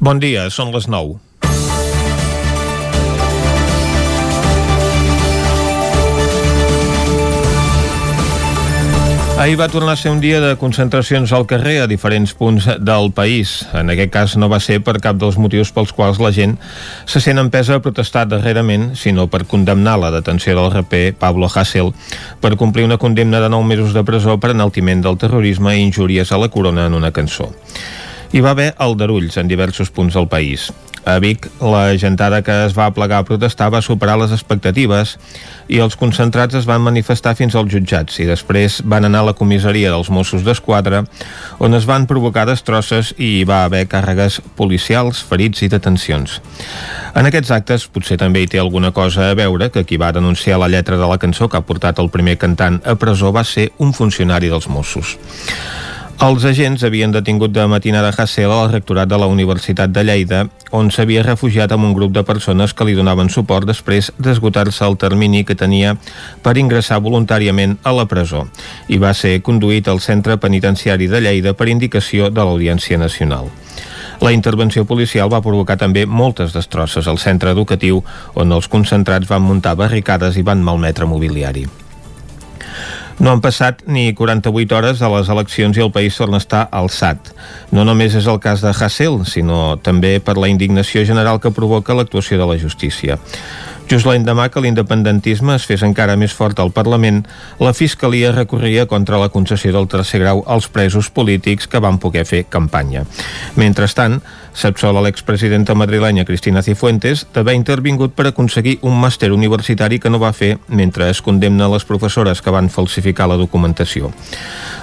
Bon dia, són les 9. Ahir va tornar a ser un dia de concentracions al carrer a diferents punts del país. En aquest cas no va ser per cap dels motius pels quals la gent se sent empesa a protestar darrerament, sinó per condemnar la detenció del raper Pablo Hassel per complir una condemna de 9 mesos de presó per enaltiment del terrorisme i injúries a la corona en una cançó. Hi va haver aldarulls en diversos punts del país. A Vic, la gentada que es va plegar a protestar va superar les expectatives i els concentrats es van manifestar fins als jutjats i després van anar a la comissaria dels Mossos d'Esquadra on es van provocar destrosses i hi va haver càrregues policials, ferits i detencions. En aquests actes potser també hi té alguna cosa a veure que qui va denunciar la lletra de la cançó que ha portat el primer cantant a presó va ser un funcionari dels Mossos. Els agents havien detingut de matinada Hassel al rectorat de la Universitat de Lleida, on s'havia refugiat amb un grup de persones que li donaven suport després d'esgotar-se el termini que tenia per ingressar voluntàriament a la presó i va ser conduït al centre penitenciari de Lleida per indicació de l'Audiència Nacional. La intervenció policial va provocar també moltes destrosses al centre educatiu on els concentrats van muntar barricades i van malmetre mobiliari. No han passat ni 48 hores de les eleccions i el país torna a estar alçat. No només és el cas de Hassel, sinó també per la indignació general que provoca l'actuació de la justícia. Just l'endemà que l'independentisme es fes encara més fort al Parlament, la Fiscalia recorria contra la concessió del tercer grau als presos polítics que van poder fer campanya. Mentrestant, s'absola l'expresidenta madrilenya Cristina Cifuentes d'haver intervingut per aconseguir un màster universitari que no va fer mentre es condemna les professores que van falsificar la documentació.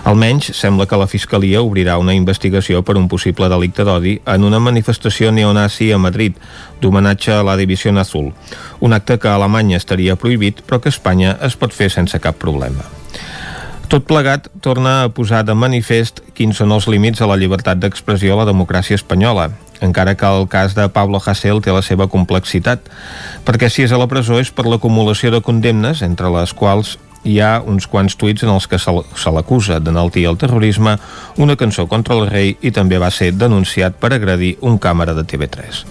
Almenys sembla que la Fiscalia obrirà una investigació per un possible delicte d'odi en una manifestació neonazi a Madrid, d'homenatge a la Divisió Azul, un acte que a Alemanya estaria prohibit però que a Espanya es pot fer sense cap problema. Tot plegat torna a posar de manifest quins són els límits a la llibertat d'expressió a la democràcia espanyola, encara que el cas de Pablo Hasél té la seva complexitat, perquè si és a la presó és per l'acumulació de condemnes, entre les quals hi ha uns quants tuits en els que se l'acusa d'enaltir el terrorisme, una cançó contra el rei i també va ser denunciat per agredir un càmera de TV3.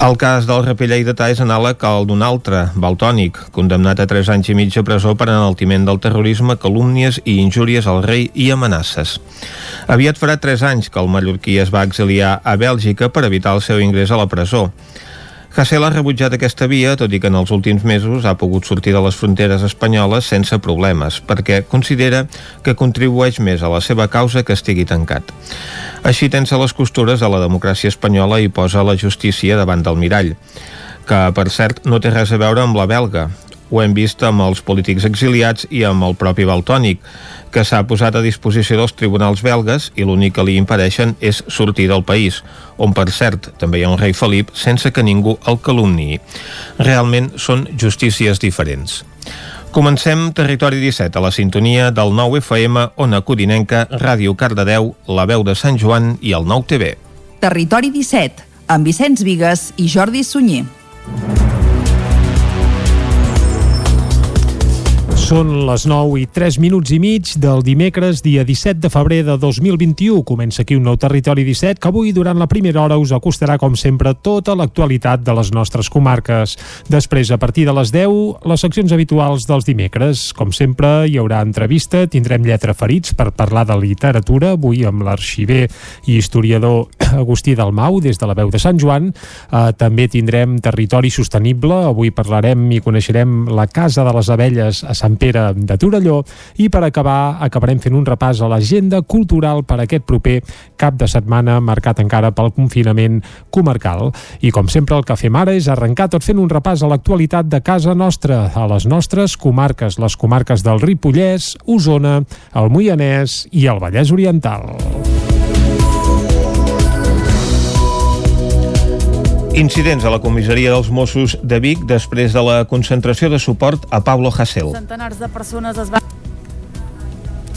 El cas del raper lleidatà és anàleg al d'un altre, Baltònic, condemnat a 3 anys i mig de presó per enaltiment del terrorisme, calúmnies i injúries al rei i amenaces. Aviat farà 3 anys que el mallorquí es va exiliar a Bèlgica per evitar el seu ingrés a la presó. Hassel ha rebutjat aquesta via, tot i que en els últims mesos ha pogut sortir de les fronteres espanyoles sense problemes, perquè considera que contribueix més a la seva causa que estigui tancat. Així tensa les costures de la democràcia espanyola i posa la justícia davant del mirall, que, per cert, no té res a veure amb la belga. Ho hem vist amb els polítics exiliats i amb el propi Baltònic, que s'ha posat a disposició dels tribunals belgues i l'únic que li impedeixen és sortir del país, on per cert també hi ha un rei Felip sense que ningú el calumniï. Realment són justícies diferents. Comencem Territori 17 a la sintonia del 9 FM, Ona Codinenca, Ràdio Cardedeu, La Veu de Sant Joan i el 9 TV. Territori 17, amb Vicenç Vigues i Jordi Sunyer. Són les 9 i 3 minuts i mig del dimecres, dia 17 de febrer de 2021. Comença aquí un nou Territori 17 que avui, durant la primera hora, us acostarà, com sempre, tota l'actualitat de les nostres comarques. Després, a partir de les 10, les seccions habituals dels dimecres. Com sempre, hi haurà entrevista, tindrem lletra ferits per parlar de literatura, avui amb l'arxiver i historiador Agustí Dalmau, des de la veu de Sant Joan. Eh, també tindrem Territori Sostenible, avui parlarem i coneixerem la Casa de les Abelles a Sant Pere de Torelló i per acabar acabarem fent un repàs a l'agenda cultural per aquest proper cap de setmana marcat encara pel confinament comarcal. I com sempre el que fem ara és arrencar tot fent un repàs a l'actualitat de casa nostra, a les nostres comarques, les comarques del Ripollès, Osona, el Moianès i el Vallès Oriental. Incidents a la comissaria dels Mossos de Vic després de la concentració de suport a Pablo Hasél. Centenars de persones es van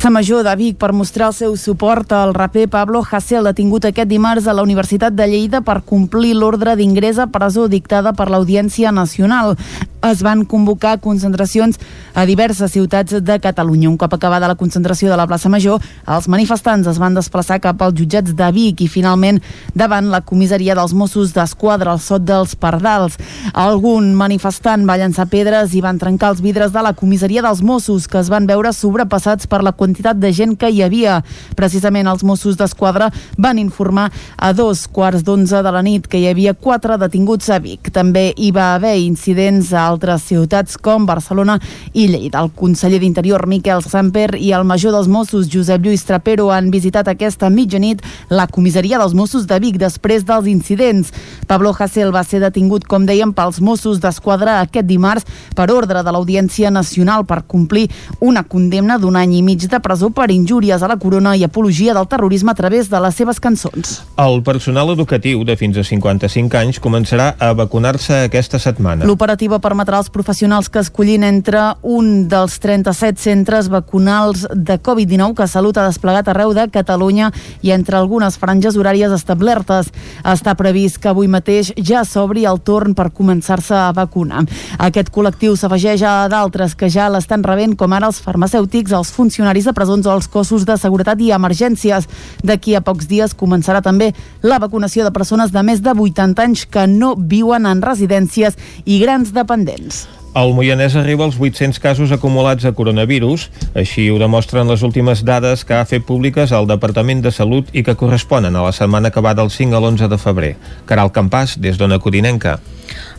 Major de Vic per mostrar el seu suport al raper Pablo Hasél, detingut aquest dimarts a la Universitat de Lleida per complir l'ordre d'ingrés a presó dictada per l'Audiència Nacional. Es van convocar concentracions a diverses ciutats de Catalunya. Un cop acabada la concentració de la plaça Major, els manifestants es van desplaçar cap als jutjats de Vic i finalment davant la comissaria dels Mossos d'Esquadra al Sot dels Pardals. Algun manifestant va llançar pedres i van trencar els vidres de la comissaria dels Mossos que es van veure sobrepassats per la quantitat de gent que hi havia. Precisament els Mossos d'Esquadra van informar a dos quarts d'onze de la nit que hi havia quatre detinguts a Vic. També hi va haver incidents a altres ciutats com Barcelona i Lleida. El conseller d'Interior Miquel Samper i el major dels Mossos Josep Lluís Trapero han visitat aquesta mitjanit la comissaria dels Mossos de Vic després dels incidents. Pablo Hasél va ser detingut, com dèiem, pels Mossos d'Esquadra aquest dimarts per ordre de l'Audiència Nacional per complir una condemna d'un any i mig de presó per injúries a la corona i apologia del terrorisme a través de les seves cançons. El personal educatiu de fins a 55 anys començarà a vacunar-se aquesta setmana. L'operativa permetrà als professionals que escollin entre un dels 37 centres vacunals de Covid-19 que Salut ha desplegat arreu de Catalunya i entre algunes franges horàries establertes. Està previst que avui mateix ja s'obri el torn per començar-se a vacunar. Aquest col·lectiu s'afegeix a d'altres que ja l'estan rebent, com ara els farmacèutics, els funcionaris de presons o els cossos de seguretat i emergències. D'aquí a pocs dies començarà també la vacunació de persones de més de 80 anys que no viuen en residències i grans dependents. El Moianès arriba als 800 casos acumulats de coronavirus, així ho demostren les últimes dades que ha fet públiques el Departament de Salut i que corresponen a la setmana que va del 5 a l'11 de febrer. Caral Campàs, des d'Ona Codinenca.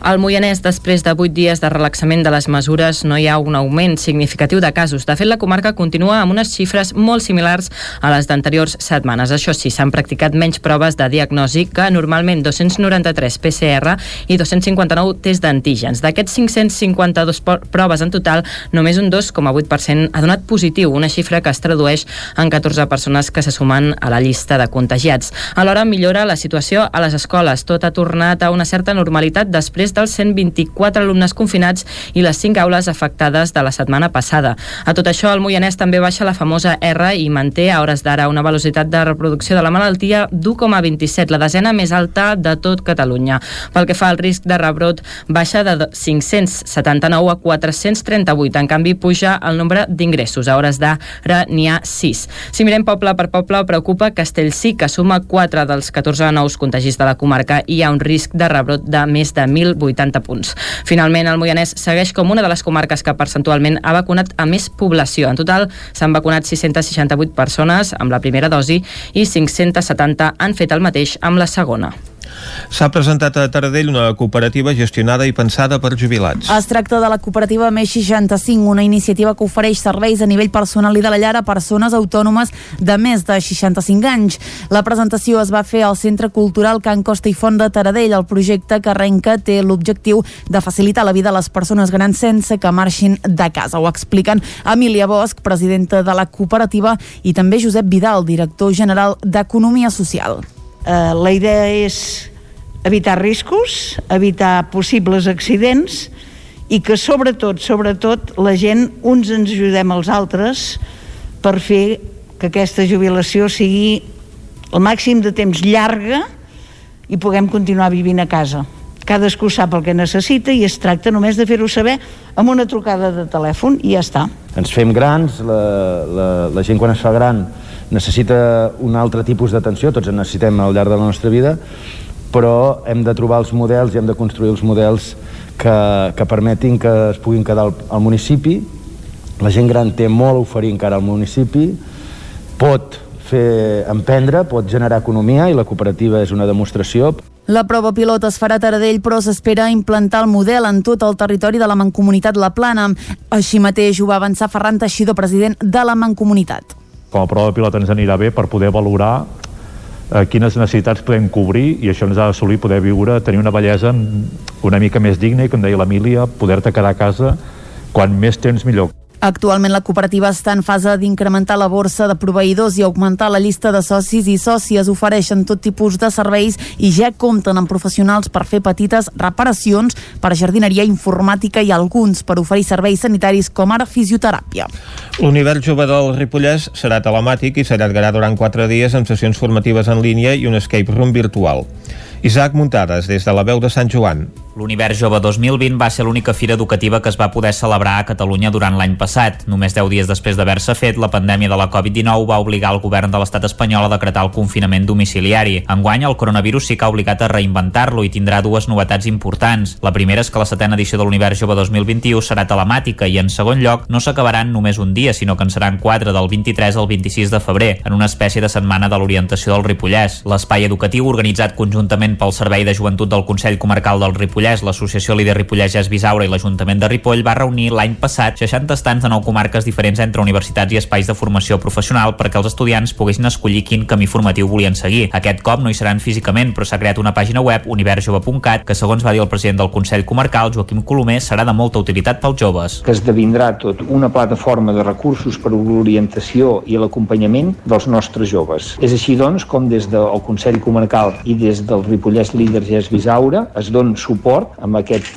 Al Moianès, després de 8 dies de relaxament de les mesures, no hi ha un augment significatiu de casos. De fet, la comarca continua amb unes xifres molt similars a les d'anteriors setmanes. Això sí, s'han practicat menys proves de diagnosi que normalment 293 PCR i 259 test d'antígens. D'aquests 552 proves en total, només un 2,8% ha donat positiu, una xifra que es tradueix en 14 persones que se sumen a la llista de contagiats. Alhora millora la situació a les escoles. Tot ha tornat a una certa normalitat després dels 124 alumnes confinats i les 5 aules afectades de la setmana passada. A tot això, el Moianès també baixa la famosa R i manté a hores d'ara una velocitat de reproducció de la malaltia d'1,27, la desena més alta de tot Catalunya. Pel que fa al risc de rebrot, baixa de 579 a 438. En canvi, puja el nombre d'ingressos. A hores d'ara n'hi ha 6. Si mirem poble per poble, preocupa Castellcí, que suma 4 dels 14 nous contagis de la comarca i hi ha un risc de rebrot de més de 1.080 punts. Finalment, el Moianès segueix com una de les comarques que percentualment ha vacunat a més població. En total, s'han vacunat 668 persones amb la primera dosi i 570 han fet el mateix amb la segona. S'ha presentat a Taradell una cooperativa gestionada i pensada per jubilats. Es tracta de la cooperativa Més 65, una iniciativa que ofereix serveis a nivell personal i de la llar a persones autònomes de més de 65 anys. La presentació es va fer al Centre Cultural Can Costa i Font de Taradell. El projecte que arrenca té l'objectiu de facilitar la vida a les persones grans sense que marxin de casa. Ho expliquen Emília Bosch, presidenta de la cooperativa, i també Josep Vidal, director general d'Economia Social. Uh, la idea és evitar riscos, evitar possibles accidents i que sobretot, sobretot, la gent uns ens ajudem als altres per fer que aquesta jubilació sigui el màxim de temps llarga i puguem continuar vivint a casa. Cadascú sap el que necessita i es tracta només de fer-ho saber amb una trucada de telèfon i ja està. Ens fem grans, la, la, la gent quan es fa gran necessita un altre tipus d'atenció, tots en necessitem al llarg de la nostra vida, però hem de trobar els models i hem de construir els models que, que permetin que es puguin quedar al, al municipi. La gent gran té molt a oferir encara al municipi, pot fer emprendre, pot generar economia i la cooperativa és una demostració. La prova pilot es farà a Taradell, però s'espera implantar el model en tot el territori de la Mancomunitat La Plana. Així mateix ho va avançar Ferran Teixidor, president de la Mancomunitat com a prova pilot ens anirà bé per poder valorar eh, quines necessitats podem cobrir i això ens ha d'assolir poder viure, tenir una bellesa una mica més digna i, com deia l'Emília, poder-te quedar a casa quan més temps millor. Actualment la cooperativa està en fase d'incrementar la borsa de proveïdors i augmentar la llista de socis i sòcies. Ofereixen tot tipus de serveis i ja compten amb professionals per fer petites reparacions, per jardineria informàtica i alguns per oferir serveis sanitaris com ara fisioteràpia. L'univers jove del Ripollès serà telemàtic i s'allargarà durant quatre dies amb sessions formatives en línia i un escape room virtual. Isaac Muntades, des de la veu de Sant Joan. L'Univers Jove 2020 va ser l'única fira educativa que es va poder celebrar a Catalunya durant l'any passat. Només 10 dies després d'haver-se fet, la pandèmia de la Covid-19 va obligar el govern de l'estat espanyol a decretar el confinament domiciliari. Enguany, el coronavirus sí que ha obligat a reinventar-lo i tindrà dues novetats importants. La primera és que la setena edició de l'Univers Jove 2021 serà telemàtica i, en segon lloc, no s'acabaran només un dia, sinó que en seran quatre del 23 al 26 de febrer, en una espècie de setmana de l'orientació del Ripollès. L'espai educatiu, organitzat conjuntament pel Servei de Joventut del Consell Comarcal del Ripollès, l'Associació Líder Ripollès Ges Bisaura i l'Ajuntament de Ripoll va reunir l'any passat 60 estants de nou comarques diferents entre universitats i espais de formació professional perquè els estudiants poguessin escollir quin camí formatiu volien seguir. Aquest cop no hi seran físicament, però s'ha creat una pàgina web universjove.cat que, segons va dir el president del Consell Comarcal, Joaquim Colomer, serà de molta utilitat pels joves. Que esdevindrà tot una plataforma de recursos per a l'orientació i l'acompanyament dels nostres joves. És així, doncs, com des del Consell Comarcal i des del Ripollès Líder Ges Bisaura es don suport amb aquest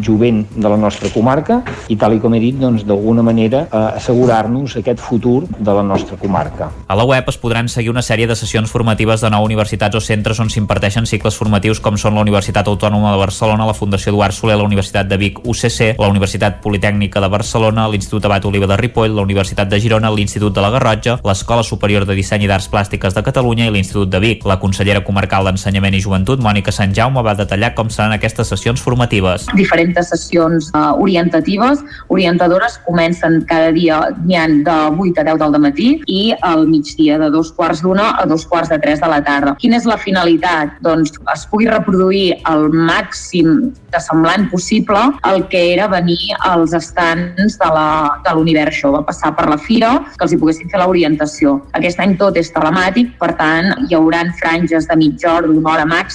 jovent de la nostra comarca i tal i com he dit, doncs d'alguna manera eh, assegurar-nos aquest futur de la nostra comarca. A la web es podran seguir una sèrie de sessions formatives de nou universitats o centres on s'imparteixen cicles formatius com són la Universitat Autònoma de Barcelona, la Fundació Eduard Soler, la Universitat de Vic UCC, la Universitat Politècnica de Barcelona, l'Institut Abat Oliva de Ripoll, la Universitat de Girona, l'Institut de la Garrotja, l'Escola Superior de Disseny i d'Arts Plàstiques de Catalunya i l'Institut de Vic. La consellera comarcal d'Ensenyament i Joventut, Mònica Sant Jaume, va detallar com seran aquestes sessions formatives. Diferents sessions uh, orientatives, orientadores, comencen cada dia, n'hi ha de 8 a 10 del matí i al migdia de dos quarts d'una a dos quarts de tres de la tarda. Quina és la finalitat? Doncs es pugui reproduir el màxim de semblant possible el que era venir als estants de l'univers jove, passar per la fira, que els hi poguessin fer l'orientació. Aquest any tot és telemàtic, per tant, hi hauran franges de mitja hora, d'una hora màxim,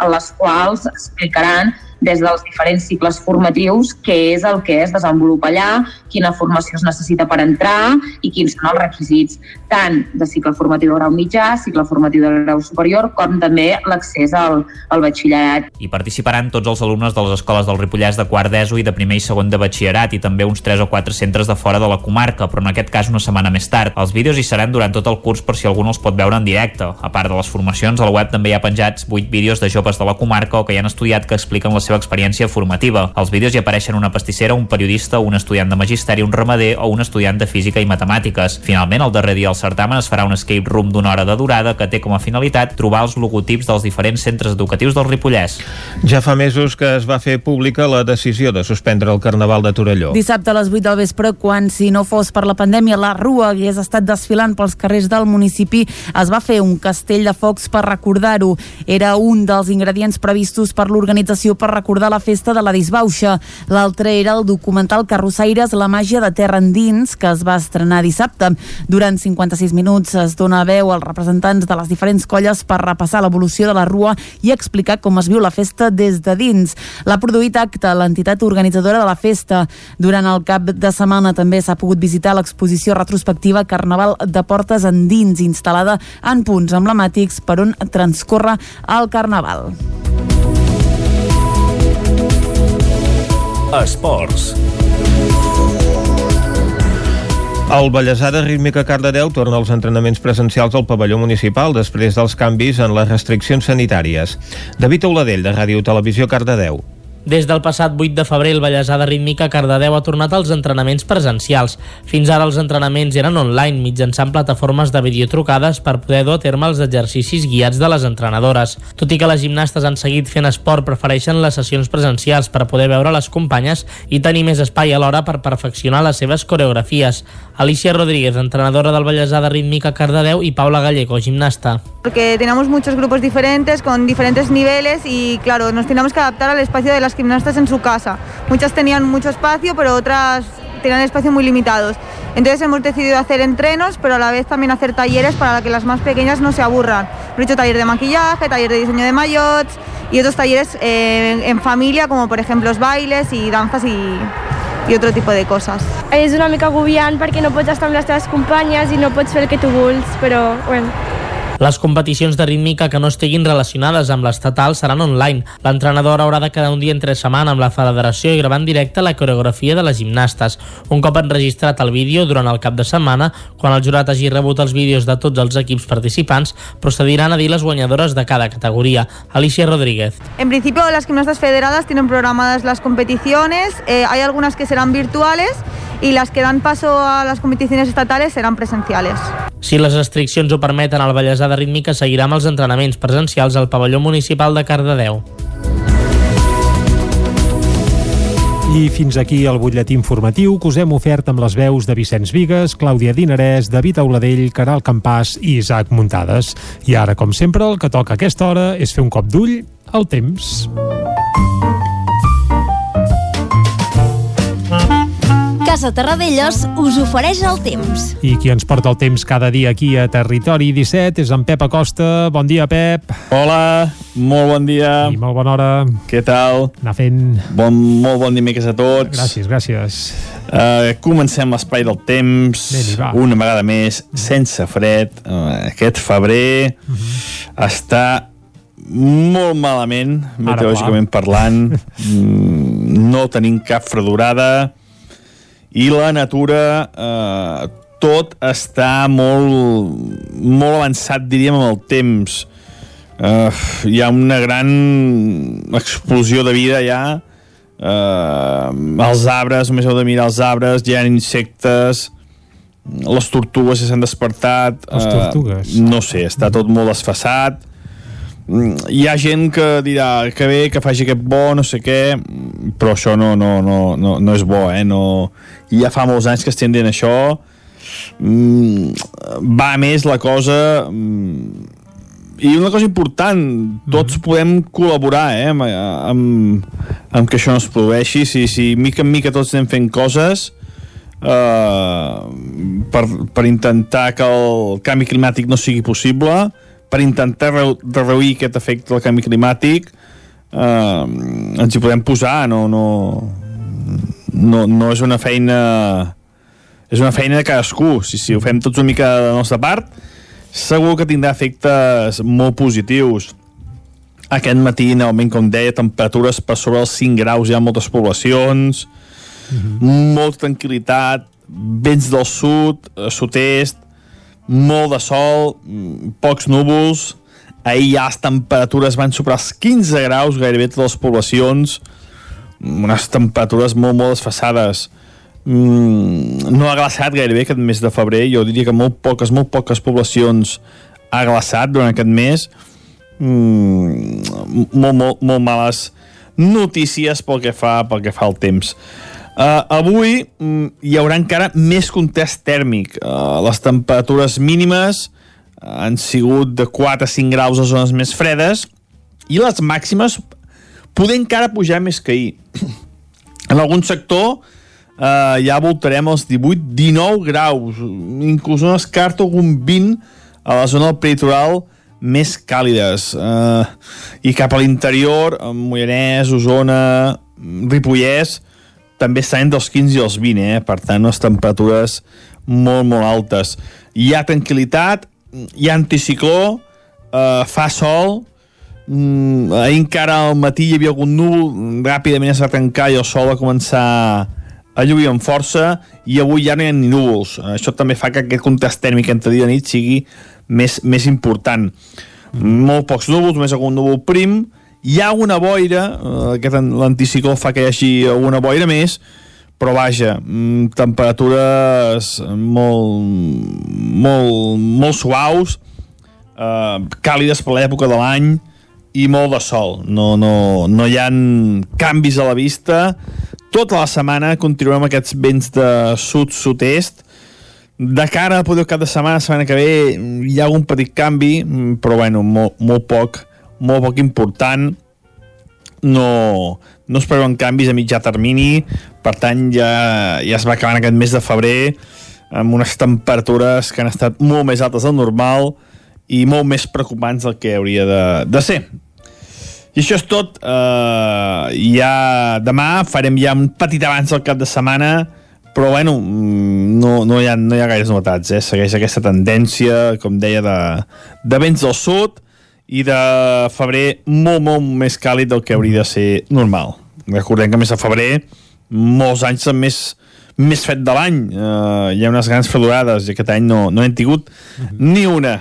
en les quals explicaran des dels diferents cicles formatius què és el que es desenvolupa allà, quina formació es necessita per entrar i quins són els requisits, tant de cicle formatiu de grau mitjà, cicle formatiu de grau superior, com també l'accés al, al batxillerat. Hi participaran tots els alumnes de les escoles del Ripollès de quart d'ESO i de primer i segon de batxillerat i també uns 3 o 4 centres de fora de la comarca, però en aquest cas una setmana més tard. Els vídeos hi seran durant tot el curs per si algú no els pot veure en directe. A part de les formacions, a la web també hi ha penjats 8 vídeos de joves de la comarca o que hi han estudiat que expliquen la seva experiència formativa. Als vídeos hi apareixen una pastissera, un periodista, un estudiant de magisteri, un ramader o un estudiant de física i matemàtiques. Finalment, el darrer dia del certamen es farà un escape room d'una hora de durada que té com a finalitat trobar els logotips dels diferents centres educatius del Ripollès. Ja fa mesos que es va fer pública la decisió de suspendre el Carnaval de Torelló. Dissabte a les 8 del vespre, quan si no fos per la pandèmia la Rua hagués estat desfilant pels carrers del municipi, es va fer un castell de focs per recordar-ho. Era un dels ingredients previstos per l'organització per recordar la festa de la disbauxa. L'altre era el documental Carrossaires, la màgia de terra endins, que es va estrenar dissabte. Durant 56 minuts es dona veu als representants de les diferents colles per repassar l'evolució de la rua i explicar com es viu la festa des de dins. L'ha produït acte l'entitat organitzadora de la festa. Durant el cap de setmana també s'ha pogut visitar l'exposició retrospectiva Carnaval de Portes Endins, instal·lada en punts emblemàtics per on transcorre el Carnaval. Esports. El Vallèsada Rítmica Cardedeu torna als entrenaments presencials al pavelló municipal després dels canvis en les restriccions sanitàries. David Oladell, de Ràdio Televisió Cardedeu. Des del passat 8 de febrer, el Vallèsada Rítmica Cardedeu ha tornat als entrenaments presencials. Fins ara els entrenaments eren online, mitjançant plataformes de videotrucades per poder dur a terme els exercicis guiats de les entrenadores. Tot i que les gimnastes han seguit fent esport, prefereixen les sessions presencials per poder veure les companyes i tenir més espai alhora per perfeccionar les seves coreografies. Alicia Rodríguez, entrenadora del Vallèsada Rítmica Cardedeu i Paula Gallego, gimnasta. Porque tenemos muchos grupos diferentes, con diferentes niveles y claro, nos tenemos que adaptar al espacio de las gimnastas en su casa. Muchas tenían mucho espacio, pero otras tenían espacio muy limitados. Entonces hemos decidido hacer entrenos, pero a la vez también hacer talleres para que las más pequeñas no se aburran. Hemos hecho taller de maquillaje, taller de diseño de maillots y otros talleres eh, en familia, como por ejemplo los bailes y danzas y, otro tipus de coses. És una mica agobiant perquè no pots estar amb les teves companyes i no pots fer el que tu vols, però bueno, Les competicions de rítmica que no estiguin relacionades amb l'estatal seran online. L'entrenador haurà de quedar un dia entre setmana amb la federació i gravar en directe la coreografia de les gimnastes. Un cop enregistrat el vídeo durant el cap de setmana, quan el jurat hagi rebut els vídeos de tots els equips participants, procediran a dir les guanyadores de cada categoria. Alicia Rodríguez. En principio, las gimnastas federadas tienen programadas las competiciones, eh, hay algunas que serán virtuales y las que dan paso a las competiciones estatales serán presenciales. Si les restriccions ho permeten, el Vallèsà de Rítmica seguirà amb els entrenaments presencials al pavelló municipal de Cardedeu. I fins aquí el butlletí informatiu que us hem ofert amb les veus de Vicenç Vigues, Clàudia Dinarès, David Auladell, Caral Campàs i Isaac Muntades. I ara, com sempre, el que toca a aquesta hora és fer un cop d'ull al temps. Casa Terradellos us ofereix el temps. I qui ens porta el temps cada dia aquí a Territori 17 és en Pep Acosta. Bon dia, Pep. Hola, molt bon dia. I molt bona hora. Què tal? Anar fent... Bon, molt bon dimecres a tots. Gràcies, gràcies. Uh, comencem l'espai del temps, va. una vegada més, sense fred. Uh, aquest febrer uh Mhm. -huh. està molt malament, meteorològicament parlant. Mm, no tenim cap fredurada i la natura eh, tot està molt molt avançat diríem amb el temps. Eh, hi ha una gran explosió de vida ja eh, els arbres, només heu de mirar els arbres hi ha insectes les tortugues ja s'han despertat Les tortugues? eh, no sé, està tot molt desfassat hi ha gent que dirà que bé, que faci aquest bo, no sé què. Però això no, no, no, no, no és bo eh? no... ja fa molts anys que estem dient això. Mm, va més la cosa mm, i una cosa important tots podem col·laborar eh, amb, amb, amb que això no es produeixi. Si, si mica en mica tots anem fent coses eh, per, per intentar que el canvi climàtic no sigui possible per intentar reduir aquest efecte del canvi climàtic eh, ens hi podem posar no, no, no, no és una feina és una feina de cadascú. Si, si ho fem tots una mica de la nostra part segur que tindrà efectes molt positius. Aquest matí, novament, com deia, temperatures per sobre els 5 graus, hi ha moltes poblacions, molta tranquil·litat, vents del sud, eh, sud-est, molt de sol, mm, pocs núvols, ahir ja les temperatures van superar els 15 graus gairebé totes les poblacions, unes temperatures molt, molt desfassades. Mm, no ha glaçat gairebé aquest mes de febrer, jo diria que molt poques, molt poques poblacions ha glaçat durant aquest mes, mm, molt, molt, molt males notícies pel que fa, pel que fa al temps. Uh, avui mm, hi haurà encara més contest tèrmic. Uh, les temperatures mínimes han sigut de 4 a 5 graus a zones més fredes i les màximes poder encara pujar més que ahir. En algun sector uh, ja voltarem els 18-19 graus, inclús no descarto algun 20 a la zona del peritoral més càlides eh, i cap a l'interior Mollanès, Osona Ripollès també estan dels 15 i els 20 eh? per tant unes temperatures molt molt altes hi ha tranquil·litat hi ha anticicló eh, fa sol mm, ahir encara al matí hi havia algun núvol ràpidament es va tancar i el sol va començar a lluir amb força i avui ja no hi ha ni núvols. Això també fa que aquest contrast tèrmic entre dia i nit sigui més, més important. Molt pocs núvols, només algun núvol prim. Hi ha una boira, eh, aquest l'anticicló fa que hi hagi alguna boira més, però vaja, mm, temperatures molt, molt, molt suaus, eh, càlides per l'època de l'any i molt de sol. No, no, no hi ha canvis a la vista. Tota la setmana continuem aquests vents de sud-sud-est. De cara a poder cap de setmana, setmana que ve, hi ha algun petit canvi, mm, però bueno, molt, molt poc, molt poc important. No, no es preveuen canvis a mitjà termini, per tant ja, ja es va acabant aquest mes de febrer amb unes temperatures que han estat molt més altes del normal i molt més preocupants del que hauria de, de ser. I això és tot. Uh, ja demà farem ja un petit avanç al cap de setmana però bueno, mm, no, no, hi ha, no hi ha gaires novetats, eh? segueix aquesta tendència, com deia, de, de vents del sud i de febrer molt, molt més càlid del que hauria de ser normal. Recordem que més a febrer molts anys són més, més fet de l'any. Uh, hi ha unes grans fredurades i aquest any no, no hem tingut ni una.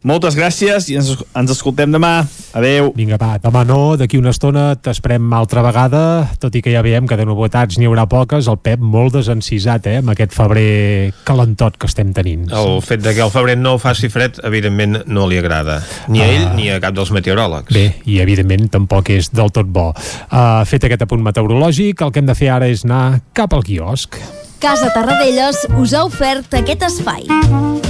Moltes gràcies i ens, ens escoltem demà. Adeu. Vinga, va, demà no, d'aquí una estona t'esprem altra vegada, tot i que ja veiem que de novetats n'hi haurà poques, el Pep molt desencisat, eh, amb aquest febrer calentot que estem tenint. El fet de que el febrer no faci fred, evidentment, no li agrada. Ni a ell Ah. ni a cap dels meteoròlegs. Bé, i evidentment tampoc és del tot bo. Uh, fet aquest apunt meteorològic, el que hem de fer ara és anar cap al quiosc. Casa Tarradellas us ha ofert aquest espai.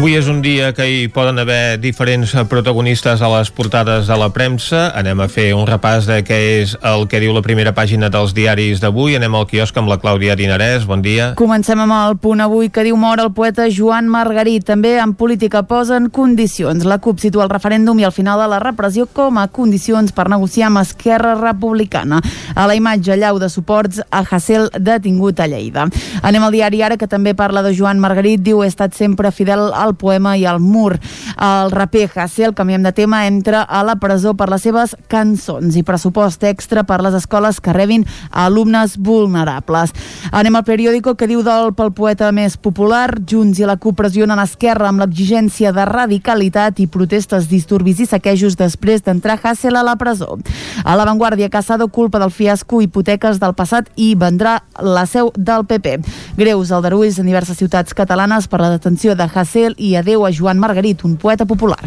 Avui és un dia que hi poden haver diferents protagonistes a les portades de la premsa. Anem a fer un repàs de què és el que diu la primera pàgina dels diaris d'avui. Anem al quiosc amb la Clàudia Dinarès. Bon dia. Comencem amb el punt avui que diu mort el poeta Joan Margarit. També en política posen condicions. La CUP situa el referèndum i el final de la repressió com a condicions per negociar amb Esquerra Republicana. A la imatge llau de suports a Hassel detingut a Lleida. Anem al diari Ara que també parla de Joan Margarit. Diu he estat sempre fidel al poema i al mur. El raper Hassel, canviem de tema, entra a la presó per les seves cançons i pressupost extra per les escoles que rebin alumnes vulnerables. Anem al periòdico que diu del pel poeta més popular, Junts i la CUP pressionen Esquerra amb l'exigència de radicalitat i protestes, disturbis i saquejos després d'entrar Hassel a la presó. A l'avantguàrdia, Casado culpa del fiasco hipoteques del passat i vendrà la seu del PP. Greus aldarulls en diverses ciutats catalanes per la detenció de Hassel i adeu a Joan Margarit, un poeta popular.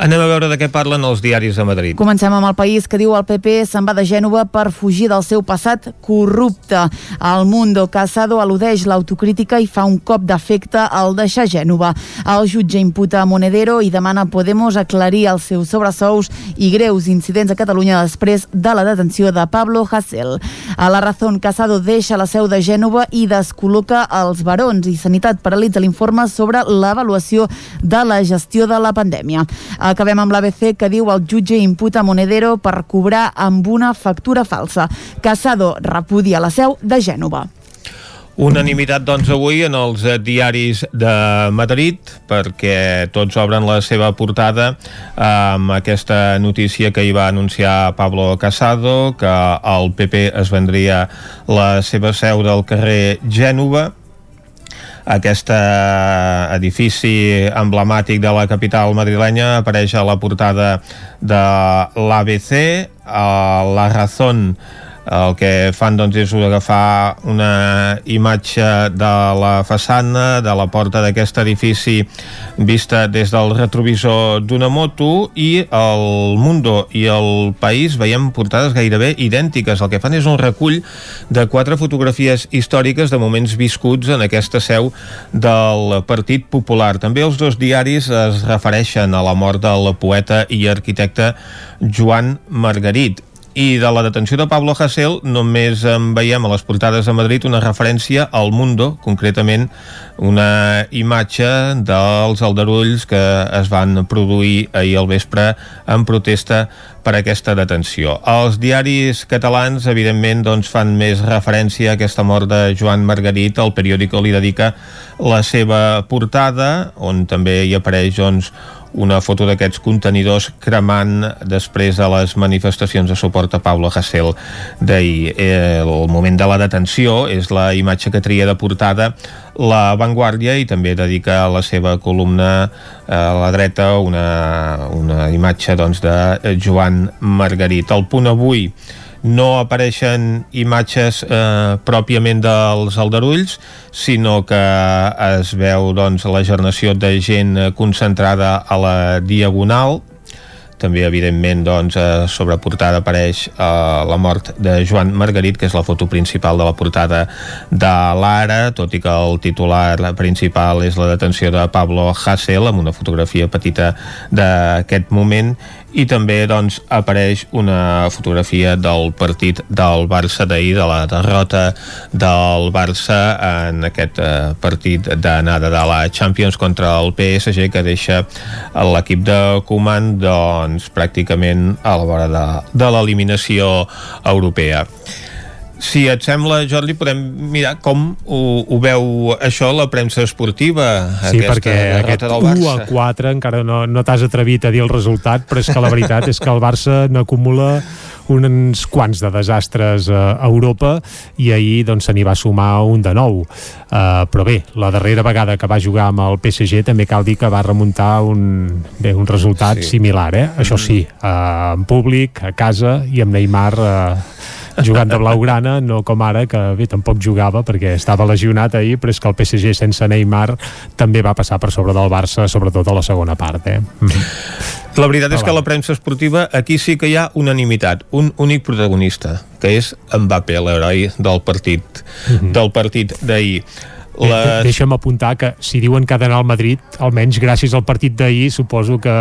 Anem a veure de què parlen els diaris de Madrid. Comencem amb el país que diu el PP se'n va de Gènova per fugir del seu passat corrupte. El Mundo Casado al·ludeix l'autocrítica i fa un cop d'efecte al deixar Gènova. El jutge imputa a Monedero i demana a Podemos aclarir els seus sobresous i greus incidents a Catalunya després de la detenció de Pablo Hasél. A la Razón, Casado deixa la seu de Gènova i descol·loca els barons i Sanitat paralitza l'informe sobre l'avaluació de la gestió de la pandèmia. Acabem amb l'ABC que diu el jutge imputa Monedero per cobrar amb una factura falsa. Casado repudia la seu de Gènova. Unanimitat, doncs, avui en els eh, diaris de Madrid, perquè tots obren la seva portada amb aquesta notícia que hi va anunciar Pablo Casado, que el PP es vendria la seva seu del carrer Gènova, aquest edifici emblemàtic de la capital madrilenya apareix a la portada de l'ABC, a La Razón el que fan doncs, és agafar una imatge de la façana, de la porta d'aquest edifici vista des del retrovisor d'una moto i el Mundo i el País veiem portades gairebé idèntiques. El que fan és un recull de quatre fotografies històriques de moments viscuts en aquesta seu del Partit Popular. També els dos diaris es refereixen a la mort del poeta i arquitecte Joan Margarit i de la detenció de Pablo Hasél només en veiem a les portades de Madrid una referència al Mundo, concretament una imatge dels aldarulls que es van produir ahir al vespre en protesta per aquesta detenció. Els diaris catalans, evidentment, doncs, fan més referència a aquesta mort de Joan Margarit. El periòdico li dedica la seva portada, on també hi apareix doncs, una foto d'aquests contenidors cremant després de les manifestacions de suport a Pablo Hasél d'ahir. El moment de la detenció és la imatge que tria de portada la Vanguardia i també dedica a la seva columna a la dreta una, una imatge doncs, de Joan Margarit. El punt avui no apareixen imatges eh, pròpiament dels aldarulls, sinó que es veu doncs, la generació de gent concentrada a la Diagonal, també evidentment doncs, a sobre portada apareix eh, la mort de Joan Margarit que és la foto principal de la portada de l'Ara, tot i que el titular principal és la detenció de Pablo Hasél amb una fotografia petita d'aquest moment i també doncs, apareix una fotografia del partit del Barça d'ahir, de la derrota del Barça en aquest eh, partit d'anada de la Champions contra el PSG que deixa l'equip de Koeman doncs, pràcticament a la vora de, de l'eliminació europea. Si et sembla, Jordi, podem mirar com ho, ho veu això la premsa esportiva, Sí, aquesta perquè aquest del 1 Barça. a 4 encara no, no t'has atrevit a dir el resultat, però és que la veritat és que el Barça n'acumula uns quants de desastres a Europa i ahir doncs se n'hi va sumar un de nou uh, però bé, la darrera vegada que va jugar amb el PSG també cal dir que va remuntar un, bé, un resultat sí. similar eh? això sí, uh, en públic, a casa i amb Neymar uh, jugant de blaugrana, no com ara que bé, tampoc jugava perquè estava lesionat ahir però és que el PSG sense Neymar també va passar per sobre del Barça sobretot a la segona part eh? La veritat és que a la premsa esportiva aquí sí que hi ha unanimitat, un únic protagonista, que és Mbappé, l'heroi del partit del partit d'ahir. Les... Les... Deixa'm apuntar que si diuen que ha d'anar al Madrid, almenys gràcies al partit d'ahir, suposo que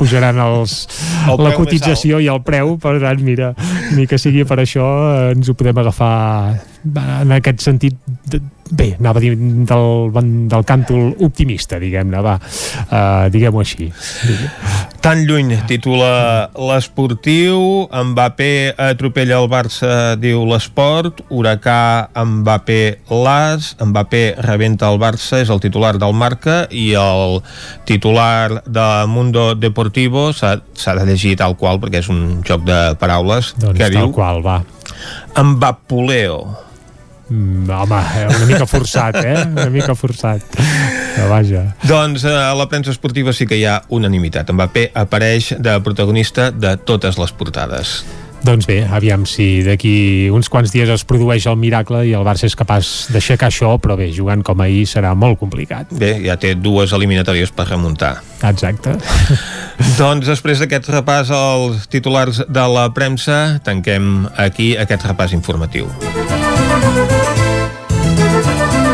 pujaran els, El la cotització i el preu, per tant, mira, ni que sigui per això, eh, ens ho podem agafar en aquest sentit de, bé, anava a dir del, del càntol optimista, diguem-ne, va, uh, diguem-ho així. Tan lluny titula l'esportiu, Mbappé atropella el Barça, diu l'esport, Huracà Mbappé l'As, Mbappé rebenta el Barça, és el titular del Marca, i el titular de Mundo Deportivo s'ha de llegir tal qual, perquè és un joc de paraules, Doncs que tal diu qual, va. Mbapuleo. Mm, home, eh, una mica forçat, eh? Una mica forçat. Però vaja. Doncs eh, a la premsa esportiva sí que hi ha unanimitat. Mbappé apareix de protagonista de totes les portades. Doncs bé, aviam si d'aquí uns quants dies es produeix el miracle i el Barça és capaç d'aixecar això, però bé, jugant com ahir serà molt complicat. Bé, ja té dues eliminatòries per remuntar. Exacte. doncs després d'aquest repàs als titulars de la premsa, tanquem aquí aquest repàs informatiu.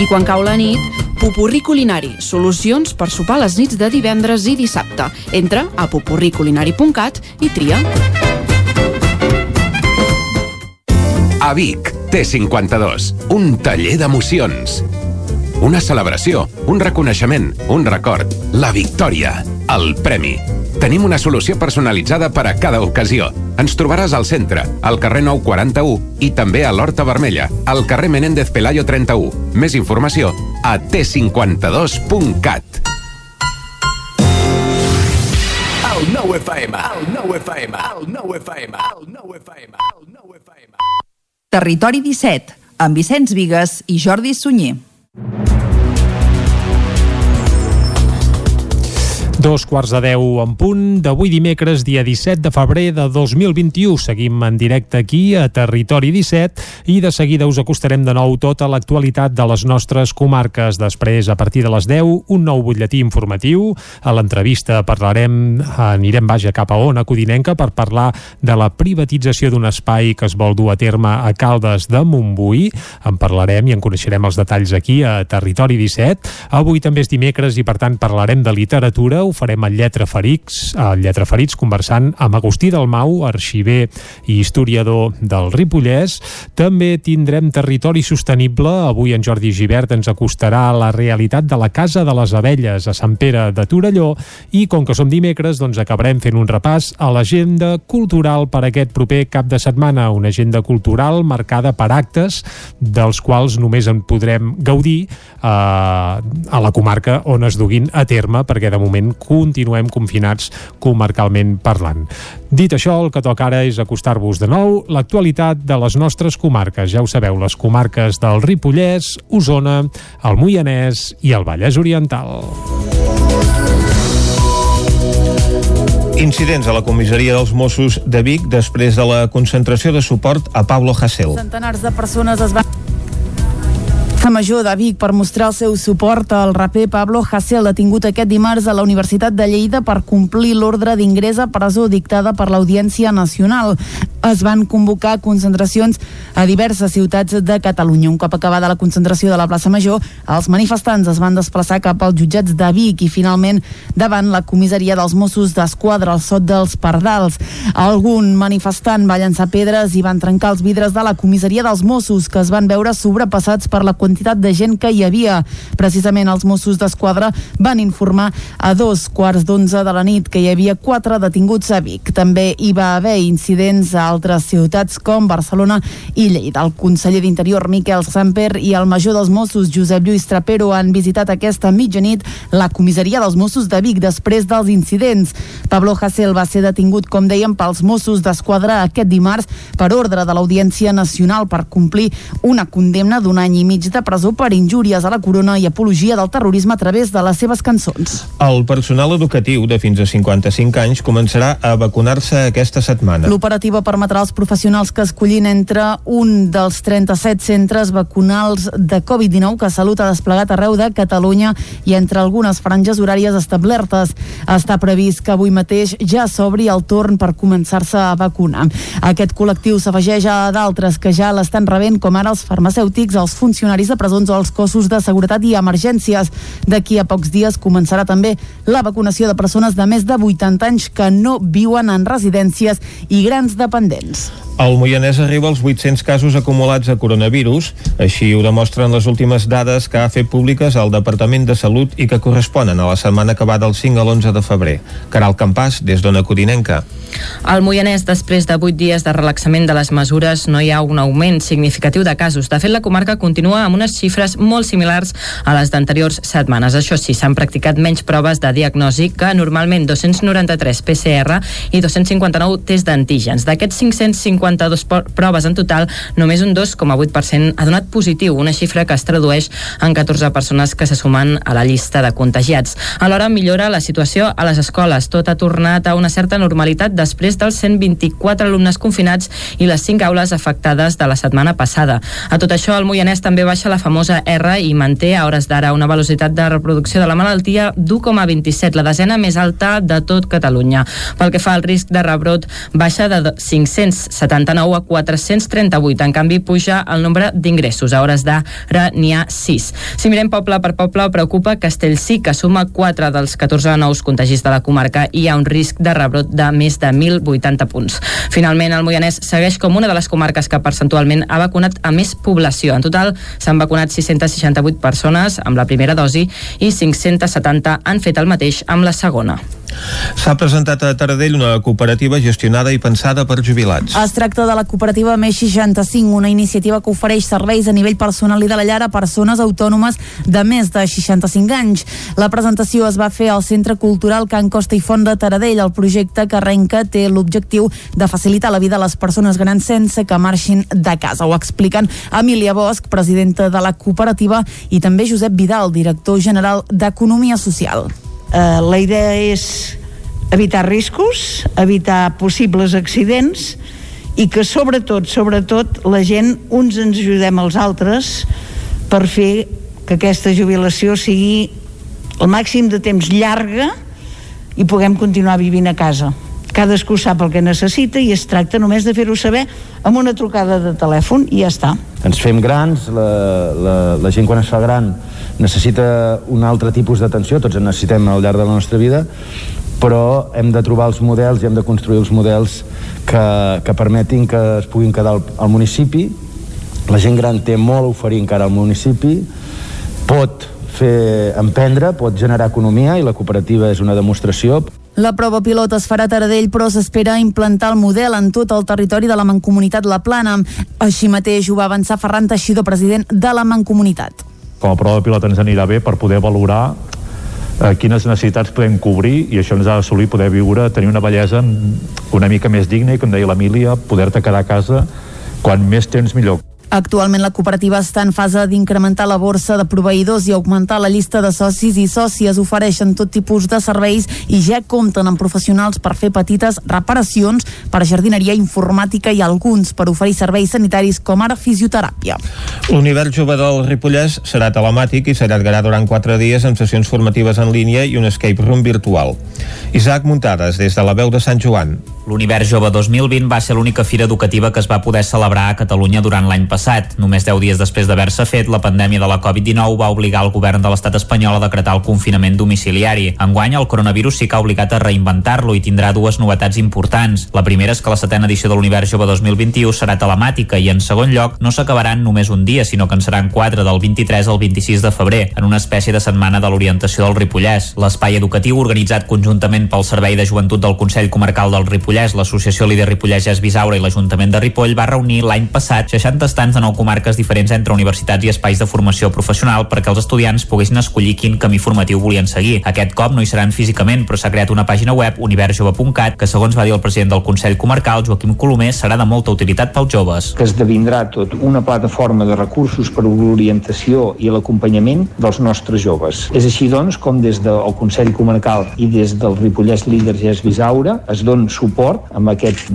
I quan cau la nit, Pupurri Culinari, solucions per sopar les nits de divendres i dissabte. Entra a pupurriculinari.cat i tria. A Vic, T52, un taller d'emocions. Una celebració, un reconeixement, un record, la victòria, el premi. Tenim una solució personalitzada per a cada ocasió. Ens trobaràs al centre, al carrer 941 i també a l'Horta Vermella, al carrer Menéndez Pelayo 31. Més informació a t52.cat. El nou FM, el nou FM, el nou FM, el nou FM, el nou FM. Territori 17, amb Vicenç Vigues i Jordi Sunyer. Dos quarts de deu en punt d'avui dimecres, dia 17 de febrer de 2021. Seguim en directe aquí a Territori 17 i de seguida us acostarem de nou tota l'actualitat de les nostres comarques. Després, a partir de les 10, un nou butlletí informatiu. A l'entrevista parlarem, anirem vaja cap a Ona Codinenca per parlar de la privatització d'un espai que es vol dur a terme a Caldes de Montbui. En parlarem i en coneixerem els detalls aquí a Territori 17. Avui també és dimecres i per tant parlarem de literatura ho farem al Lletra Ferits, al Lletra Ferits conversant amb Agustí Dalmau, arxiver i historiador del Ripollès. També tindrem territori sostenible. Avui en Jordi Givert ens acostarà a la realitat de la Casa de les Abelles a Sant Pere de Torelló i com que som dimecres, doncs acabarem fent un repàs a l'agenda cultural per aquest proper cap de setmana, una agenda cultural marcada per actes dels quals només en podrem gaudir eh, a la comarca on es duguin a terme, perquè de moment continuem confinats comarcalment parlant. Dit això, el que toca ara és acostar-vos de nou l'actualitat de les nostres comarques. Ja ho sabeu, les comarques del Ripollès, Osona, el Moianès i el Vallès Oriental. Incidents a la comissaria dels Mossos de Vic després de la concentració de suport a Pablo Hasél. Centenars de persones es van Festa Major de Vic per mostrar el seu suport al raper Pablo Hasél, detingut aquest dimarts a la Universitat de Lleida per complir l'ordre d'ingrés a presó dictada per l'Audiència Nacional. Es van convocar concentracions a diverses ciutats de Catalunya. Un cop acabada la concentració de la plaça Major, els manifestants es van desplaçar cap als jutjats de Vic i finalment davant la comissaria dels Mossos d'Esquadra al Sot dels Pardals. Algun manifestant va llançar pedres i van trencar els vidres de la comissaria dels Mossos que es van veure sobrepassats per la quantitat de gent que hi havia. Precisament els Mossos d'Esquadra van informar a dos quarts d'onze de la nit que hi havia quatre detinguts a Vic. També hi va haver incidents a altres ciutats com Barcelona i Lleida. El conseller d'Interior Miquel Samper i el major dels Mossos Josep Lluís Trapero han visitat aquesta mitjanit la comissaria dels Mossos de Vic després dels incidents. Pablo Hasél va ser detingut, com dèiem, pels Mossos d'Esquadra aquest dimarts per ordre de l'Audiència Nacional per complir una condemna d'un any i mig de presó per injúries a la corona i apologia del terrorisme a través de les seves cançons. El personal educatiu de fins a 55 anys començarà a vacunar-se aquesta setmana. L'operativa permetrà als professionals que escollin entre un dels 37 centres vacunals de Covid-19 que Salut ha desplegat arreu de Catalunya i entre algunes franges horàries establertes. Està previst que avui mateix ja s'obri el torn per començar-se a vacunar. Aquest col·lectiu s'afegeix a d'altres que ja l'estan rebent, com ara els farmacèutics, els funcionaris de presons o els cossos de seguretat i emergències. D'aquí a pocs dies començarà també la vacunació de persones de més de 80 anys que no viuen en residències i grans dependents. El Moianès arriba als 800 casos acumulats de coronavirus, així ho demostren les últimes dades que ha fet públiques el Departament de Salut i que corresponen a la setmana que va del 5 a l'11 de febrer. Caral Campàs, des d'Ona Codinenca. Al Moianès, després de 8 dies de relaxament de les mesures, no hi ha un augment significatiu de casos. De fet, la comarca continua amb unes xifres molt similars a les d'anteriors setmanes. Això sí, s'han practicat menys proves de diagnosi que normalment 293 PCR i 259 test d'antígens. D'aquests 550 52 proves en total, només un 2,8% ha donat positiu, una xifra que es tradueix en 14 persones que se sumen a la llista de contagiats. Alhora millora la situació a les escoles. Tot ha tornat a una certa normalitat després dels 124 alumnes confinats i les 5 aules afectades de la setmana passada. A tot això, el Moianès també baixa la famosa R i manté a hores d'ara una velocitat de reproducció de la malaltia d'1,27, la desena més alta de tot Catalunya. Pel que fa al risc de rebrot, baixa de 570 79 a 438. En canvi, puja el nombre d'ingressos. A hores d'ara n'hi ha 6. Si mirem poble per poble, preocupa Castellcí, que suma 4 dels 14 nous contagis de la comarca i hi ha un risc de rebrot de més de 1.080 punts. Finalment, el Moianès segueix com una de les comarques que percentualment ha vacunat a més població. En total, s'han vacunat 668 persones amb la primera dosi i 570 han fet el mateix amb la segona. S'ha presentat a Taradell una cooperativa gestionada i pensada per jubilats. Es tracta de la cooperativa Més 65, una iniciativa que ofereix serveis a nivell personal i de la llar a persones autònomes de més de 65 anys. La presentació es va fer al Centre Cultural Can Costa i Font de Taradell. El projecte que arrenca té l'objectiu de facilitar la vida a les persones grans sense que marxin de casa. Ho expliquen Emília Bosch, presidenta de la cooperativa, i també Josep Vidal, director general d'Economia Social. Uh, la idea és evitar riscos, evitar possibles accidents i que sobretot, sobretot, la gent uns ens ajudem als altres per fer que aquesta jubilació sigui el màxim de temps llarga i puguem continuar vivint a casa. Cadascú sap el que necessita i es tracta només de fer-ho saber amb una trucada de telèfon i ja està. Ens fem grans, la, la, la gent quan es fa gran necessita un altre tipus d'atenció, tots en necessitem al llarg de la nostra vida, però hem de trobar els models i hem de construir els models que, que permetin que es puguin quedar al, al municipi. La gent gran té molt a oferir encara al municipi, pot fer emprendre, pot generar economia i la cooperativa és una demostració. La prova pilot es farà a Taradell, però s'espera implantar el model en tot el territori de la Mancomunitat La Plana. Així mateix ho va avançar Ferran Teixidor, president de la Mancomunitat com a prova pilot ens anirà bé per poder valorar eh, quines necessitats podem cobrir i això ens ha d'assolir poder viure, tenir una bellesa una mica més digna i com deia l'Emília, poder-te quedar a casa quan més temps millor. Actualment la cooperativa està en fase d'incrementar la borsa de proveïdors i augmentar la llista de socis i sòcies. Ofereixen tot tipus de serveis i ja compten amb professionals per fer petites reparacions, per jardineria informàtica i alguns per oferir serveis sanitaris com ara fisioteràpia. L'univers jove del Ripollès serà telemàtic i s'allargarà durant quatre dies amb sessions formatives en línia i un escape room virtual. Isaac Muntades, des de la veu de Sant Joan. L'Univers Jove 2020 va ser l'única fira educativa que es va poder celebrar a Catalunya durant l'any passat. Només 10 dies després d'haver-se fet, la pandèmia de la Covid-19 va obligar el govern de l'estat espanyol a decretar el confinament domiciliari. Enguany, el coronavirus sí que ha obligat a reinventar-lo i tindrà dues novetats importants. La primera és que la setena edició de l'Univers Jove 2021 serà telemàtica i, en segon lloc, no s'acabaran només un dia, sinó que en seran quatre del 23 al 26 de febrer, en una espècie de setmana de l'orientació del Ripollès. L'espai educatiu, organitzat conjuntament pel Servei de Joventut del Consell Comarcal del Ripollès, Ripollès, l'Associació Líder Ripollès Ges Bisaura i l'Ajuntament de Ripoll va reunir l'any passat 60 estants de nou comarques diferents entre universitats i espais de formació professional perquè els estudiants poguessin escollir quin camí formatiu volien seguir. Aquest cop no hi seran físicament, però s'ha creat una pàgina web, universjove.cat, que segons va dir el president del Consell Comarcal, Joaquim Colomer, serà de molta utilitat pels joves. Que esdevindrà tot una plataforma de recursos per a l'orientació i l'acompanyament dels nostres joves. És així, doncs, com des del Consell Comarcal i des del Ripollès Líder Ges Bisaura es dona suport amb aquest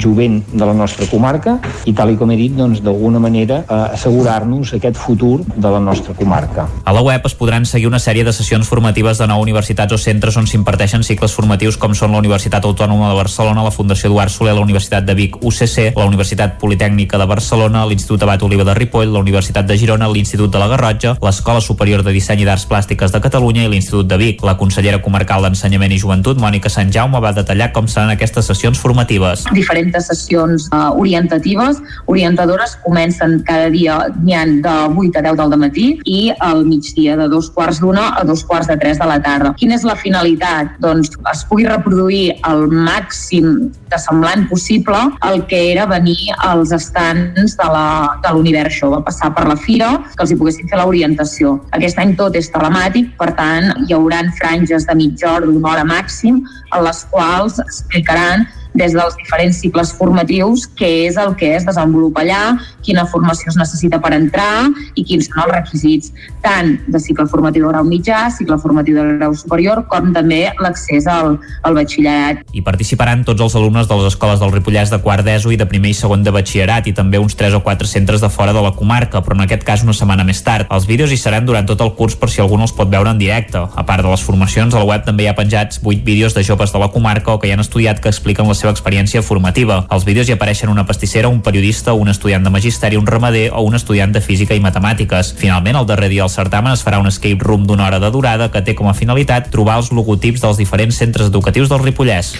jovent de la nostra comarca i tal i com he dit, doncs d'alguna manera eh, assegurar-nos aquest futur de la nostra comarca. A la web es podran seguir una sèrie de sessions formatives de nou universitats o centres on s'imparteixen cicles formatius com són la Universitat Autònoma de Barcelona, la Fundació Eduard Soler, la Universitat de Vic UCC, la Universitat Politècnica de Barcelona, l'Institut Abat Oliva de Ripoll, la Universitat de Girona, l'Institut de la Garrotja, l'Escola Superior de Disseny i d'Arts Plàstiques de Catalunya i l'Institut de Vic. La consellera comarcal d'Ensenyament i Joventut, Mònica Sant Jaume, va detallar com seran aquestes sessions formatives. Diferents sessions uh, orientatives, orientadores, comencen cada dia, n'hi ha de 8 a 10 del matí i al migdia de dos quarts d'una a dos quarts de tres de la tarda. Quina és la finalitat? Doncs es pugui reproduir el màxim de semblant possible el que era venir als estants de l'univers jove, passar per la fira, que els hi poguessin fer l'orientació. Aquest any tot és telemàtic, per tant, hi hauran franges de mitja hora, d'una hora màxim, en les quals explicaran des dels diferents cicles formatius què és el que es desenvolupa allà, quina formació es necessita per entrar i quins són els requisits, tant de cicle formatiu de grau mitjà, cicle formatiu de grau superior, com també l'accés al, al batxillerat. Hi participaran tots els alumnes de les escoles del Ripollès de quart d'ESO i de primer i segon de batxillerat i també uns 3 o 4 centres de fora de la comarca, però en aquest cas una setmana més tard. Els vídeos hi seran durant tot el curs per si algú no els pot veure en directe. A part de les formacions, a la web també hi ha penjats 8 vídeos de joves de la comarca o que hi han estudiat que expliquen les seva experiència formativa. Als vídeos hi apareixen una pastissera, un periodista, un estudiant de magisteri, un ramader o un estudiant de física i matemàtiques. Finalment, el darrer dia del certamen es farà un escape room d'una hora de durada que té com a finalitat trobar els logotips dels diferents centres educatius del Ripollès.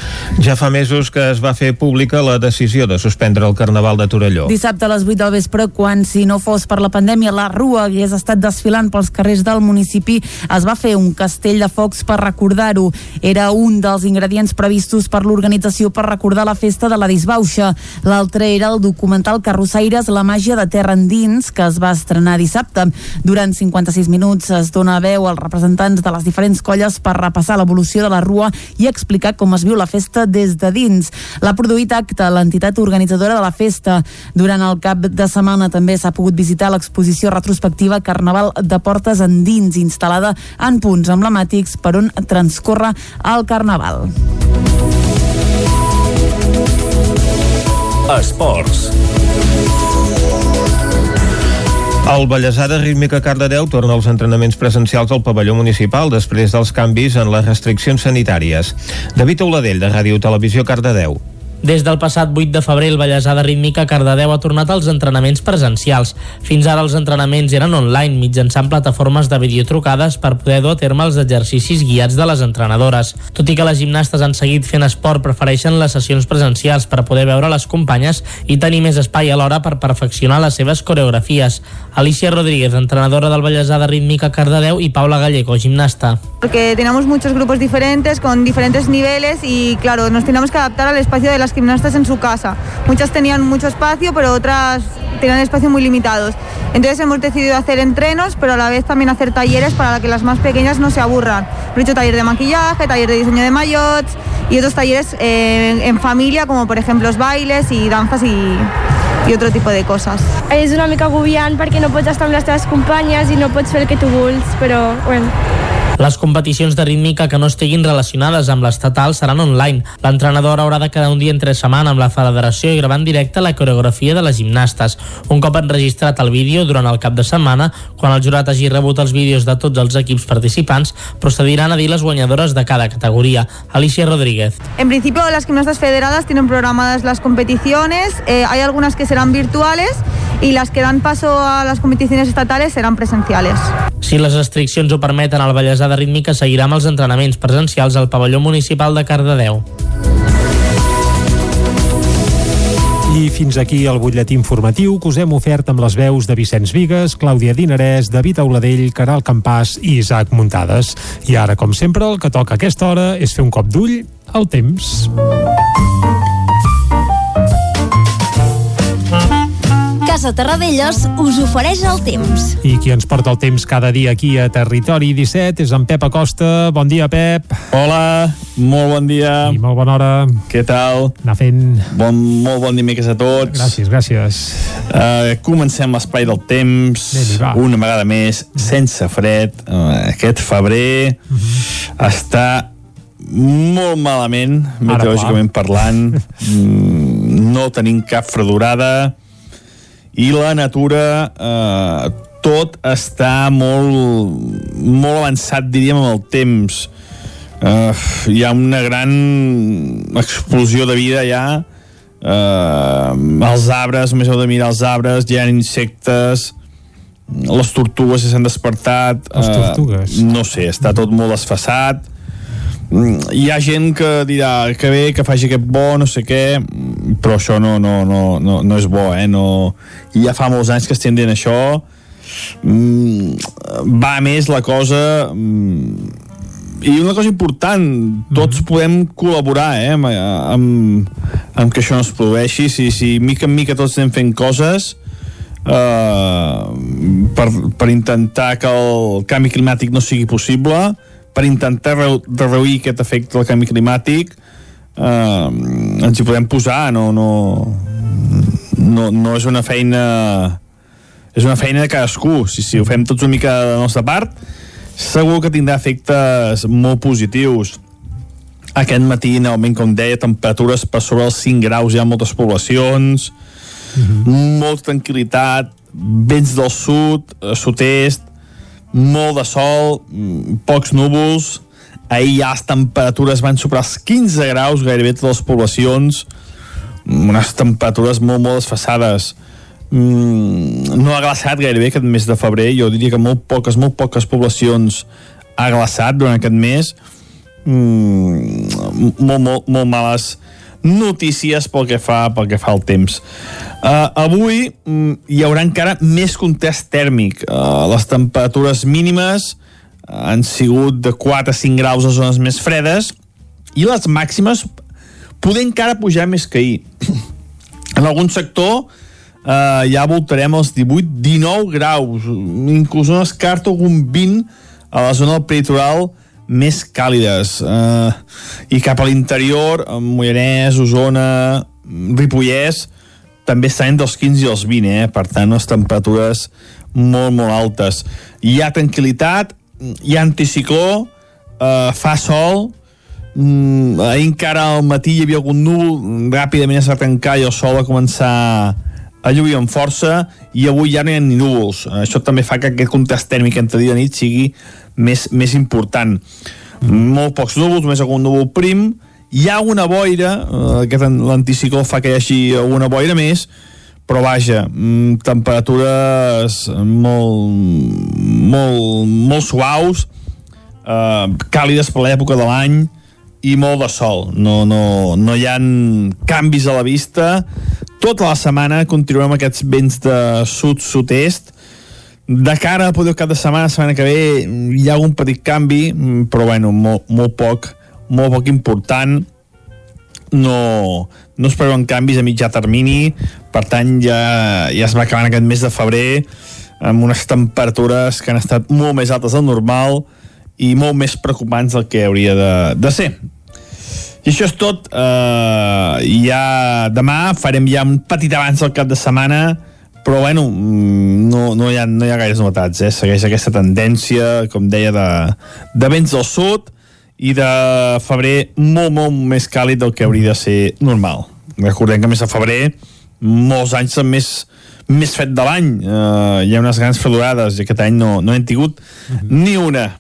Ja fa mesos que es va fer pública la decisió de suspendre el Carnaval de Torelló. Dissabte a les 8 del vespre, quan si no fos per la pandèmia la Rua hagués estat desfilant pels carrers del municipi, es va fer un castell de focs per recordar-ho. Era un dels ingredients previstos per l'organització per recordar la festa de la disbauxa. L'altre era el documental Carrossaires, la màgia de terra endins, que es va estrenar dissabte. Durant 56 minuts es dona veu als representants de les diferents colles per repassar l'evolució de la Rua i explicar com es viu la festa des de dins. L'ha produït acte l'entitat organitzadora de la festa. Durant el cap de setmana també s'ha pogut visitar l'exposició retrospectiva Carnaval de Portes Endins, instal·lada en punts emblemàtics per on transcorre el Carnaval. Esports. El Ballesada Rítmica Cardedeu torna als entrenaments presencials al pavelló municipal després dels canvis en les restriccions sanitàries. David Oladell, de Ràdio Televisió Cardedeu. Des del passat 8 de febrer, el Ballesada Rítmica Cardedeu ha tornat als entrenaments presencials. Fins ara els entrenaments eren online, mitjançant plataformes de videotrucades per poder dur a terme els exercicis guiats de les entrenadores. Tot i que les gimnastes han seguit fent esport, prefereixen les sessions presencials per poder veure les companyes i tenir més espai alhora per perfeccionar les seves coreografies. Alicia Rodríguez, entrenadora del Ballesada Rítmica Cardedeu i Paula Gallego, gimnasta. Porque tenemos muchos grupos diferentes, con diferentes niveles y claro, nos tenemos que adaptar al espacio de las gimnastas en su casa. Muchas tenían mucho espacio, pero otras tenían espacios muy limitados. Entonces hemos decidido hacer entrenos, pero a la vez también hacer talleres para que las más pequeñas no se aburran. Hemos hecho taller de maquillaje, taller de diseño de maillots y otros talleres eh, en familia, como por ejemplo los bailes y danzas y, otro tipus de coses. És una mica agobiant perquè no pots estar amb les teves companyes i no pots fer el que tu vols, però bueno, Les competicions de rítmica que no estiguin relacionades amb l'estatal seran online. L'entrenador haurà de quedar un dia entre setmana amb la federació i gravar en directe la coreografia de les gimnastes. Un cop enregistrat el vídeo durant el cap de setmana, quan el jurat hagi rebut els vídeos de tots els equips participants, procediran a dir les guanyadores de cada categoria. Alicia Rodríguez. En principio las gimnastas federadas tienen programadas las competiciones, eh, hay algunas que serán virtuales y las que dan paso a las competiciones estatales serán presenciales. Si les restriccions ho permeten, el Ballesà de Rítmica seguirà amb els entrenaments presencials al pavelló municipal de Cardedeu. I fins aquí el butlletí informatiu que us hem ofert amb les veus de Vicenç Vigues, Clàudia Dinarès, David Auladell, Caral Campàs i Isaac Muntades. I ara, com sempre, el que toca a aquesta hora és fer un cop d'ull al temps. Casa Terradellos us ofereix el temps. I qui ens porta el temps cada dia aquí a Territori 17 és en Pep Acosta. Bon dia, Pep. Hola, molt bon dia. I molt bona hora. Què tal? Anar fent... Bon, molt bon dimecres a tots. Gràcies, gràcies. Uh, comencem l'espai del temps, una vegada més, sense fred. Uh, aquest febrer uh Mhm. -huh. està molt malament, meteorològicament parlant. Mm, no tenim cap fredurada i la natura eh, tot està molt molt avançat diríem amb el temps. Eh, hi ha una gran explosió de vida ja eh, els arbres, només heu de mirar els arbres hi ha insectes les tortugues s'han despertat Les tortugues? eh, no sé, està tot molt desfassat hi ha gent que dirà que bé, que faci aquest bo, no sé què mm, però això no, no, no, no, no és bo eh? no... I ja fa molts anys que estem dient això. Mm, va més la cosa mm, i una cosa important tots podem col·laborar eh, amb, amb, amb que això no es produeixi. Si, si mica en mica tots anem fent coses eh, per, per intentar que el canvi climàtic no sigui possible per intentar reduir aquest efecte del canvi climàtic eh, ens hi podem posar no, no, no, no és una feina és una feina de cadascú. Si, si ho fem tots una mica de la nostra part segur que tindrà efectes molt positius. Aquest matí, novament, com deia, temperatures per sobre els 5 graus hi ha moltes poblacions, molta tranquil·litat, vents del sud, eh, sud-est, molt de sol, mm, pocs núvols, ahir ja les temperatures van superar els 15 graus gairebé totes les poblacions. Unes temperatures molt molt desfassades. Mm, no ha glaçat gairebé aquest mes de febrer. Jo diria que molt poques, molt poques poblacions ha glaçat durant aquest mes. Mm, molt, molt, molt males notícies pel que fa pel que fa al temps. Uh, avui mm, hi haurà encara més contest tèrmic. Uh, les temperatures mínimes han sigut de 4 a 5 graus a zones més fredes i les màximes poder encara pujar més que ahir. en algun sector uh, ja voltarem els 18-19 graus, inclús no descarto algun 20 a la zona del peritoral més càlides eh, i cap a l'interior Mollanès, Osona Ripollès també estan entre els 15 i els 20 eh? per tant les temperatures molt molt altes hi ha tranquil·litat hi ha anticicló eh, fa sol mm, ahir encara al matí hi havia algun núvol ràpidament es va tancar i el sol va començar a lluir amb força i avui ja no hi ha ni núvols. Això també fa que aquest contrast tèrmic entre dia i nit sigui més, més important. Molt pocs núvols, més algun núvol prim, hi ha una boira, eh, l'anticicló fa que hi hagi una boira més, però vaja, mm, temperatures molt, molt, molt suaus, eh, càlides per l'època de l'any, i molt de sol. No, no, no hi ha canvis a la vista. Tota la setmana continuem aquests vents de sud-sud-est. De cara a poder cap de setmana, setmana que ve, hi ha un petit canvi, però bueno, molt, molt poc, molt poc important. No, no es preveuen canvis a mitjà termini, per tant ja, ja es va acabant aquest mes de febrer amb unes temperatures que han estat molt més altes del normal, i molt més preocupants del que hauria de, de ser. I això és tot. Uh, ja demà farem ja un petit abans del cap de setmana, però bueno, mm, no, no, hi, ha, no hi ha gaires novetats. Eh? Segueix aquesta tendència, com deia, de, de vents del sud i de febrer molt, molt més càlid del que hauria de ser normal. Recordem que a més de febrer molts anys són més, més fet de l'any. Uh, hi ha unes grans fredurades i aquest any no, no hem tingut uh -huh. ni una.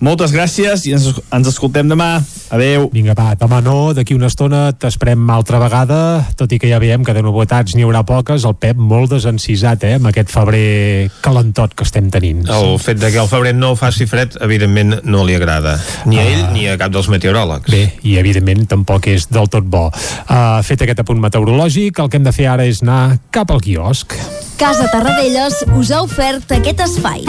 Moltes gràcies i ens, ens escoltem demà. Adeu. Vinga, va, demà no, d'aquí una estona t'esperem altra vegada, tot i que ja veiem que de novetats n'hi haurà poques, el Pep molt desencisat, eh, amb aquest febrer calentot que estem tenint. El fet de que el febrer no faci fred, evidentment, no li agrada. Ni a ell, uh, ni a cap dels meteoròlegs. Bé, i evidentment tampoc és del tot bo. Uh, fet aquest apunt meteorològic, el que hem de fer ara és anar cap al quiosc. Casa Tarradellas us ha ofert aquest espai.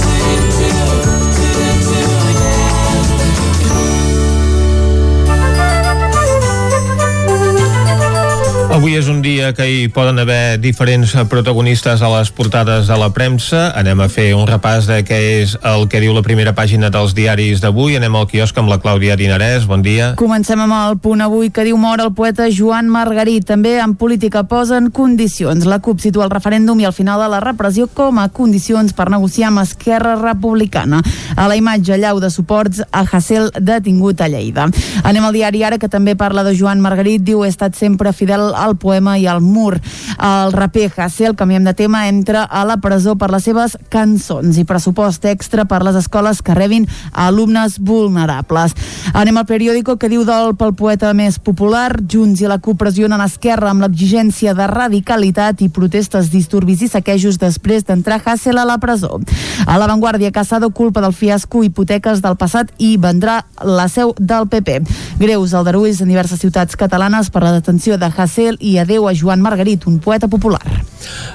Avui és un dia que hi poden haver diferents protagonistes a les portades de la premsa. Anem a fer un repàs de què és el que diu la primera pàgina dels diaris d'avui. Anem al quiosc amb la Clàudia Dinarès. Bon dia. Comencem amb el punt avui que diu mort el poeta Joan Margarit. També en política posen condicions. La CUP situa el referèndum i el final de la repressió com a condicions per negociar amb Esquerra Republicana. A la imatge llau de suports a Hassel detingut a Lleida. Anem al diari Ara que també parla de Joan Margarit. Diu he estat sempre fidel al poema i al mur. El raper Hassel, canviem de tema, entra a la presó per les seves cançons i pressupost extra per les escoles que rebin alumnes vulnerables. Anem al periòdico que diu del pel poeta més popular, Junts i la CUP pressionen Esquerra amb l'exigència de radicalitat i protestes, disturbis i saquejos després d'entrar Hassel a la presó. A l'avantguàrdia, Casado culpa del fiasco hipoteques del passat i vendrà la seu del PP. Greus aldarulls en diverses ciutats catalanes per la detenció de Hassel i adeu a Joan Margarit, un poeta popular.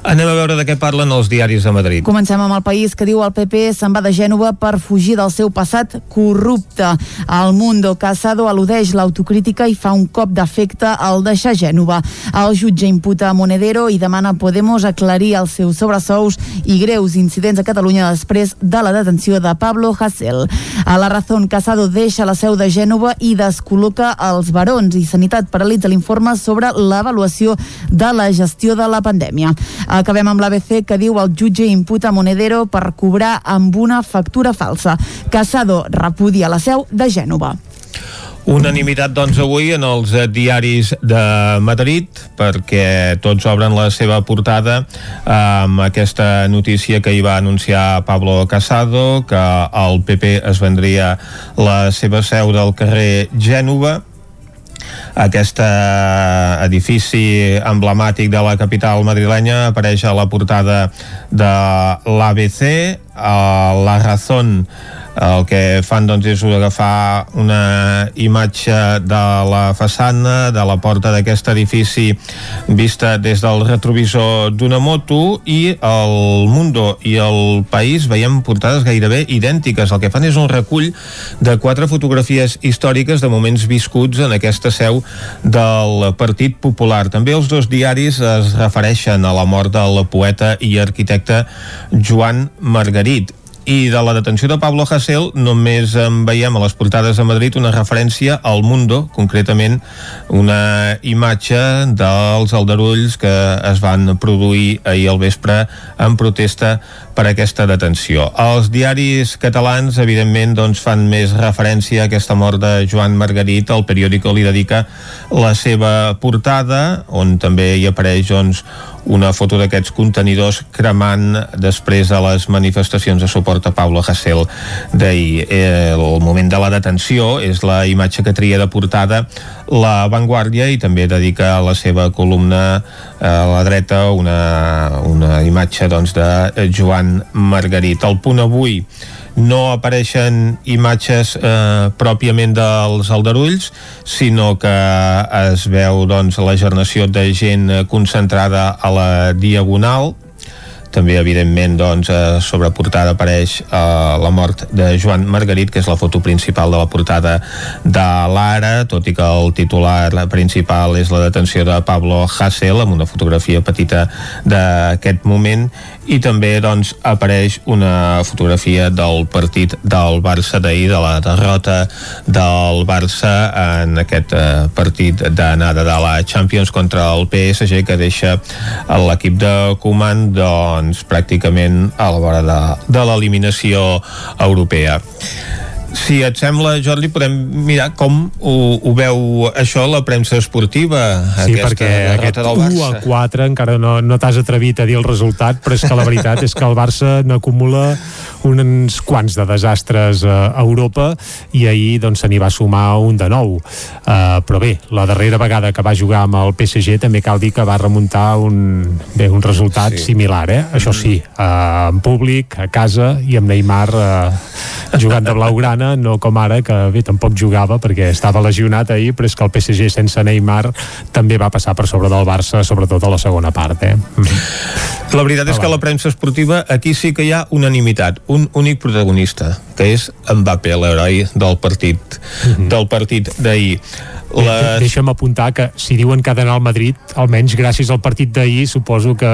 Anem a veure de què parlen els diaris de Madrid. Comencem amb el país que diu el PP se'n va de Gènova per fugir del seu passat corrupte. El Mundo Casado al·ludeix l'autocrítica i fa un cop d'efecte al deixar Gènova. El jutge imputa a Monedero i demana a Podemos aclarir els seus sobresous i greus incidents a Catalunya després de la detenció de Pablo Hasél. A la Razón, Casado deixa la seu de Gènova i descol·loca els barons i Sanitat paralitza l'informe sobre l'avaluació de la gestió de la pandèmia. Acabem amb l'ABC que diu el jutge imputa Monedero per cobrar amb una factura falsa. Casado repudia la seu de Gènova. Unanimitat, doncs, avui en els diaris de Madrid, perquè tots obren la seva portada amb aquesta notícia que hi va anunciar Pablo Casado, que el PP es vendria la seva seu del carrer Gènova, aquest edifici emblemàtic de la capital madrilenya apareix a la portada de l'ABC, a La Razón el que fan doncs, és agafar una imatge de la façana de la porta d'aquest edifici vista des del retrovisor d'una moto i el Mundo i el País veiem portades gairebé idèntiques. El que fan és un recull de quatre fotografies històriques de moments viscuts en aquesta seu del Partit Popular. També els dos diaris es refereixen a la mort del poeta i arquitecte Joan Margarit i de la detenció de Pablo Hasél només en veiem a les portades de Madrid una referència al Mundo, concretament una imatge dels aldarulls que es van produir ahir al vespre en protesta per aquesta detenció. Els diaris catalans, evidentment, doncs, fan més referència a aquesta mort de Joan Margarit. El periòdico li dedica la seva portada, on també hi apareix doncs, una foto d'aquests contenidors cremant després de les manifestacions de suport a Pablo Hasél d'ahir. El moment de la detenció és la imatge que tria de portada la Vanguardia i també dedica a la seva columna a la dreta una, una imatge doncs, de Joan Margarit. El punt avui no apareixen imatges eh, pròpiament dels aldarulls, sinó que es veu doncs, la generació de gent concentrada a la Diagonal, també evidentment doncs, a sobre portada apareix eh, la mort de Joan Margarit que és la foto principal de la portada de l'Ara, tot i que el titular principal és la detenció de Pablo Hasél amb una fotografia petita d'aquest moment i també doncs, apareix una fotografia del partit del Barça d'ahir, de la derrota del Barça en aquest eh, partit d'anada de la Champions contra el PSG que deixa l'equip de Koeman doncs, pràcticament a la vora de, de l'eliminació europea si et sembla, Jordi, podem mirar com ho, ho veu això la premsa esportiva. Sí, perquè aquest 1 a 4 encara no, no t'has atrevit a dir el resultat, però és que la veritat és que el Barça n'acumula uns quants de desastres a Europa i ahir doncs se n'hi va sumar un de nou. Uh, però bé, la darrera vegada que va jugar amb el PSG també cal dir que va remuntar un, bé, un resultat sí. similar, eh? Això sí, uh, en públic, a casa i amb Neymar uh, jugant de blaugrana, no com ara, que bé, tampoc jugava perquè estava lesionat ahir, però és que el PSG sense Neymar també va passar per sobre del Barça, sobretot a la segona part, eh? La veritat és que la premsa esportiva aquí sí que hi ha unanimitat, un únic protagonista, que és Mbappé, l'heroi del partit mm -hmm. del partit d'ahir. Les... Deixa'm apuntar que si diuen que ha d'anar al Madrid, almenys gràcies al partit d'ahir, suposo que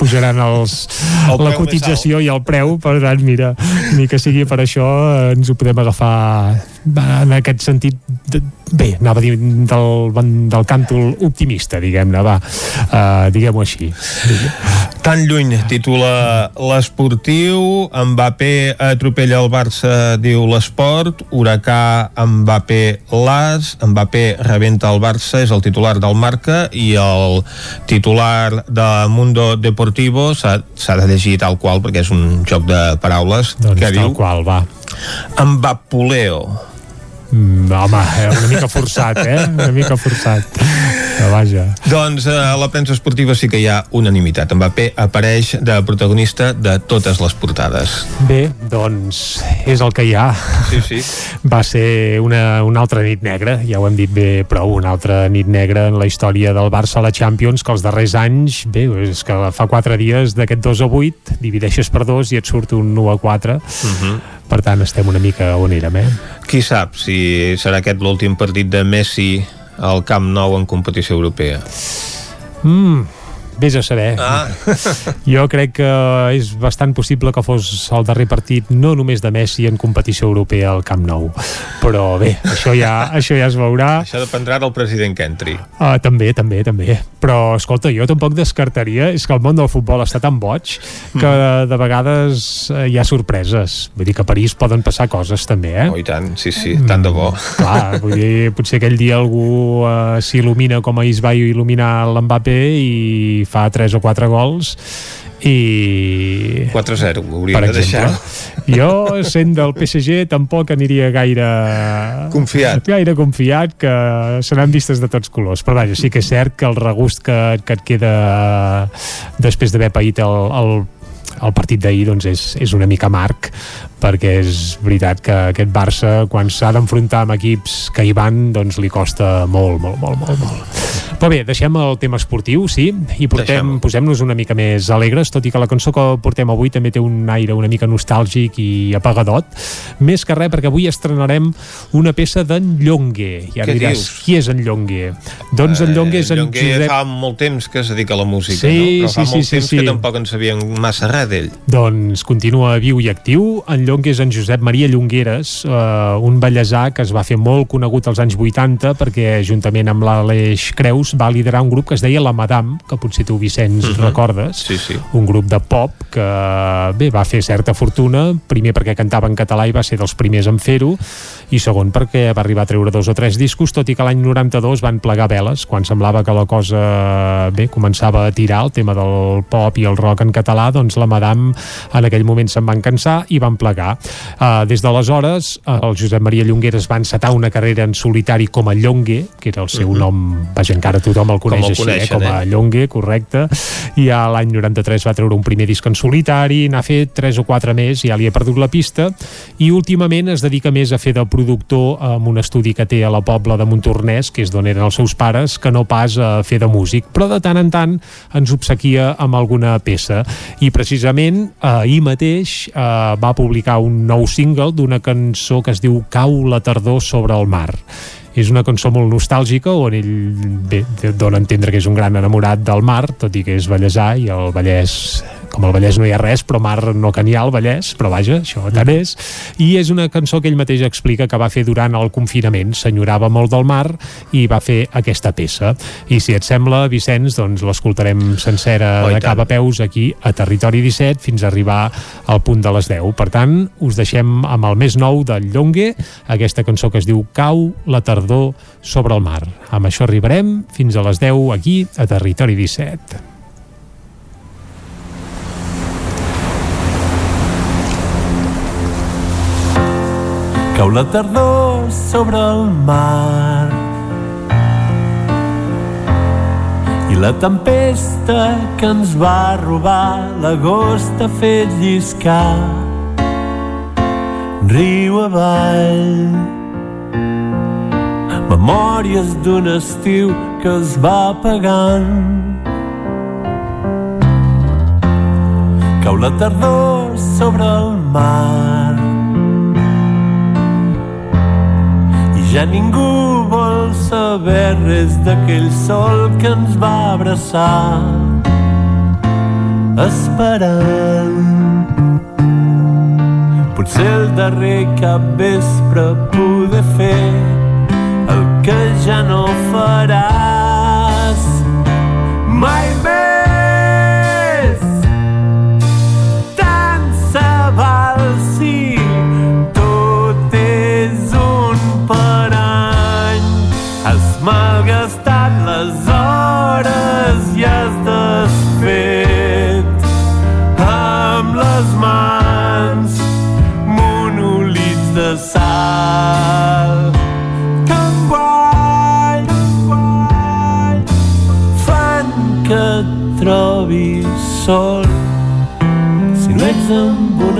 pujaran els, el la cotització i el preu, per tant, mira, ni que sigui per això, ens ho podem agafar en aquest sentit de, bé, anava a dir del, del càntol optimista, diguem-ne, va, uh, diguem-ho així. Tan lluny, titula l'esportiu, Mbappé atropella el Barça, diu l'esport, Huracà, Mbappé, l'As, Mbappé rebenta el Barça, és el titular del Marca, i el titular de Mundo Deportivo s'ha de llegir tal qual, perquè és un joc de paraules, doncs que tal diu... qual, va. Mbapuleo. Mm, home, eh, una mica forçat, eh? Una mica forçat. que vaja. Doncs eh, a la premsa esportiva sí que hi ha unanimitat. Mbappé apareix de protagonista de totes les portades. Bé, doncs és el que hi ha. Sí, sí. Va ser una, una altra nit negra, ja ho hem dit bé prou, una altra nit negra en la història del Barça a la Champions, que els darrers anys, bé, és que fa 4 dies d'aquest 2 a 8, divideixes per 2 i et surt un 1 a 4. Uh -huh. Per tant, estem una mica on érem, eh? Qui sap si serà aquest l'últim partit de Messi al Camp Nou en competició europea? Mm, vés a saber. Ah. Jo crec que és bastant possible que fos el darrer partit no només de Messi en competició europea al Camp Nou. Però bé, això ja, això ja es veurà. Això dependrà del president que entri. Uh, també, també, també. Però, escolta, jo tampoc descartaria, és que el món del futbol està tan boig que de, de vegades eh, hi ha sorpreses. Vull dir que a París poden passar coses també, eh? Oh, i tant, sí, sí, tant de bo. Clar, vull dir, potser aquell dia algú uh, s'il·lumina com ahir es va il·luminar l'Mbappé i fa 3 o 4 gols i 4-0, ho hauríem per de deixar. exemple, jo sent del PSG tampoc aniria gaire Confiat. gaire confiat que seran vistes de tots colors però vaja, sí que és cert que el regust que, que et queda després d'haver paït el, el el partit d'ahir doncs és, és una mica marc perquè és veritat que aquest Barça quan s'ha d'enfrontar amb equips que hi van doncs li costa molt, molt, molt, molt, molt. Però bé, deixem el tema esportiu, sí, i portem, posem-nos una mica més alegres, tot i que la cançó que portem avui també té un aire una mica nostàlgic i apagadot, més que res perquè avui estrenarem una peça d'en Llongue. I ara Què diràs, dius? qui és en Llongue? Doncs en Llongue és en Llonguer Josep... fa molt temps que es dedica a la música, Sí, no? Però fa sí, sí, molt sí, temps sí. que tampoc en sabíem massa res d'ell. Doncs continua viu i actiu. En Llongue és en Josep Maria Llongueres, eh, un ballesà que es va fer molt conegut als anys 80 perquè juntament amb l'Aleix Creus va liderar un grup que es deia La Madame, que potser tu, Vicenç, Mhm. recordes. Sí, sí. Un grup de pop que, bé, va fer certa fortuna, primer perquè cantava en català i va ser dels primers en fer-ho, i segon perquè va arribar a treure dos o tres discos, tot i que l'any 92 van plegar veles, quan semblava que la cosa, bé, començava a tirar el tema del pop i el rock en català, doncs la Madame en aquell moment se'n van cansar i van plegar. Uh, des d'aleshores, uh, el Josep Maria Llongueres va encetar una carrera en solitari com a Llongue, que era el seu Mhm. nom, vaja, encara tothom el coneix el així, coneixen, eh, com a eh? Llongue, correcte, i a l'any 93 va treure un primer disc en solitari, n'ha fet tres o quatre més, ja li he perdut la pista, i últimament es dedica més a fer de productor amb un estudi que té a la Pobla de Montornès, que és d'on eren els seus pares, que no pas a fer de músic, però de tant en tant ens obsequia amb alguna peça. I precisament eh, ahir mateix eh, va publicar un nou single d'una cançó que es diu Cau la tardor sobre el mar. És una cançó molt nostàlgica on ell bé, dona a entendre que és un gran enamorat del mar, tot i que és vallèsà i el Vallès, com al Vallès no hi ha res però mar no que n'hi ha al Vallès però vaja, això tant és. I és una cançó que ell mateix explica que va fer durant el confinament, s'enyorava molt del mar i va fer aquesta peça. I si et sembla, Vicenç, doncs l'escoltarem sencera Oh, de cap a peus aquí a Territori 17 fins a arribar al punt de les 10 per tant, us deixem amb el més nou del Llongue, aquesta cançó que es diu Cau la tardor sobre el mar. Amb això arribarem fins a les 10 aquí a Territori 17 Cau la tardor sobre el mar. I la tempesta que ens va robar l'agost ha fet lliscar riu avall. Memòries d'un estiu que es va apagant. Cau la tardor sobre el mar ja ningú vol saber res d'aquell sol que ens va abraçar. Esperant. Potser el darrer cap vespre poder fer el que ja no faràs amb un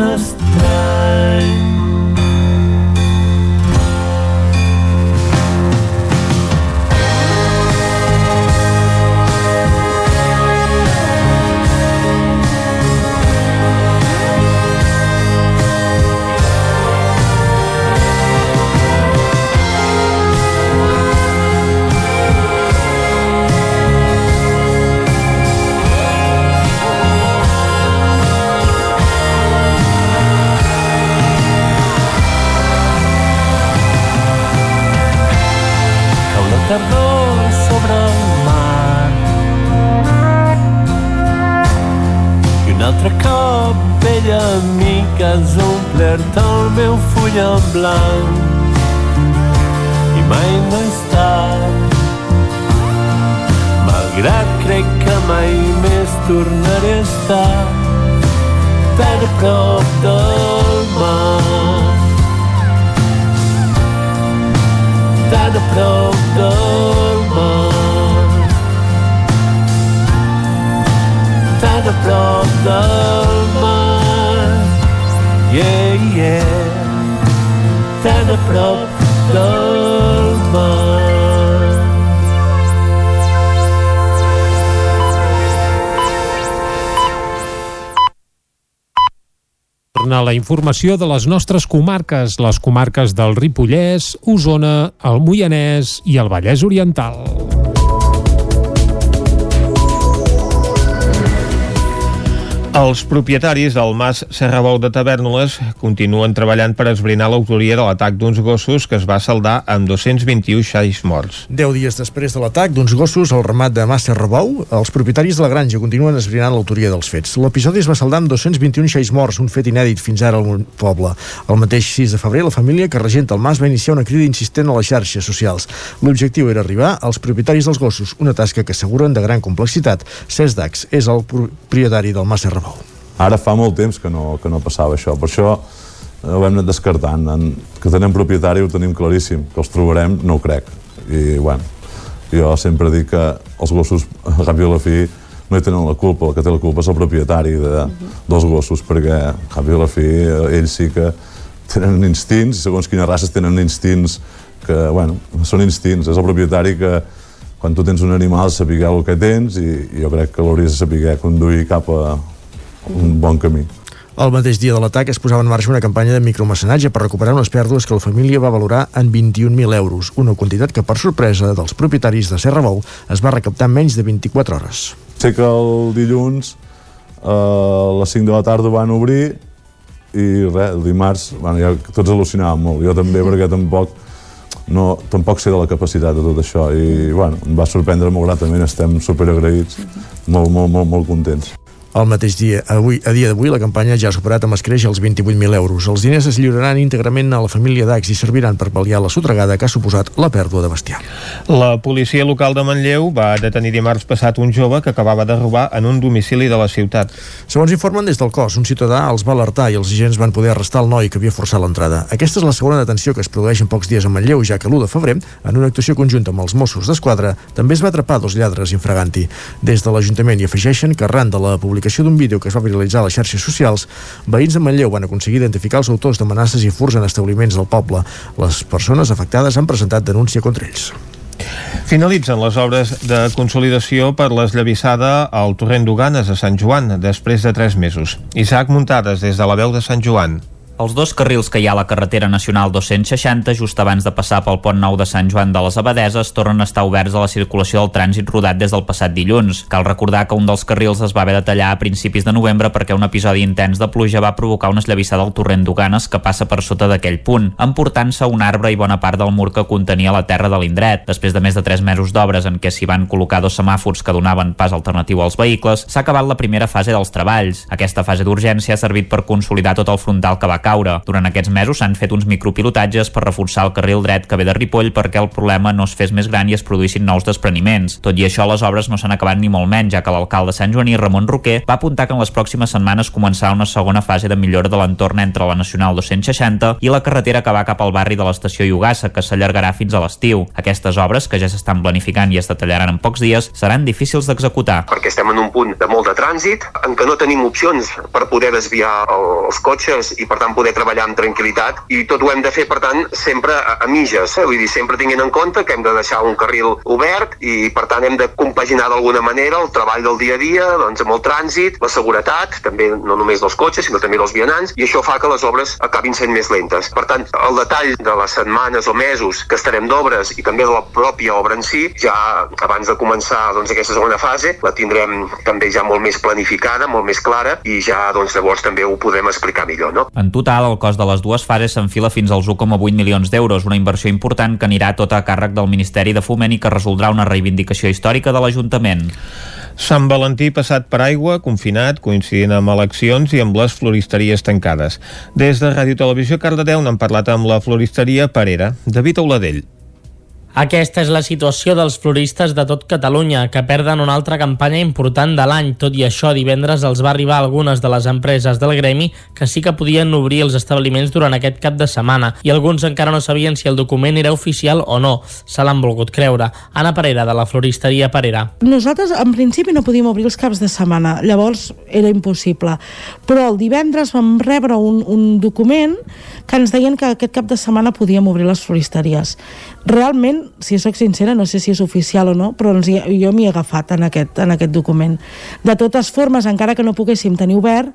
has omplert el meu full en blanc. I mai no és tard. Malgrat crec que mai més tornaré a estar tan a prop del mar. Tan a prop del mar. Tan a prop del mar yeah, yeah tan a prop del mar Torna la informació de les nostres comarques, les comarques del Ripollès, Osona, el Moianès i el Vallès Oriental. Els propietaris del Mas Serrabou de Tavernoles continuen treballant per esbrinar l'autoria de l'atac d'uns gossos que es va saldar amb 221 xais morts. Deu dies després de l'atac d'uns gossos al ramat de Massa Rebou, els propietaris de la granja continuen esbrinant l'autoria dels fets. L'episodi es va saldar amb 221 xais morts, un fet inèdit fins ara al poble. El mateix 6 de febrer, la família que regenta el mas va iniciar una crida insistent a les xarxes socials. L'objectiu era arribar als propietaris dels gossos, una tasca que asseguren de gran complexitat. Cesc Dax és el propietari del Massa Rebou. Ara fa molt temps que no, que no passava això, per això ho hem anat descartant. En, que tenem propietari ho tenim claríssim, que els trobarem no ho crec. I, bueno, jo sempre dic que els gossos, a cap i a la fi, no hi tenen la culpa, el que té la culpa és el propietari de, dels gossos, perquè a cap i a la fi ells sí que tenen instints, segons quines races tenen instints que, bueno, són instints, és el propietari que quan tu tens un animal saber el que tens i jo crec que l'hauries de saber conduir cap a un bon camí. El mateix dia de l'atac es posava en marxa una campanya de micromecenatge per recuperar unes pèrdues que la família va valorar en 21.000 euros, una quantitat que, per sorpresa dels propietaris de Serra Bou, es va recaptar en menys de 24 hores. Sé que el dilluns eh, a les 5 de la tarda van obrir i res, el dimarts bueno, ja tots al·lucinàvem molt, jo també perquè tampoc no, tampoc sé de la capacitat de tot això i bueno, em va sorprendre molt gratament, estem superagraïts, molt, molt, molt, molt contents. El mateix dia, avui, a dia d'avui, la campanya ja ha superat amb escreix els 28.000 euros. Els diners es lliuraran íntegrament a la família d'Ax i serviran per pal·liar la sotregada que ha suposat la pèrdua de bestiar. La policia local de Manlleu va detenir dimarts passat un jove que acabava de robar en un domicili de la ciutat. Segons informen des del cos, un ciutadà els va alertar i els agents van poder arrestar el noi que havia forçat l'entrada. Aquesta és la segona detenció que es produeix en pocs dies a Manlleu, ja que l'1 de febrer, en una actuació conjunta amb els Mossos d'Esquadra, també es va atrapar dos lladres infraganti. Des de l'Ajuntament hi afegeixen que arran de la publicació d'un vídeo que es va viralitzar a les xarxes socials, veïns de Manlleu van aconseguir identificar els autors d'amenaces i furs en establiments del poble. Les persones afectades han presentat denúncia contra ells. Finalitzen les obres de consolidació per l'esllavissada al torrent d'Uganes a Sant Joan, després de tres mesos. Isaac Muntades, des de la veu de Sant Joan. Els dos carrils que hi ha a la carretera nacional 260, just abans de passar pel pont nou de Sant Joan de les Abadeses, tornen a estar oberts a la circulació del trànsit rodat des del passat dilluns. Cal recordar que un dels carrils es va haver de tallar a principis de novembre perquè un episodi intens de pluja va provocar una esllavissada al torrent d'Uganes que passa per sota d'aquell punt, emportant-se un arbre i bona part del mur que contenia la terra de l'indret. Després de més de 3 mesos d'obres en què s'hi van col·locar dos semàfors que donaven pas alternatiu als vehicles, s'ha acabat la primera fase dels treballs. Aquesta fase d'urgència ha servit per consolidar tot el frontal que va caure. Durant aquests mesos s'han fet uns micropilotatges per reforçar el carril dret que ve de Ripoll perquè el problema no es fes més gran i es produïssin nous despreniments. Tot i això, les obres no s'han acabat ni molt menys, ja que l'alcalde Sant Joaní, Ramon Roquer, va apuntar que en les pròximes setmanes començarà una segona fase de millora de l'entorn entre la Nacional 260 i la carretera que va cap al barri de l'estació Iugassa, que s'allargarà fins a l'estiu. Aquestes obres, que ja s'estan planificant i es detallaran en pocs dies, seran difícils d'executar. perquè estem en un punt de molt de trànsit, en què no tenim opcions per poder desviar el- els cotxes i per tant poder treballar amb tranquil·litat i tot ho hem de fer per tant sempre a, a mitges, eh? vull dir, sempre tinguent en compte que hem de deixar un carril obert i per tant hem de compaginar d'alguna manera el treball del dia a dia doncs, amb el trànsit, la seguretat, també no només dels cotxes sinó també dels vianants i això fa que les obres acabin sent més lentes. Per tant, el detall de les setmanes o mesos que estarem d'obres i també de la pròpia obra en si, ja abans de començar doncs, aquesta segona fase, la tindrem també ja molt més planificada, molt més clara i ja doncs, llavors també ho podrem explicar millor. No? En total, el cost de les dues fases s'enfila fins als 1,8 milions d'euros, una inversió important que anirà tota a càrrec del Ministeri de Foment i que resoldrà una reivindicació històrica de l'Ajuntament. Sant Valentí passat per aigua, confinat, coincidint amb eleccions i amb les floristeries tancades. Des de Ràdio Televisió Cardedeu n'han parlat amb la floristeria Parera. David Auladell. Aquesta és la situació dels floristes de tot Catalunya, que perden una altra campanya important de l'any. Tot i això, divendres els va arribar algunes de les empreses del gremi que sí que podien obrir els establiments durant aquest cap de setmana i alguns encara no sabien si el document era oficial o no. Se l'han volgut creure. Anna Parera, de la floristeria Parera. Nosaltres, en principi, no podíem obrir els caps de setmana, llavors era impossible. Però el divendres vam rebre un, un document que ens deien que aquest cap de setmana podíem obrir les floristeries. Realment, si sóc sincera, no sé si és oficial o no, però ens hi, jo m'hi he agafat en aquest, en aquest document. De totes formes, encara que no poguéssim tenir obert,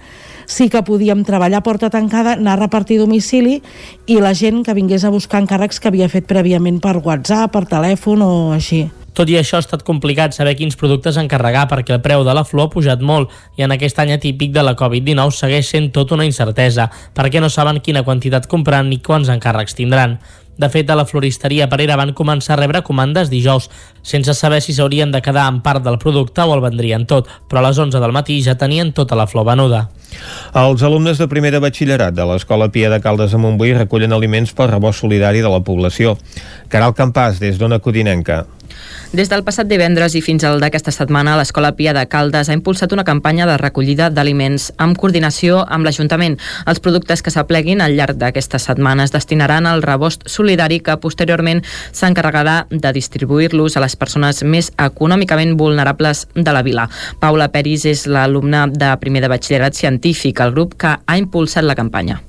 sí que podíem treballar porta tancada, anar a repartir domicili i la gent que vingués a buscar encàrrecs que havia fet prèviament per WhatsApp, per telèfon o així. Tot i això ha estat complicat saber quins productes encarregar perquè el preu de la flor ha pujat molt i en aquest any atípic de la Covid-19 segueix sent tot una incertesa perquè no saben quina quantitat compraran ni quants encàrrecs tindran. De fet, a la floristeria Parera van començar a rebre comandes dijous, sense saber si s'haurien de quedar amb part del producte o el vendrien tot, però a les 11 del matí ja tenien tota la flor venuda. Els alumnes de primer de batxillerat de l'Escola Pia de Caldes de Montbui recullen aliments pel rebost solidari de la població. Caral Campàs, des d'Ona Codinenca. Des del passat divendres i fins al d'aquesta setmana, l'Escola Pia de Caldes ha impulsat una campanya de recollida d'aliments amb coordinació amb l'Ajuntament. Els productes que s'apleguin al llarg d'aquesta setmana es destinaran al rebost solidari que posteriorment s'encarregarà de distribuir-los a les persones més econòmicament vulnerables de la vila. Paula Peris és l'alumna de primer de batxillerat científic, el grup que ha impulsat la campanya.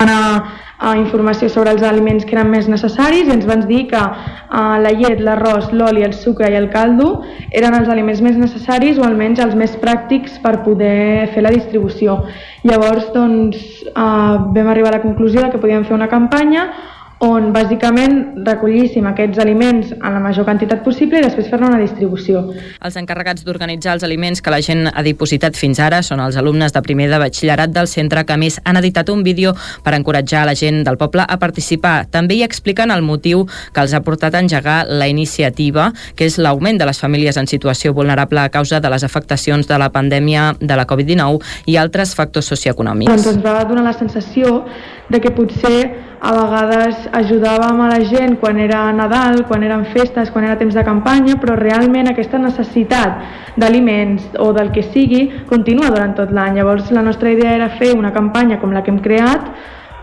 A informació sobre els aliments que eren més necessaris i ens van dir que uh, la llet, l'arròs, l'oli, el sucre i el caldo eren els aliments més necessaris o almenys els més pràctics per poder fer la distribució. Llavors doncs, uh, vam arribar a la conclusió que podíem fer una campanya on bàsicament recollíssim aquests aliments en la major quantitat possible i després fer-ne una distribució. Els encarregats d'organitzar els aliments que la gent ha dipositat fins ara són els alumnes de primer de batxillerat del centre que més han editat un vídeo per encoratjar la gent del poble a participar. També hi expliquen el motiu que els ha portat a engegar la iniciativa, que és l'augment de les famílies en situació vulnerable a causa de les afectacions de la pandèmia de la Covid-19 i altres factors socioeconòmics. Doncs ens va donar la sensació de que potser a vegades ajudàvem a la gent quan era Nadal, quan eren festes, quan era temps de campanya, però realment aquesta necessitat d'aliments o del que sigui continua durant tot l'any. Llavors la nostra idea era fer una campanya com la que hem creat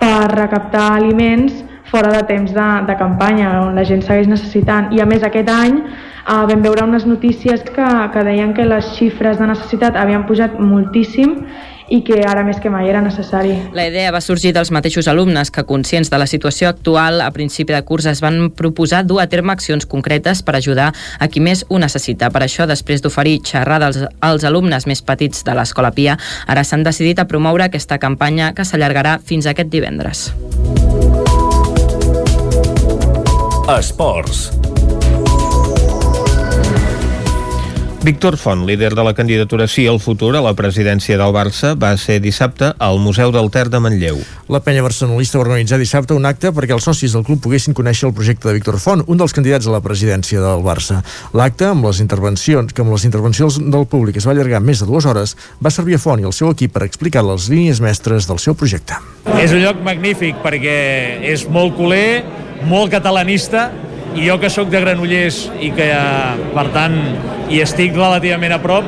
per recaptar aliments fora de temps de, de campanya, on la gent segueix necessitant. I a més aquest any eh, vam veure unes notícies que, que deien que les xifres de necessitat havien pujat moltíssim i que ara més que mai era necessari. La idea va sorgir dels mateixos alumnes que, conscients de la situació actual, a principi de curs es van proposar dur a terme accions concretes per ajudar a qui més ho necessita. Per això, després d'oferir xerrades als, als alumnes més petits de l'Escola Pia, ara s'han decidit a promoure aquesta campanya que s'allargarà fins aquest divendres. Esports. Víctor Font, líder de la candidatura Sí al futur a la presidència del Barça, va ser dissabte al Museu del Ter de Manlleu. La penya barcelonista va organitzar dissabte un acte perquè els socis del club poguessin conèixer el projecte de Víctor Font, un dels candidats a la presidència del Barça. L'acte, amb les intervencions, que amb les intervencions del públic es va allargar més de dues hores, va servir a Font i al seu equip per explicar les línies mestres del seu projecte. És un lloc magnífic perquè és molt culer, molt catalanista, i jo que sóc de Granollers i que, per tant, hi estic relativament a prop,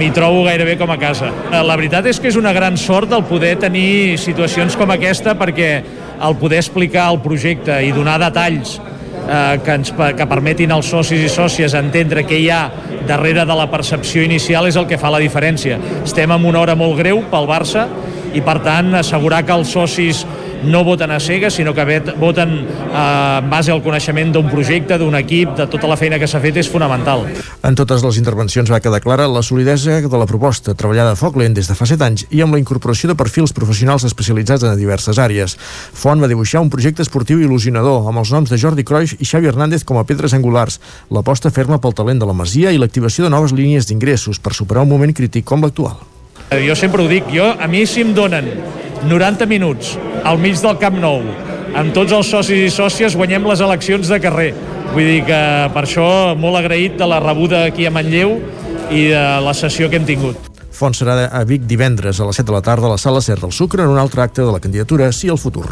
m'hi trobo gairebé com a casa. La veritat és que és una gran sort el poder tenir situacions com aquesta perquè el poder explicar el projecte i donar detalls eh, que, ens, que permetin als socis i sòcies entendre què hi ha darrere de la percepció inicial és el que fa la diferència. Estem en una hora molt greu pel Barça i per tant assegurar que els socis no voten a cegues, sinó que voten eh, en base al coneixement d'un projecte, d'un equip, de tota la feina que s'ha fet és fonamental. En totes les intervencions va quedar clara la solidesa de la proposta, treballada a foc lent des de fa 7 anys i amb la incorporació de perfils professionals especialitzats en diverses àrees. Font va dibuixar un projecte esportiu il·lusionador amb els noms de Jordi Cruyff i Xavi Hernández com a pedres angulars, l'aposta ferma pel talent de la Masia i l'activació de noves línies d'ingressos per superar un moment crític com l'actual. Jo sempre ho dic, jo, a mi si em donen 90 minuts al mig del Camp Nou amb tots els socis i sòcies guanyem les eleccions de carrer. Vull dir que per això molt agraït de la rebuda aquí a Manlleu i de la sessió que hem tingut. Font serà a Vic divendres a les 7 de la tarda a la sala Ser del Sucre en un altre acte de la candidatura Sí al futur.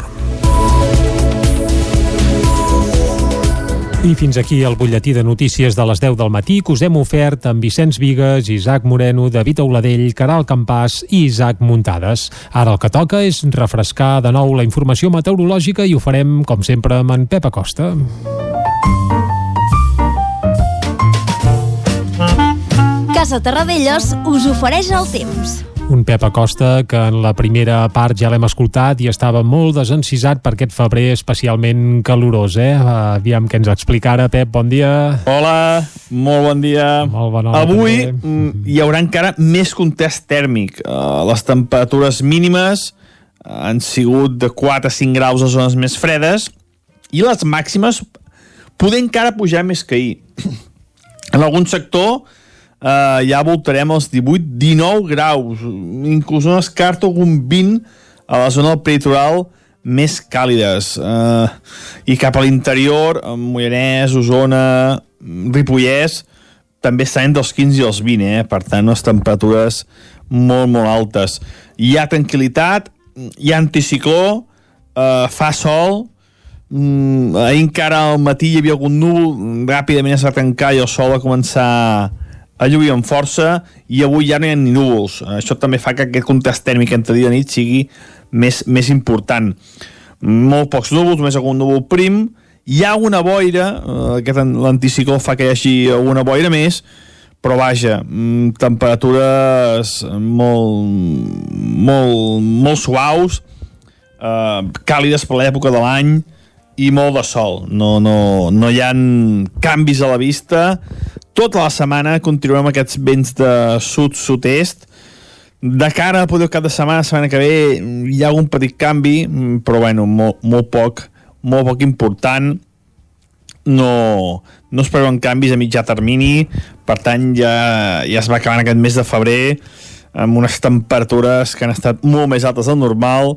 I fins aquí el butlletí de notícies de les 10 del matí que us hem ofert amb Vicenç Vigues, Isaac Moreno, David Auladell, Caral Campàs i Isaac Muntades. Ara el que toca és refrescar de nou la informació meteorològica i ho farem, com sempre, amb en Pep Acosta. Casa Terradellos us ofereix el temps un Pep Acosta que en la primera part ja l'hem escoltat i estava molt desencisat per aquest febrer especialment calorós, eh? Aviam què ens explica ara, Pep, bon dia. Hola, molt bon dia. Molt bona hora, Avui també. mm, hi haurà encara més contest tèrmic. Uh, les temperatures mínimes han sigut de 4 a 5 graus a zones més fredes i les màximes poder encara pujar més que ahir. En algun sector eh, ja voltarem els 18-19 graus, inclús no descarto algun 20 a la zona del peritoral més càlides. Eh, I cap a l'interior, Mollanès, Osona, Ripollès, també estan dels 15 i els 20, eh? per tant, unes temperatures molt, molt altes. Hi ha tranquil·litat, hi ha anticicló, eh, fa sol, mm, ahir encara al matí hi havia algun núvol, ràpidament es va tancar i el sol va començar a lluir amb força i avui ja no hi ha ni núvols. Això també fa que aquest contrast tèrmic entre dia i nit sigui més, més important. Molt pocs núvols, només algun núvol prim, hi ha una boira, eh, aquest l'anticicló fa que hi hagi alguna boira més, però vaja, mm, temperatures molt, molt, molt suaus, eh, càlides per l'època de l'any i molt de sol. No, no, no hi ha canvis a la vista. Tota la setmana continuem aquests vents de sud-sud-est. De cara a poder cap de setmana, setmana que ve, hi ha algun petit canvi, però bueno, molt, molt poc, molt poc important no, no es preveuen canvis a mitjà termini, per tant ja, ja es va acabant aquest mes de febrer amb unes temperatures que han estat molt més altes del normal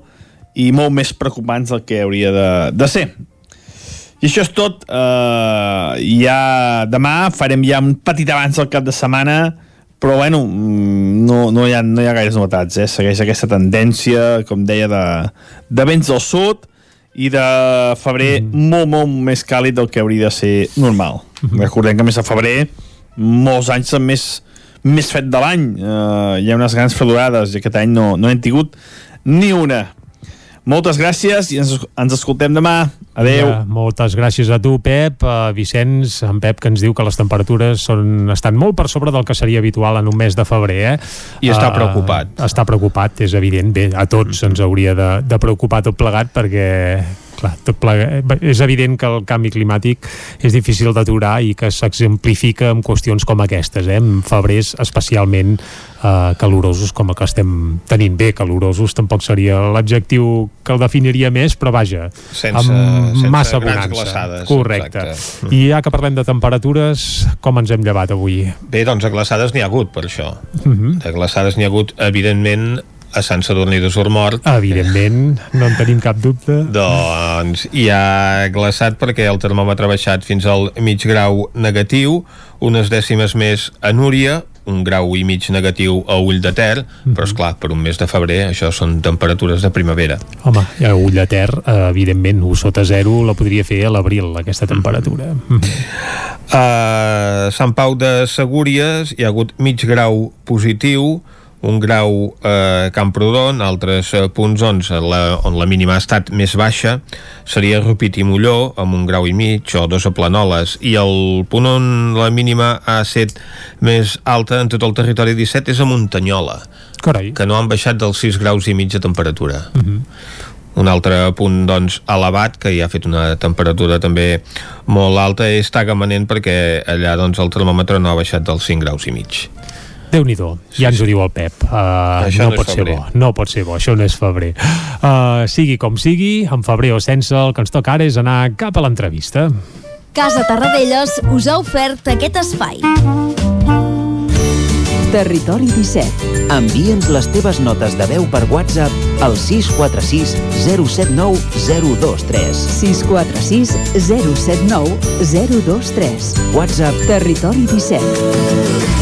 i molt més preocupants del que hauria de, de ser. I això és tot. Uh, ja demà farem ja un petit abans del cap de setmana, però bueno, no, no, hi, ha, no hi ha gaires novetats. Eh? Segueix aquesta tendència, com deia, de, de vents del sud, i de febrer mm. molt, molt més càlid del que hauria de ser normal. Mm -hmm. Recordem que més de febrer molts anys són més, més fet de l'any. Uh, hi ha unes grans fredurades i aquest any no, no hem tingut ni una. Moltes gràcies i ens, ens escoltem demà. Adeu. Ja, moltes gràcies a tu, Pep. Uh, Vicenç, en Pep, que ens diu que les temperatures són, estan molt per sobre del que seria habitual en un mes de febrer. Eh? I està preocupat. Està preocupat, és evident. Bé, a tots ens hauria de, de preocupar tot plegat perquè clar, tot plega, és evident que el canvi climàtic és difícil d'aturar i que s'exemplifica amb qüestions com aquestes, eh? en febrers especialment eh, calorosos com el que estem tenint bé, calorosos tampoc seria l'adjectiu que el definiria més, però vaja, sense, amb sense massa bonança. glaçades. Correcte. Exacte. I ja que parlem de temperatures, com ens hem llevat avui? Bé, doncs a glaçades n'hi ha hagut, per això. Uh -huh. De glaçades n'hi ha hagut, evidentment, a Sant Sadurní de Sormort. Evidentment, no en tenim cap dubte. Doncs hi ha glaçat perquè el termòmetre ha baixat fins al mig grau negatiu, unes dècimes més a Núria, un grau i mig negatiu a Ull de Ter, però és clar, per un mes de febrer això són temperatures de primavera. Home, a Ull de Ter, evidentment, 1 sota 0 la podria fer a l'abril, aquesta temperatura. Mm -hmm. A Sant Pau de Segúries hi ha hagut mig grau positiu, un grau a Camprodon, altres eh, punts on la, on la mínima ha estat més baixa seria Rupit i Molló amb un grau i mig o dos a Planoles i el punt on la mínima ha estat més alta en tot el territori 17 és a Muntanyola Carai. que no han baixat dels 6 graus i mig de temperatura Mm -hmm. un altre punt doncs, elevat que ja ha fet una temperatura també molt alta és Tagamanent perquè allà doncs, el termòmetre no ha baixat dels 5 graus i mig déu nhi ja ens ho diu el Pep uh, Això no, no pot ser febrer. bo, no pot ser bo, això no és febrer uh, sigui com sigui, en febrer o sense el que ens toca ara és anar cap a l'entrevista Casa Tarradellas us ha ofert aquest espai. Territori 17. Envia'ns les teves notes de veu per WhatsApp al 646 079 023. 646 079 023. WhatsApp Territori 17.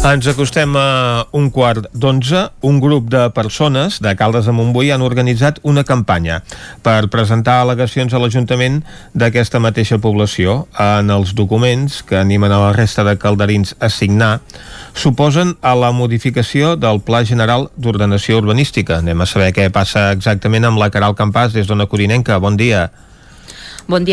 Ens acostem a un quart d'onze. Un grup de persones de Caldes de Montbui han organitzat una campanya per presentar al·legacions a l'Ajuntament d'aquesta mateixa població. En els documents que animen a la resta de calderins a signar suposen a la modificació del Pla General d'Ordenació Urbanística. Anem a saber què passa exactament amb la Caral Campàs des d'Ona Corinenca. Bon dia. Bon dia,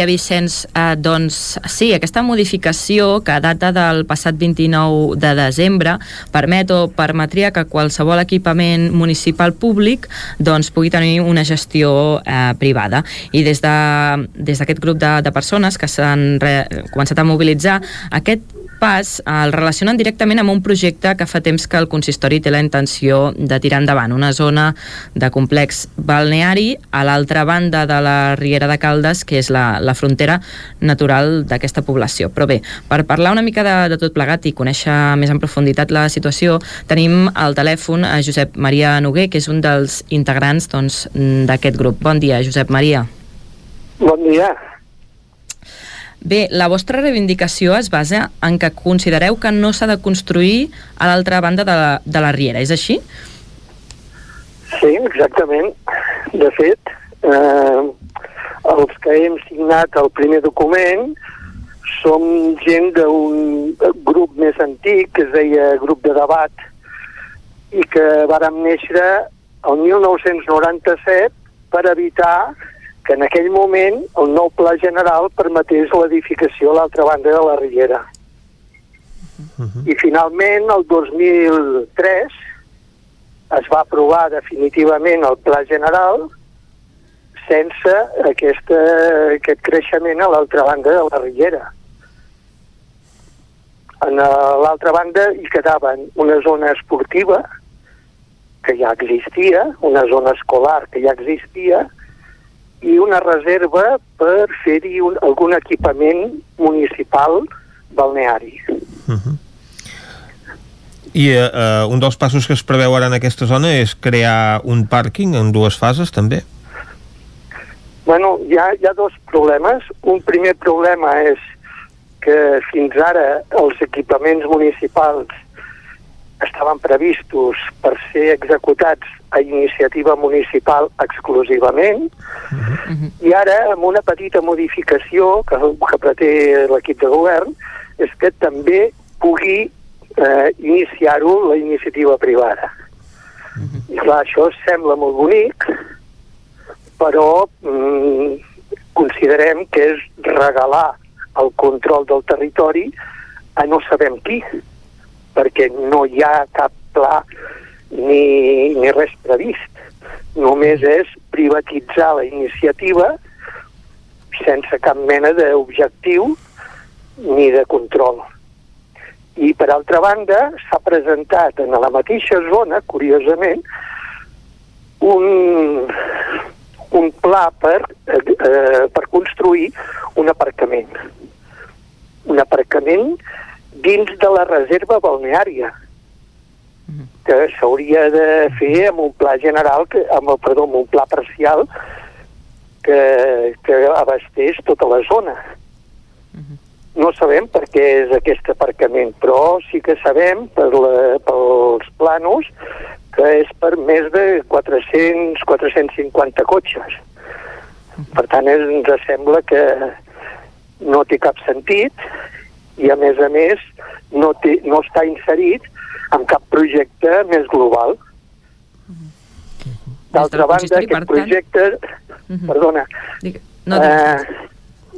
Vicenç. Eh, doncs sí, aquesta modificació que data del passat 29 de desembre permet o permetria que qualsevol equipament municipal públic doncs, pugui tenir una gestió eh, privada. I des d'aquest de, des grup de, de persones que s'han començat a mobilitzar, aquest pas el relacionen directament amb un projecte que fa temps que el consistori té la intenció de tirar endavant, una zona de complex balneari a l'altra banda de la Riera de Caldes, que és la, la frontera natural d'aquesta població. Però bé, per parlar una mica de, de tot plegat i conèixer més en profunditat la situació, tenim al telèfon a Josep Maria Noguer, que és un dels integrants doncs, d'aquest grup. Bon dia, Josep Maria. Bon dia. Bé, la vostra reivindicació es basa en que considereu que no s'ha de construir a l'altra banda de la, de la Riera, és així? Sí, exactament. De fet, eh, els que hem signat el primer document som gent d'un grup més antic que es deia Grup de Debat i que vàrem néixer el 1997 per evitar que en aquell moment el nou pla general permetés l'edificació a l'altra banda de la Riera. Uh -huh. I finalment, el 2003, es va aprovar definitivament el pla general sense aquesta, aquest creixement a l'altra banda de la Riera. En l'altra banda hi quedaven una zona esportiva que ja existia, una zona escolar que ja existia, i una reserva per fer-hi algun equipament municipal balneari. Uh -huh. I eh, un dels passos que es preveu ara en aquesta zona és crear un pàrquing en dues fases, també? Bueno, hi ha, hi ha dos problemes. Un primer problema és que fins ara els equipaments municipals estaven previstos per ser executats a iniciativa municipal exclusivament uh -huh. i ara amb una petita modificació que, que pretén l'equip de govern és que també pugui eh, iniciar-ho la iniciativa privada. I clar, això sembla molt bonic, però mm, considerem que és regalar el control del territori a no sabem qui, perquè no hi ha cap pla ni, ni res previst. Només és privatitzar la iniciativa sense cap mena d'objectiu ni de control. I, per altra banda, s'ha presentat en la mateixa zona, curiosament, un, un pla per, eh, eh, per construir un aparcament. Un aparcament dins de la reserva balneària que s'hauria de fer amb un pla general, que, amb, el- perdó, amb un pla parcial que, que abasteix tota la zona. No sabem per què és aquest aparcament, però sí que sabem per la, pels planos que és per més de 400-450 cotxes. Per tant, ens sembla que no té cap sentit i, a més a més, no, té, no està inserit en cap projecte més global. D'altra banda, consistori, per aquest tant- projecte... Perdona. No, eh,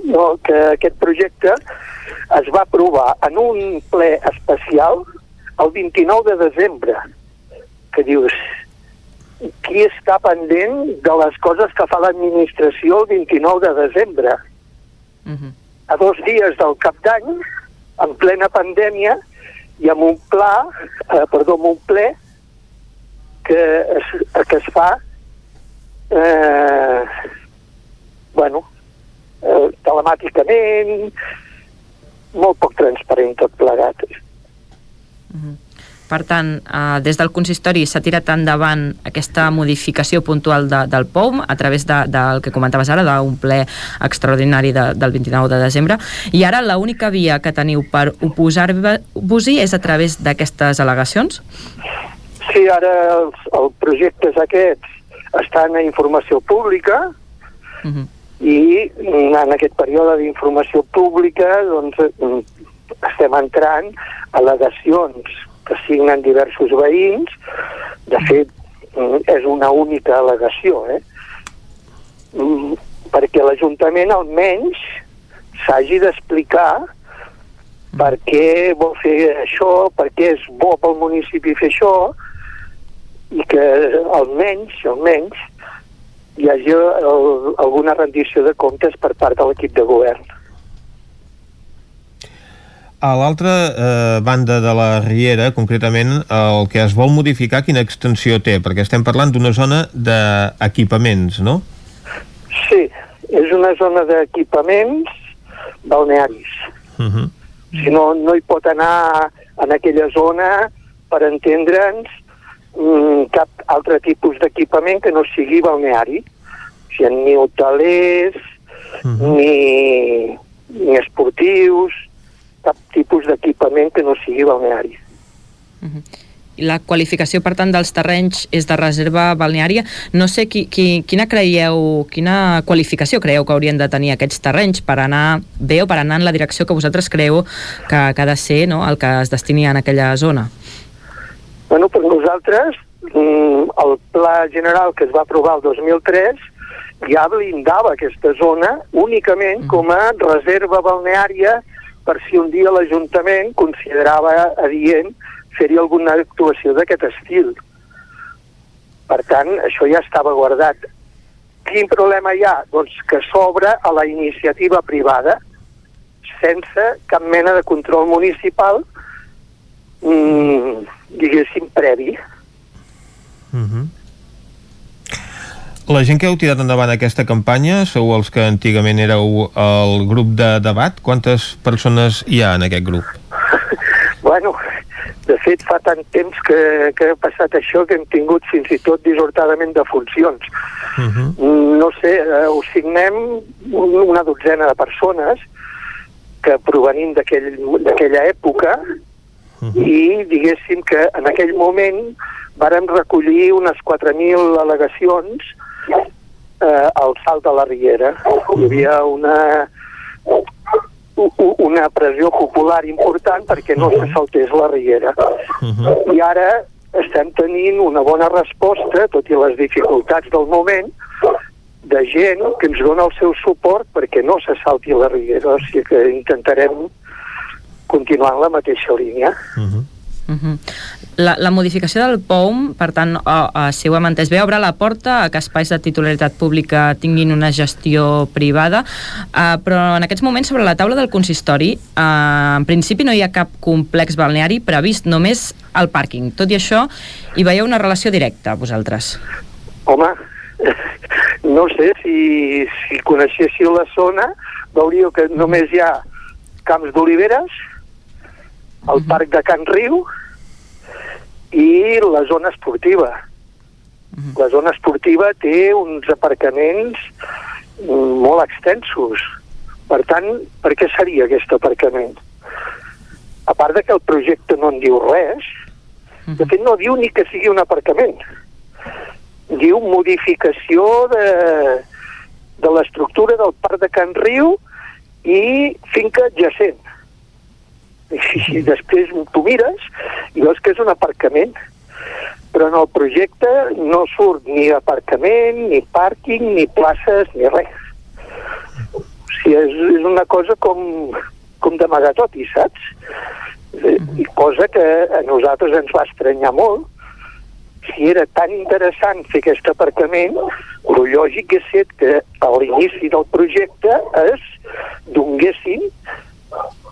no, que aquest projecte es va aprovar en un ple especial el 29 de desembre, que dius, qui està pendent de les coses que fa l'administració el 29 de desembre? A dos dies del cap d'any, en plena pandèmia, i amb un pla, eh, perdó, amb un ple que es, que es fa eh, bueno, eh, telemàticament, molt poc transparent tot plegat. Per tant, eh, des del consistori s'ha tirat endavant aquesta modificació puntual de, del POUM a través de, del que comentaves ara, d'un ple extraordinari de, del 29 de desembre, i ara l'única via que teniu per oposar-vos-hi és a través d'aquestes al·legacions? Sí, ara els, els projectes aquests estan a informació pública i mm, en aquest període d'informació pública doncs, mm, estem entrant al·legacions que signen diversos veïns. De fet, mm, és una única al·legació, eh? Mm, perquè l'Ajuntament almenys s'hagi d'explicar per què vol fer això, per què és bo pel municipi fer això, i que almenys, almenys, hi hagi el, alguna rendició de comptes per part de l'equip de govern. A l'altra eh, banda de la Riera, concretament, el que es vol modificar, quina extensió té? Perquè estem parlant d'una zona d'equipaments, no? Sí, és una zona d'equipaments balnearis. Uh -huh. Si no, no hi pot anar en aquella zona, per entendre'ns, mm, cap altre tipus d'equipament que no sigui balneari. O sigui, ni hotelers, ni, ni esportius, cap tipus d'equipament que no sigui balneari. I la qualificació, per tant, dels terrenys és de reserva balneària. No sé qui, qui, quina creieu, quina qualificació creieu que haurien de tenir aquests terrenys per anar bé o per anar en la direcció que vosaltres creieu que, que ha de ser no, el que es destini en aquella zona? Bueno, per nosaltres, mm, el pla general que es va aprovar el 2003 ja blindava aquesta zona únicament com a reserva balneària per si un dia l'Ajuntament considerava adient fer-hi alguna actuació d'aquest estil. Per tant, això ja estava guardat. Quin problema hi ha? Doncs que s'obre a la iniciativa privada sense cap mena de control municipal mm, diguéssim, previ. Uh -huh. La gent que heu tirat endavant aquesta campanya sou els que antigament éreu el grup de debat. Quantes persones hi ha en aquest grup? Bueno, de fet, fa tant temps que, que ha passat això que hem tingut fins i tot disortadament de funcions. Uh -huh. No sé, eh, ho signem un- una dotzena de persones que provenim d'aquell- d'aquella època i diguéssim que en aquell moment vàrem recollir unes 4.000 al·legacions eh, al salt de la Riera. Hi havia una, una pressió popular important perquè no se saltés la riera. I ara estem tenint una bona resposta, tot i les dificultats del moment, de gent que ens dona el seu suport perquè no se salti la riera. O sigui que intentarem continuar en la mateixa línia. Mhm. La, la modificació del POUM, per tant, o, o, si ho hem entès bé, obre la porta a que espais de titularitat pública tinguin una gestió privada, uh, però en aquests moments sobre la taula del consistori, uh, en principi no hi ha cap complex balneari previst, només el pàrquing. Tot i això, hi veieu una relació directa, vosaltres? Home, no sé, si, si coneixéssiu la zona, veuríeu que només hi ha camps d'oliveres, el parc de Can Riu i la zona esportiva. La zona esportiva té uns aparcaments molt extensos. Per tant, per què seria aquest aparcament? A part de que el projecte no en diu res, de fet no diu ni que sigui un aparcament. Diu modificació de, de l'estructura del parc de Can Riu i finca adjacent. I després tu mires i veus que és un aparcament però en el projecte no surt ni aparcament, ni pàrquing, ni places, ni res. O sigui, és, és una cosa com, com d'amagar tot, i saps? Eh, I cosa que a nosaltres ens va estranyar molt. Si era tan interessant fer aquest aparcament, el lògic és que a l'inici del projecte es donguessin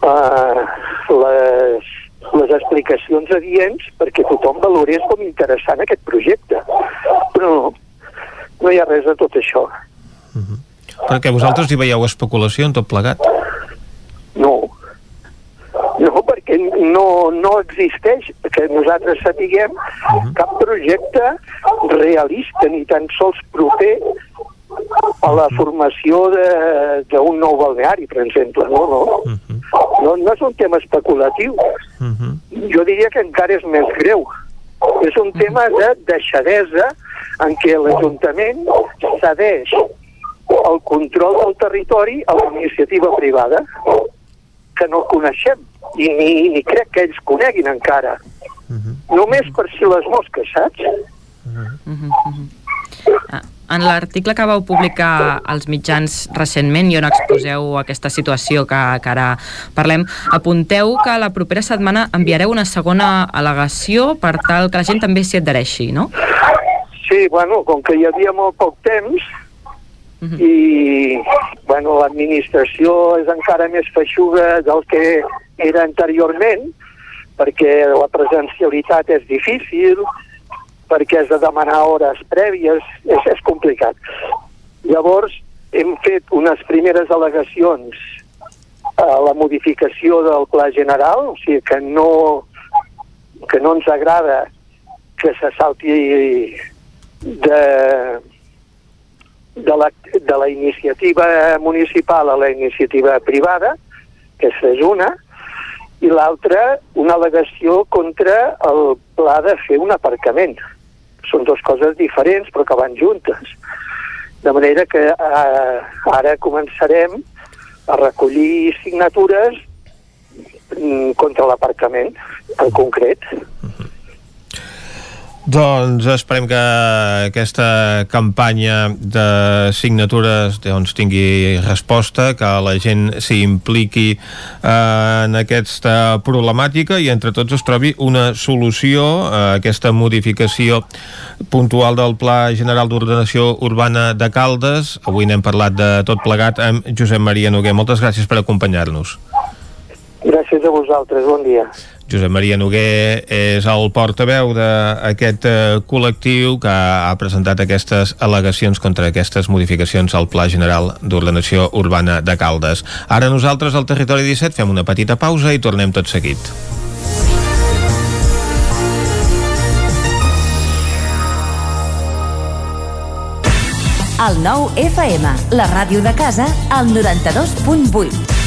uh, les, les explicacions adients perquè tothom valorés com interessant aquest projecte. Però no, no hi ha res de tot això. Perquè vosaltres hi veieu especulació en tot plegat. No. No, perquè no, no existeix, que nosaltres sapiguem, cap projecte realista, ni tan sols proper a la formació de- d'un nou balneari, per exemple. No, no. No, no és un tema especulatiu. Jo diria que encara és més greu. És un tema de deixadesa en què l'Ajuntament cedeix el control del territori a la iniciativa privada que no coneixem i ni, ni crec que ells coneguin encara. Només per si les mosques, saps? Ah, En l'article que vau publicar als mitjans recentment i on exposeu aquesta situació que, que ara parlem, apunteu que la propera setmana enviareu una segona al·legació per tal que la gent també s'hi adhereixi, no? Sí, bueno, com que hi havia molt poc temps i bueno, l'administració és encara més feixuga del que era anteriorment perquè la presencialitat és difícil, perquè has de demanar hores prèvies, és, és complicat. Llavors, hem fet unes primeres al·legacions a la modificació del Pla General, o sigui que no, que no ens agrada que se salti de, de, la, de la iniciativa municipal a la iniciativa privada, que és una, i l'altra, una al·legació contra el pla de fer un aparcament. Són dues coses diferents, però que van juntes. De manera que eh, ara començarem a recollir signatures mm, contra l'aparcament, en concret. Doncs esperem que aquesta campanya de signatures doncs, tingui resposta, que la gent s'hi impliqui eh, en aquesta problemàtica i entre tots es trobi una solució a aquesta modificació puntual del Pla General d'Ordenació Urbana de Caldes. Avui n'hem parlat de tot plegat amb Josep Maria Noguer. Moltes gràcies per acompanyar-nos. Gràcies a vosaltres, bon dia. Josep Maria Noguer és el portaveu d'aquest eh, col·lectiu que ha presentat aquestes al·legacions contra aquestes modificacions al Pla General d'Ordenació Urbana de Caldes. Ara nosaltres al Territori 17 fem una petita pausa i tornem tot seguit. El nou FM, la ràdio de casa, al 92.8.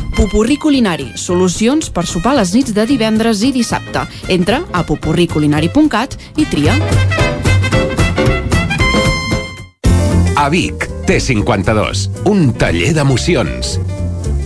Pupurri Culinari, solucions per sopar les nits de divendres i dissabte. Entra a pupurriculinari.cat i tria. A Vic, T52, un taller d'emocions.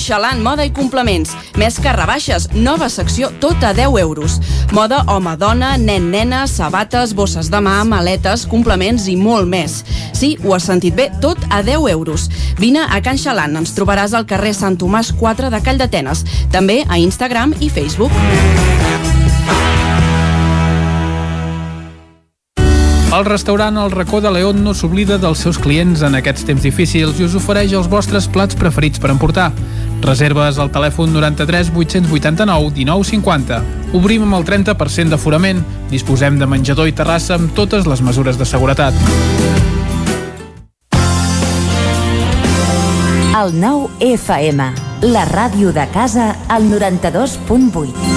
Xalant, moda i complements. Més que rebaixes, nova secció, tot a 10 euros. Moda home-dona, nen-nena, sabates, bosses de mà, maletes, complements i molt més. Sí, ho has sentit bé, tot a 10 euros. Vine a Can Xalant, ens trobaràs al carrer Sant Tomàs 4 de Call d'Atenes. També a Instagram i Facebook. El restaurant El Racó de León no s'oblida dels seus clients en aquests temps difícils i us ofereix els vostres plats preferits per emportar. Reserves al telèfon 93 889 1950. Obrim amb el 30% d'aforament. Disposem de menjador i terrassa amb totes les mesures de seguretat. El 9 FM, la ràdio de casa, al 92.8.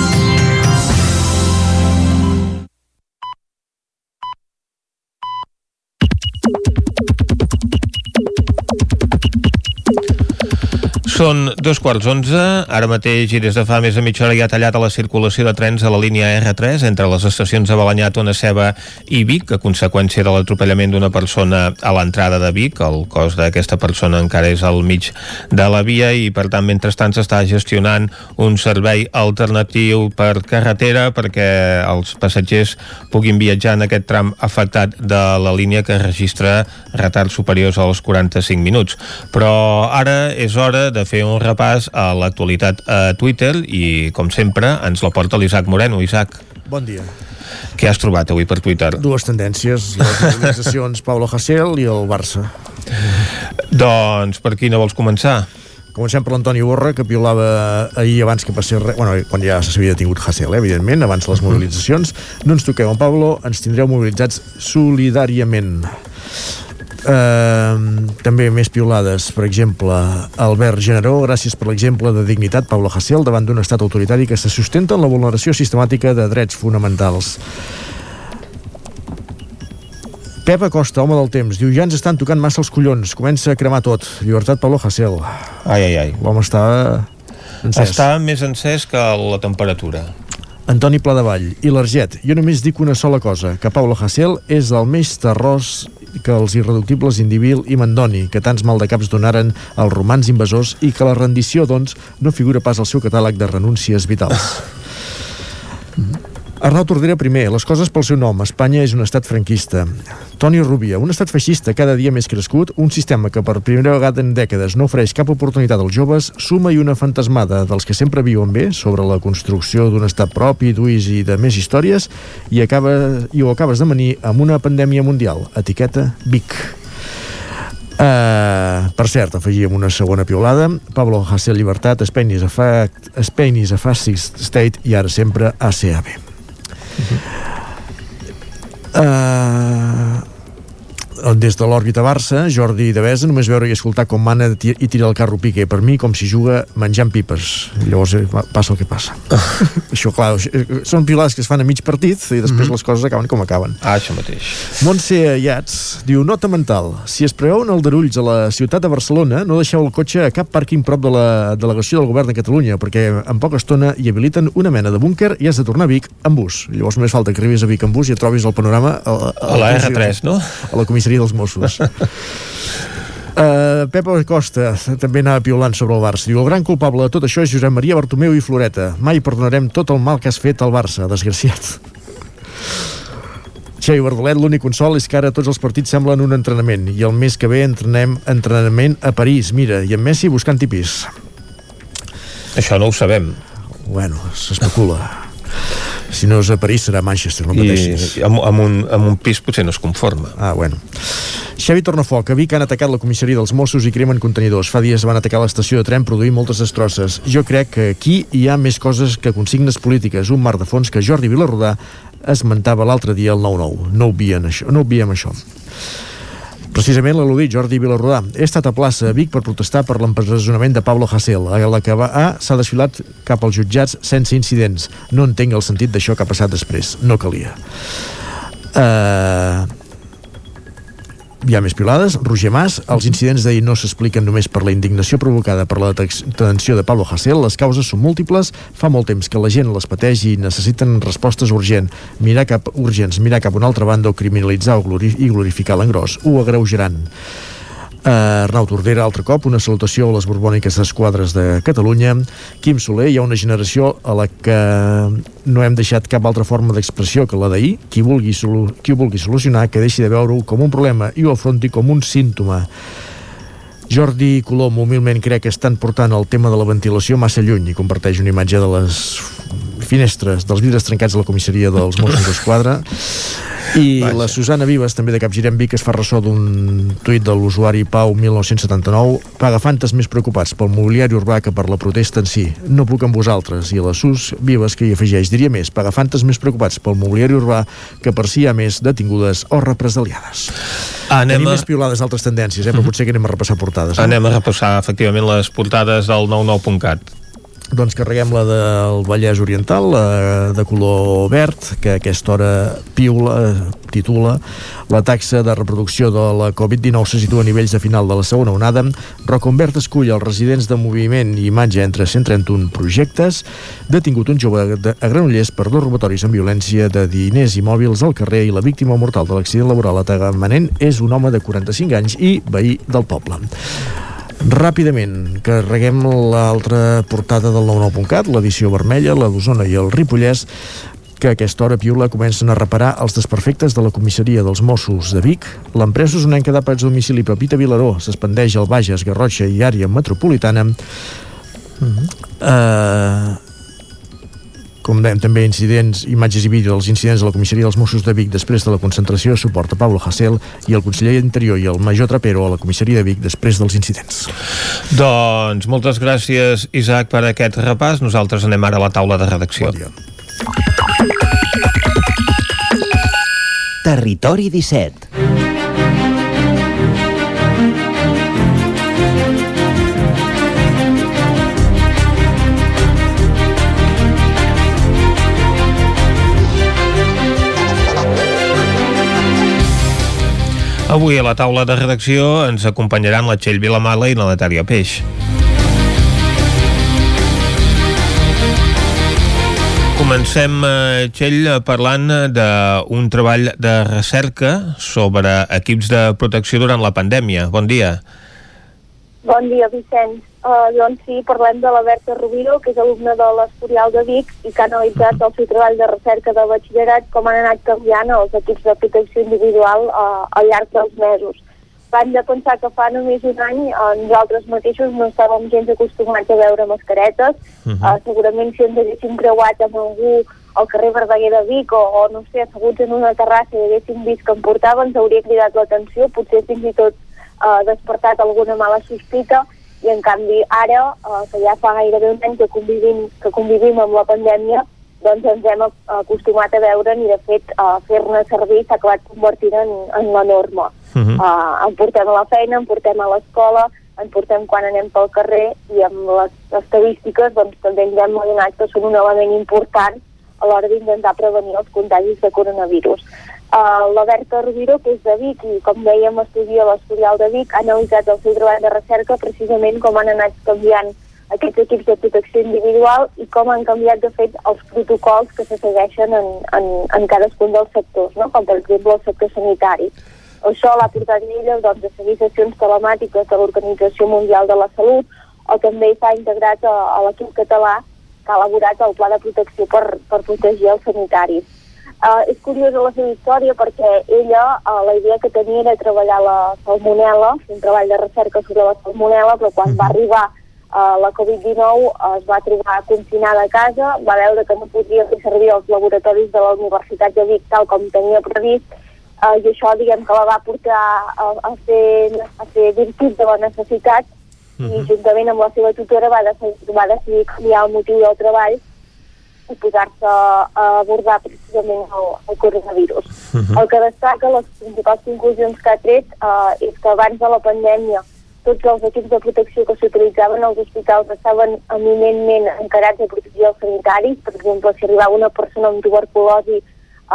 Són dos quarts onze, ara mateix i des de fa més de mitja hora hi ha tallat a la circulació de trens a la línia R3 entre les estacions de Balanyà, Tona Ceba i Vic, a conseqüència de l'atropellament d'una persona a l'entrada de Vic. El cos d'aquesta persona encara és al mig de la via i, per tant, mentrestant s'està gestionant un servei alternatiu per carretera perquè els passatgers puguin viatjar en aquest tram afectat de la línia que registra retards superiors als 45 minuts. Però ara és hora de fer un repàs a l'actualitat a Twitter i, com sempre, ens la porta l'Isaac Moreno. Isaac. Bon dia. Què has trobat avui per Twitter? Dues tendències, les organitzacions Pablo Hasél i el Barça. Doncs per quina vols començar? Comencem per l'Antoni Borra, que piolava ahir abans que passés res, bueno, quan ja s'havia detingut Hasél, eh, evidentment, abans de les mobilitzacions. No ens toqueu en Pablo, ens tindreu mobilitzats solidàriament. Uh, també més piolades, per exemple, Albert Generó, gràcies per l'exemple de dignitat, Pablo Hasél, davant d'un estat autoritari que se sustenta en la vulneració sistemàtica de drets fonamentals. Pep Acosta, home del temps, diu ja ens estan tocant massa els collons, comença a cremar tot. Llibertat Pablo Hasél. Ai, ai, ai. L'home està encès. Està més encès que la temperatura. Antoni Pladevall i l'Arget, jo només dic una sola cosa, que Pablo Hasél és el més terrós que els irreductibles Indivil i Mandoni, que tants maldecaps donaren als romans invasors i que la rendició, doncs, no figura pas al seu catàleg de renúncies vitals. Arnau Tordera primer, les coses pel seu nom. Espanya és un estat franquista. Toni Rubia, un estat feixista cada dia més crescut, un sistema que per primera vegada en dècades no ofereix cap oportunitat als joves, suma i una fantasmada dels que sempre viuen bé sobre la construcció d'un estat propi, d'uis i de més històries, i, acaba, i ho acabes de manir amb una pandèmia mundial. Etiqueta Vic. Uh, per cert, afegíem una segona piolada Pablo Hasél Llibertat Spain is a, fact, Spain is a fascist state i ara sempre ACAB uh, des de l'òrbita Barça, Jordi Devesa, només veure i escoltar com mana i tira el carro Piqué. Per mi, com si juga menjant pipes. Llavors eh, passa el que passa. això, clar, són pilades que es fan a mig partit i després mm -hmm. les coses acaben com acaben. Ah, això mateix. Montse Ayats diu, nota mental, si es preveuen aldarulls a la ciutat de Barcelona, no deixeu el cotxe a cap pàrquing prop de la delegació del govern de Catalunya, perquè en poca estona hi habiliten una mena de búnquer i has de tornar a Vic amb bus. Llavors només falta que arribis a Vic amb bus i et trobis el panorama a, a, a la R3, no? A la comissaria dels Mossos. Uh, Pepa Costa també anava piolant sobre el Barça. Diu, el gran culpable de tot això és Josep Maria Bartomeu i Floreta. Mai perdonarem tot el mal que has fet al Barça, desgraciat. Xavi Bardolet, l'únic consol és que ara tots els partits semblen un entrenament i el mes que ve entrenem entrenament a París, mira, i en Messi buscant tipis. Això no ho sabem. Bueno, s'especula. Si no és a París serà a Manchester, no pateixis. I amb, amb, un, amb un pis potser no es conforma. Ah, bueno. Xavi Tornafoc, a Vic han atacat la comissaria dels Mossos i cremen contenidors. Fa dies van atacar l'estació de tren produint moltes destrosses. Jo crec que aquí hi ha més coses que consignes polítiques, un mar de fons que Jordi Vilarrodà esmentava l'altre dia al 9-9. No obviem això. No obviem això. Precisament l'al·ludit Jordi Vilarrodà. He estat a plaça Vic per protestar per l'empresonament de Pablo Hasél. A la que va A s'ha desfilat cap als jutjats sense incidents. No entenc el sentit d'això que ha passat després. No calia. Uh, hi ha més pilades. Roger Mas, els incidents d'ahir no s'expliquen només per la indignació provocada per la detenció de Pablo Hasél. Les causes són múltiples. Fa molt temps que la gent les pateix i necessiten respostes urgents. Mirar cap, urgents, mirar cap una altra banda o criminalitzar o glori i glorificar l'engròs. Ho agreujaran. Arnau Tordera, altre cop, una salutació a les borbòniques d'esquadres de Catalunya. Quim Soler, hi ha una generació a la que no hem deixat cap altra forma d'expressió que la d'ahir. Qui, vulgui qui ho vulgui solucionar, que deixi de veure-ho com un problema i ho afronti com un símptoma. Jordi Colom humilment crec que estan portant el tema de la ventilació massa lluny i comparteix una imatge de les finestres, dels vidres trencats de la comissaria dels Mossos d'Esquadra i Vaja. la Susana Vives, també de Capgirem Vic, es fa ressò d'un tuit de l'usuari Pau 1979, paga fantes més preocupats pel mobiliari urbà que per la protesta en si. No puc amb vosaltres. I la Sus Vives, que hi afegeix, diria més, paga fantes més preocupats pel mobiliari urbà que per si hi ha més detingudes o represaliades. Anem Tenim a... més piolades d'altres tendències, eh? però potser que anem a repassar portades. Eh? Anem a repassar, efectivament, les portades del 99.cat doncs carreguem la del Vallès Oriental, la de color verd, que a aquesta hora piula, titula la taxa de reproducció de la Covid-19 se situa a nivells de final de la segona onada. Roconvert escull els residents de moviment i imatge entre 131 projectes. Detingut un jove a Granollers per dos robatoris amb violència de diners i mòbils al carrer i la víctima mortal de l'accident laboral a Tagamanent és un home de 45 anys i veí del poble. Ràpidament, carreguem l'altra portada del 99.cat, l'edició vermella, la d'Osona i el Ripollès, que a aquesta hora Piula comencen a reparar els desperfectes de la comissaria dels Mossos de Vic. L'empresa usonenca d'àpats domicili Pepita Vilaró s'expandeix al Bages, Garrotxa i àrea metropolitana. Uh -huh. uh, com dèiem, també incidents, imatges i vídeos dels incidents de la comissaria dels Mossos de Vic després de la concentració de suport a Pablo Hasél i el conseller d'Interior i el major Trapero a la comissaria de Vic després dels incidents. Doncs moltes gràcies, Isaac, per aquest repàs. Nosaltres anem ara a la taula de redacció. Bon dia. Territori 17 Avui a la taula de redacció ens acompanyaran la Txell Vilamala i la Natàlia Peix. Comencem, eh, Txell, parlant d'un treball de recerca sobre equips de protecció durant la pandèmia. Bon dia. Bon dia, Vicenç. Uh, doncs sí, parlem de la Berta Rubio, que és alumna de l'Estorial de Vic i que ha analitzat el seu treball de recerca de batxillerat com han anat canviant els equips de protecció individual uh, al llarg dels mesos. Van de pensar que fa només un any uh, nosaltres mateixos no estàvem gens acostumats a veure mascaretes. Uh -huh. uh, segurament si ens haguéssim creuat amb algú al carrer Verdaguer de Vic o, o no sé, asseguts en una terrassa i haguéssim vist que en portaven, ens hauria cridat l'atenció, potser fins i tot uh, despertat alguna mala sospita i en canvi ara, eh, que ja fa gairebé un any que convivim, que convivim amb la pandèmia, doncs ens hem acostumat a veure i de fet uh, fer-ne servir s'ha acabat convertint en, en la norma. Uh -huh. uh, en portem a la feina, en portem a l'escola, en portem quan anem pel carrer i amb les estadístiques doncs, també ens hem adonat que són un element important a l'hora d'intentar prevenir els contagis de coronavirus. Uh, la Berta Roviro, que és de Vic i com dèiem estudia l'Estorial de Vic, ha analitzat el seu treball de recerca precisament com han anat canviant aquests equips de protecció individual i com han canviat, de fet, els protocols que se segueixen en, en, en cadascun dels sectors, no? com per exemple el sector sanitari. Això l'ha portat ella doncs, a seguir sessions telemàtiques de l'Organització Mundial de la Salut o també s'ha integrat a, a l'equip català que ha elaborat el pla de protecció per, per protegir els sanitaris. Uh, és curiosa la seva història perquè ella, uh, la idea que tenia era treballar la salmonella, un treball de recerca sobre la salmonella, però quan va arribar uh, la Covid-19 uh, es va trobar confinada a casa, va veure que no podia fer servir els laboratoris de la Universitat de Vic tal com tenia previst, uh, i això diguem que la va portar a, a, fer, a fer virtut de la necessitat uh -huh. i juntament amb la seva tutora va decidir, va decidir canviar el motiu del treball i posar-se a abordar precisament el, el coronavirus. Uh -huh. El que destaca, les principals conclusions que ha tret, eh, és que abans de la pandèmia tots els equips de protecció que s'utilitzaven als hospitals estaven eminentment encarats a protegir els sanitaris. Per exemple, si arribava una persona amb tuberculosi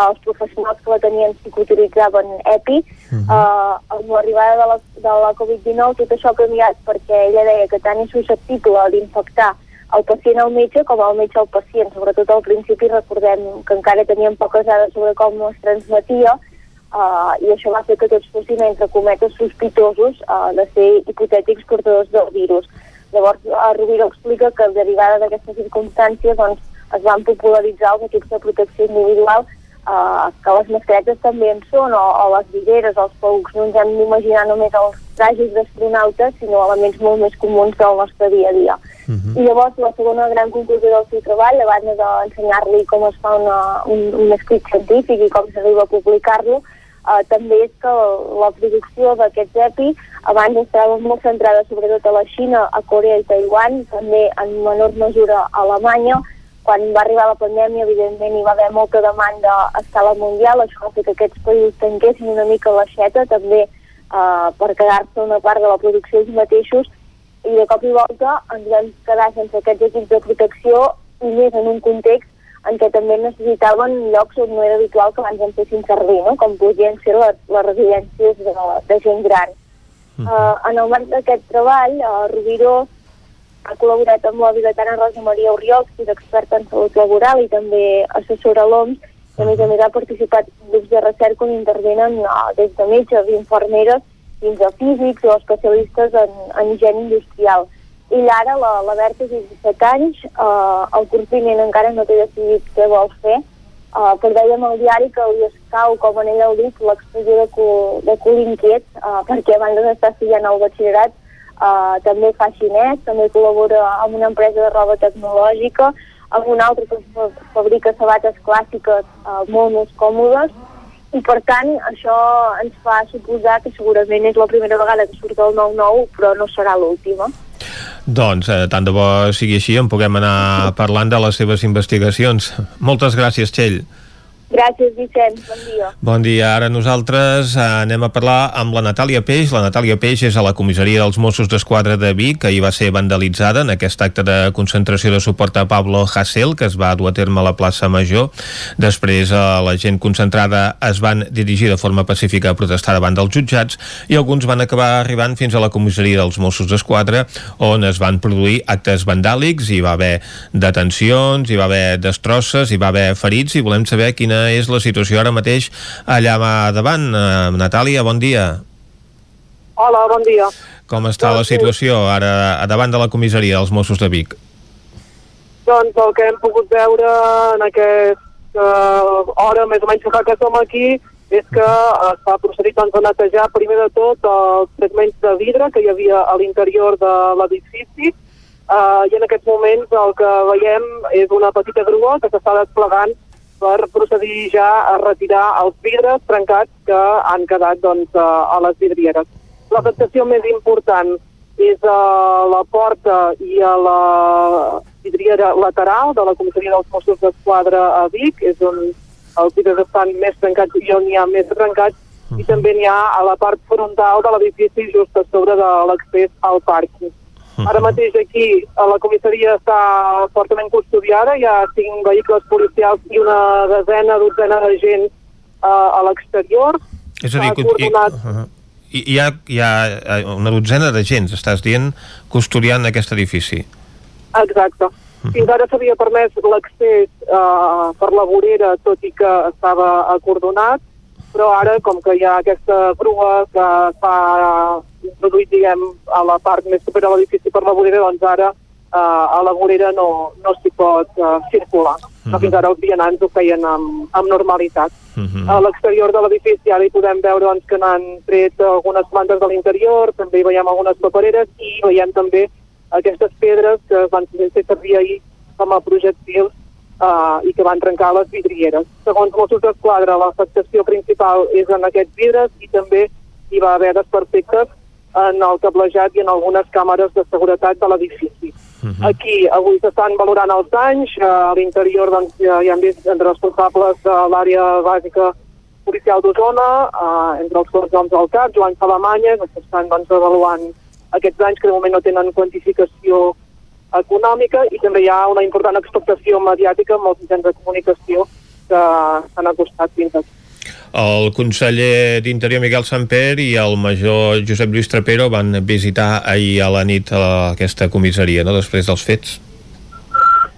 els professionals que la tenien sí que utilitzaven EPI. Uh -huh. uh, amb l'arribada de la, de la Covid-19 tot això ha canviat perquè ella deia que tant és susceptible d'infectar el pacient al metge com el metge al pacient. Sobretot al principi recordem que encara teníem poques dades sobre com es transmetia uh, i això va fer que tots fossin entre cometes sospitosos uh, de ser hipotètics portadors del virus. Llavors, uh, Rovira explica que derivada d'aquestes circumstàncies doncs, es van popularitzar els equips de protecció individual uh, que les mascaretes també en són, o, o les vigueres, els poucs, no ens hem d'imaginar només els trajes d'astronautes, sinó elements molt més comuns del nostre dia a dia. Uh -huh. I llavors la segona gran conclusió del seu treball, a banda d'ensenyar-li com es fa una, un, un escrit científic i com s'arriba a publicar-lo, Uh, també és que la producció d'aquests EPI abans estava molt centrada sobretot a la Xina, a Corea i Taiwan, també en menor mesura a Alemanya, quan va arribar la pandèmia, evidentment, hi va haver molta demanda a escala mundial, això va fer que aquests països tanquessin una mica l'aixeta, també eh, per quedar-se una part de la producció ells mateixos, i de cop i volta ens vam quedar sense aquests equips de protecció, i més en un context en què també necessitaven llocs on no era habitual que abans en fessin servir, no? com podien ser les, les residències de, de gent gran. -huh. uh, en el marc d'aquest treball, uh, Rovira ha col·laborat amb la bibliotecària Rosa Maria Oriol, que és experta en salut laboral i també assessora a l'OMS, i a més a més ha participat grups de recerca on intervenen no, des de metges i infermeres fins a físics o especialistes en, en higiene industrial. I ara la, la Berta té 17 anys, eh, el curs vinent encara no té decidit què vol fer, eh, però dèiem al diari que li escau, com en ell ha dit, l'expressió de, cul, de cul inquiet, eh, perquè abans d'estar estudiant el batxillerat Uh, també fa xinès, també col·labora amb una empresa de roba tecnològica, amb una altra que fabrica sabates clàssiques uh, molt més còmodes, i per tant això ens fa suposar que segurament és la primera vegada que surt el 9-9, però no serà l'última. Doncs eh, tant de bo sigui així, en puguem anar parlant de les seves investigacions. Moltes gràcies, Txell. Gràcies, Vicenç. Bon dia. Bon dia. Ara nosaltres eh, anem a parlar amb la Natàlia Peix. La Natàlia Peix és a la comissaria dels Mossos d'Esquadra de Vic, que hi va ser vandalitzada en aquest acte de concentració de suport a Pablo Hasél, que es va dur a terme a la plaça Major. Després eh, la gent concentrada es van dirigir de forma pacífica a protestar davant dels jutjats i alguns van acabar arribant fins a la comissaria dels Mossos d'Esquadra, on es van produir actes vandàlics, hi va haver detencions, hi va haver destrosses, hi va haver ferits i volem saber quina és la situació ara mateix allà davant. Uh, Natàlia, bon dia. Hola, bon dia. Com està doncs, la situació ara davant de la comissaria dels Mossos de Vic? Doncs el que hem pogut veure en aquesta hora més o menys que som aquí és que s'ha procedit doncs, a netejar primer de tot els segments de vidre que hi havia a l'interior de l'edifici uh, i en aquests moments el que veiem és una petita grua que s'està desplegant per procedir ja a retirar els vidres trencats que han quedat doncs, a les vidrieres. L'afectació més important és a la porta i a la vidriera lateral de la comissaria dels Mossos d'Esquadra a Vic, és on els vidres estan més trencats i on hi ha més trencats, i també n'hi ha a la part frontal de l'edifici just a sobre de l'accés al pàrquing. Ara mateix aquí a la comissaria està fortament custodiada, hi ha cinc vehicles policials i una desena, dotzena de gent uh, a l'exterior. És a dir, que- i, coordonat- uh, hi, hi, ha, hi ha eh, una dotzena de gens, estàs dient, custodiant aquest edifici. Exacte. Fins ara s'havia permès l'accés uh, per la vorera, tot i que estava acordonat, però ara, com que hi ha aquesta grua que s'ha introduït, diguem, a la part més propera a l'edifici per la vorera, doncs ara uh, a la vorera no, no s'hi pot uh, circular. Uh Mhm. Fins ara els vianants ho feien amb, amb normalitat. Mhm. A l'exterior de l'edifici ara hi podem veure doncs, que n'han tret algunes plantes de l'interior, també hi veiem algunes papereres i veiem també aquestes pedres que van fer servir ahir com a projectils uh, i que van trencar les vidrieres. Segons Mossos d'Esquadra, l'afectació principal és en aquests vidres i també hi va haver desperfectes en el cablejat i en algunes càmeres de seguretat de l'edifici. Aquí avui s'estan valorant els danys, eh, a l'interior doncs, ja, hi han vist entre responsables de l'àrea bàsica policial d'Osona, eh, entre els quals doncs, el CAP, Joan Salamanya, que s'estan doncs, avaluant aquests danys que de moment no tenen quantificació econòmica i també hi ha una important expectació mediàtica amb els mitjans de comunicació que s'han acostat fins aquí. El conseller d'Interior Miguel Samper i el major Josep Lluís Trapero van visitar ahir a la nit a aquesta comissaria, no?, després dels fets.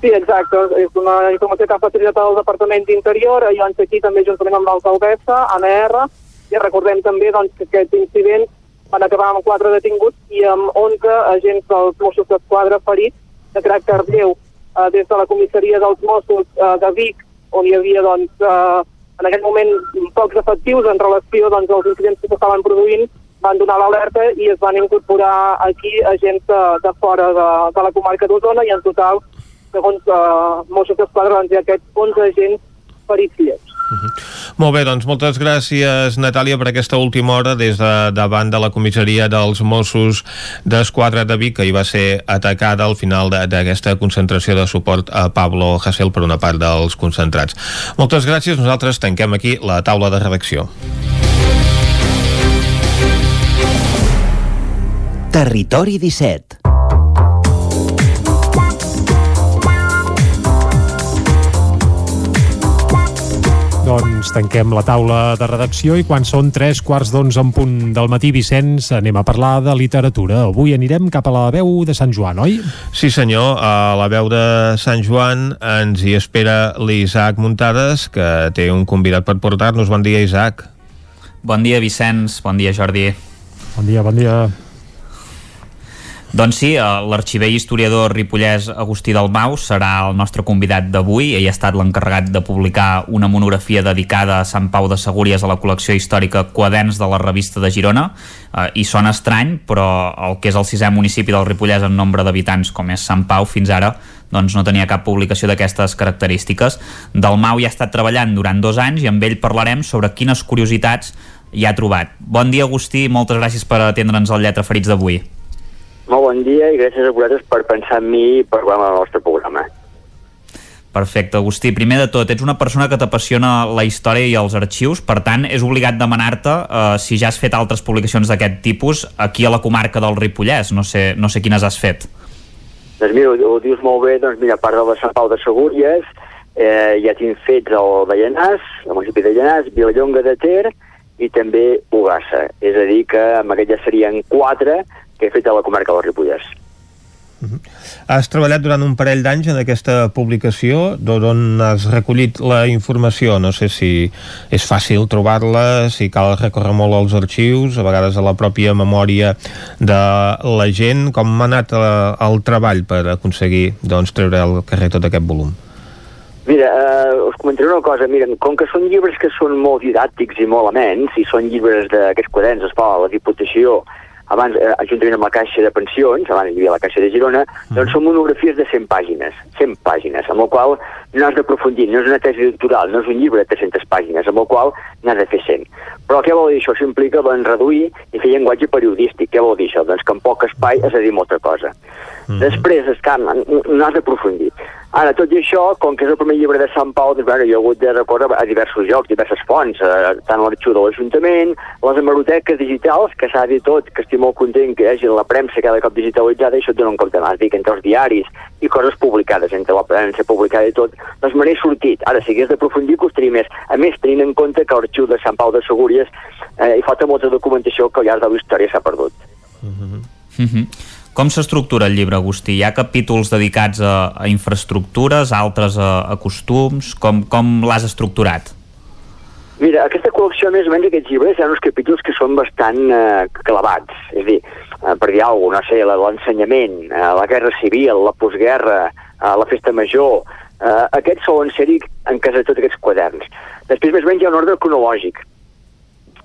Sí, exacte. És una informació que ha facilitat el Departament d'Interior. Jo ens aquí també juntament amb l'alcaldessa, ANR, i recordem també doncs, que aquest incident van acabar amb quatre detinguts i amb 11 agents dels Mossos d'Esquadra ferits de caràcter lleu eh, des de la comissaria dels Mossos eh, de Vic, on hi havia doncs, eh, en aquell moment pocs efectius en relació doncs, als incidents que s'estaven produint, van donar l'alerta i es van incorporar aquí agents de, de fora de, de la comarca d'Osona i en total, segons eh, Mossos d'Esquadra, doncs, hi ha aquests 11 agents ferits lleus. Molt bé, doncs moltes gràcies, Natàlia, per aquesta última hora des de davant de la comissaria dels Mossos d'Esquadra de Vic, que hi va ser atacada al final de- d'aquesta concentració de suport a Pablo Hasél per una part dels concentrats. Moltes gràcies, nosaltres tanquem aquí la taula de redacció. Territori 17 Doncs tanquem la taula de redacció i quan són tres quarts d'onze en punt del matí, Vicenç, anem a parlar de literatura. Avui anirem cap a la veu de Sant Joan, oi? Sí senyor, a la veu de Sant Joan ens hi espera l'Isaac Muntades, que té un convidat per portar-nos. Bon dia, Isaac. Bon dia, Vicenç. Bon dia, Jordi. Bon dia, bon dia. Doncs sí, eh, l'arxiver i historiador ripollès Agustí Dalmau serà el nostre convidat d'avui. Ell ha estat l'encarregat de publicar una monografia dedicada a Sant Pau de Segúries a la col·lecció històrica Quaderns de la revista de Girona. Eh, I sona estrany, però el que és el sisè municipi del Ripollès en nombre d'habitants, com és Sant Pau, fins ara doncs no tenia cap publicació d'aquestes característiques. Dalmau hi ha estat treballant durant dos anys i amb ell parlarem sobre quines curiositats hi ha trobat. Bon dia, Agustí, moltes gràcies per atendre'ns al Lletra Ferits d'avui. Molt bon dia i gràcies a vosaltres per pensar en mi i per parlar el nostre programa. Perfecte, Agustí. Primer de tot, ets una persona que t'apassiona la història i els arxius, per tant, és obligat demanar-te eh, si ja has fet altres publicacions d'aquest tipus aquí a la comarca del Ripollès. No sé, no sé quines has fet. Doncs mira, ho, ho dius molt bé, doncs mira, a part de la Sant Pau de Segúries, eh, ja tinc fets el de Llanàs, el municipi de Llanàs, Vilallonga de Ter i també Ugassa. És a dir, que amb aquest ja serien quatre que he fet a la comarca del Ripollès. Has treballat durant un parell d'anys en aquesta publicació, d'on has recollit la informació. No sé si és fàcil trobar-la, si cal recórrer molt als arxius, a vegades a la pròpia memòria de la gent. Com ha anat eh, el treball per aconseguir doncs, treure al carrer tot aquest volum? Mira, eh, us comentaré una cosa. Mira, com que són llibres que són molt didàctics i molt amens, i són llibres d'aquests quaderns, es fa la Diputació, abans, eh, juntament amb la Caixa de Pensions, abans hi havia la Caixa de Girona, doncs són monografies de 100 pàgines, 100 pàgines, amb la qual no has d'aprofundir, no és una tesi doctoral, no és un llibre de 300 pàgines, amb el qual n'has de fer 100. Però què vol dir això? Això implica doncs, reduir i fer llenguatge periodístic. Què vol dir això? Doncs que en poc espai has de dir molta cosa. Mm -hmm. Després, esclar, no has d'aprofundir. Ara, tot i això, com que és el primer llibre de Sant Pau, doncs, bueno, jo he hagut de recórrer a diversos llocs, diverses fonts, eh, tant l'arxiu de l'Ajuntament, les hemeroteques digitals, que s'ha dit tot, que estic molt content que hi hagi la premsa cada cop digitalitzada, i això et dona un compte més, dic, entre els diaris i coses publicades, entre la premsa publicada i tot, doncs me n'he sortit. Ara, si hagués d'aprofundir, costaria més. A més, tenint en compte que l'arxiu de Sant Pau de Segúries eh, hi falta molta documentació que al llarg de la història s'ha perdut. Mm -hmm. Mm -hmm. Com s'estructura el llibre, Agustí? Hi ha capítols dedicats a, a infraestructures, altres a, a costums? Com, com l'has estructurat? Mira, aquesta col·lecció, més o menys, aquests llibres, hi ha uns capítols que són bastant eh, clavats. És a dir, eh, per dir alguna cosa, no sé, l'ensenyament, eh, la guerra civil, la postguerra, eh, la festa major... Eh, aquests solen ser-hi en casa de tots aquests quaderns. Després, més o menys, hi ha un ordre cronològic.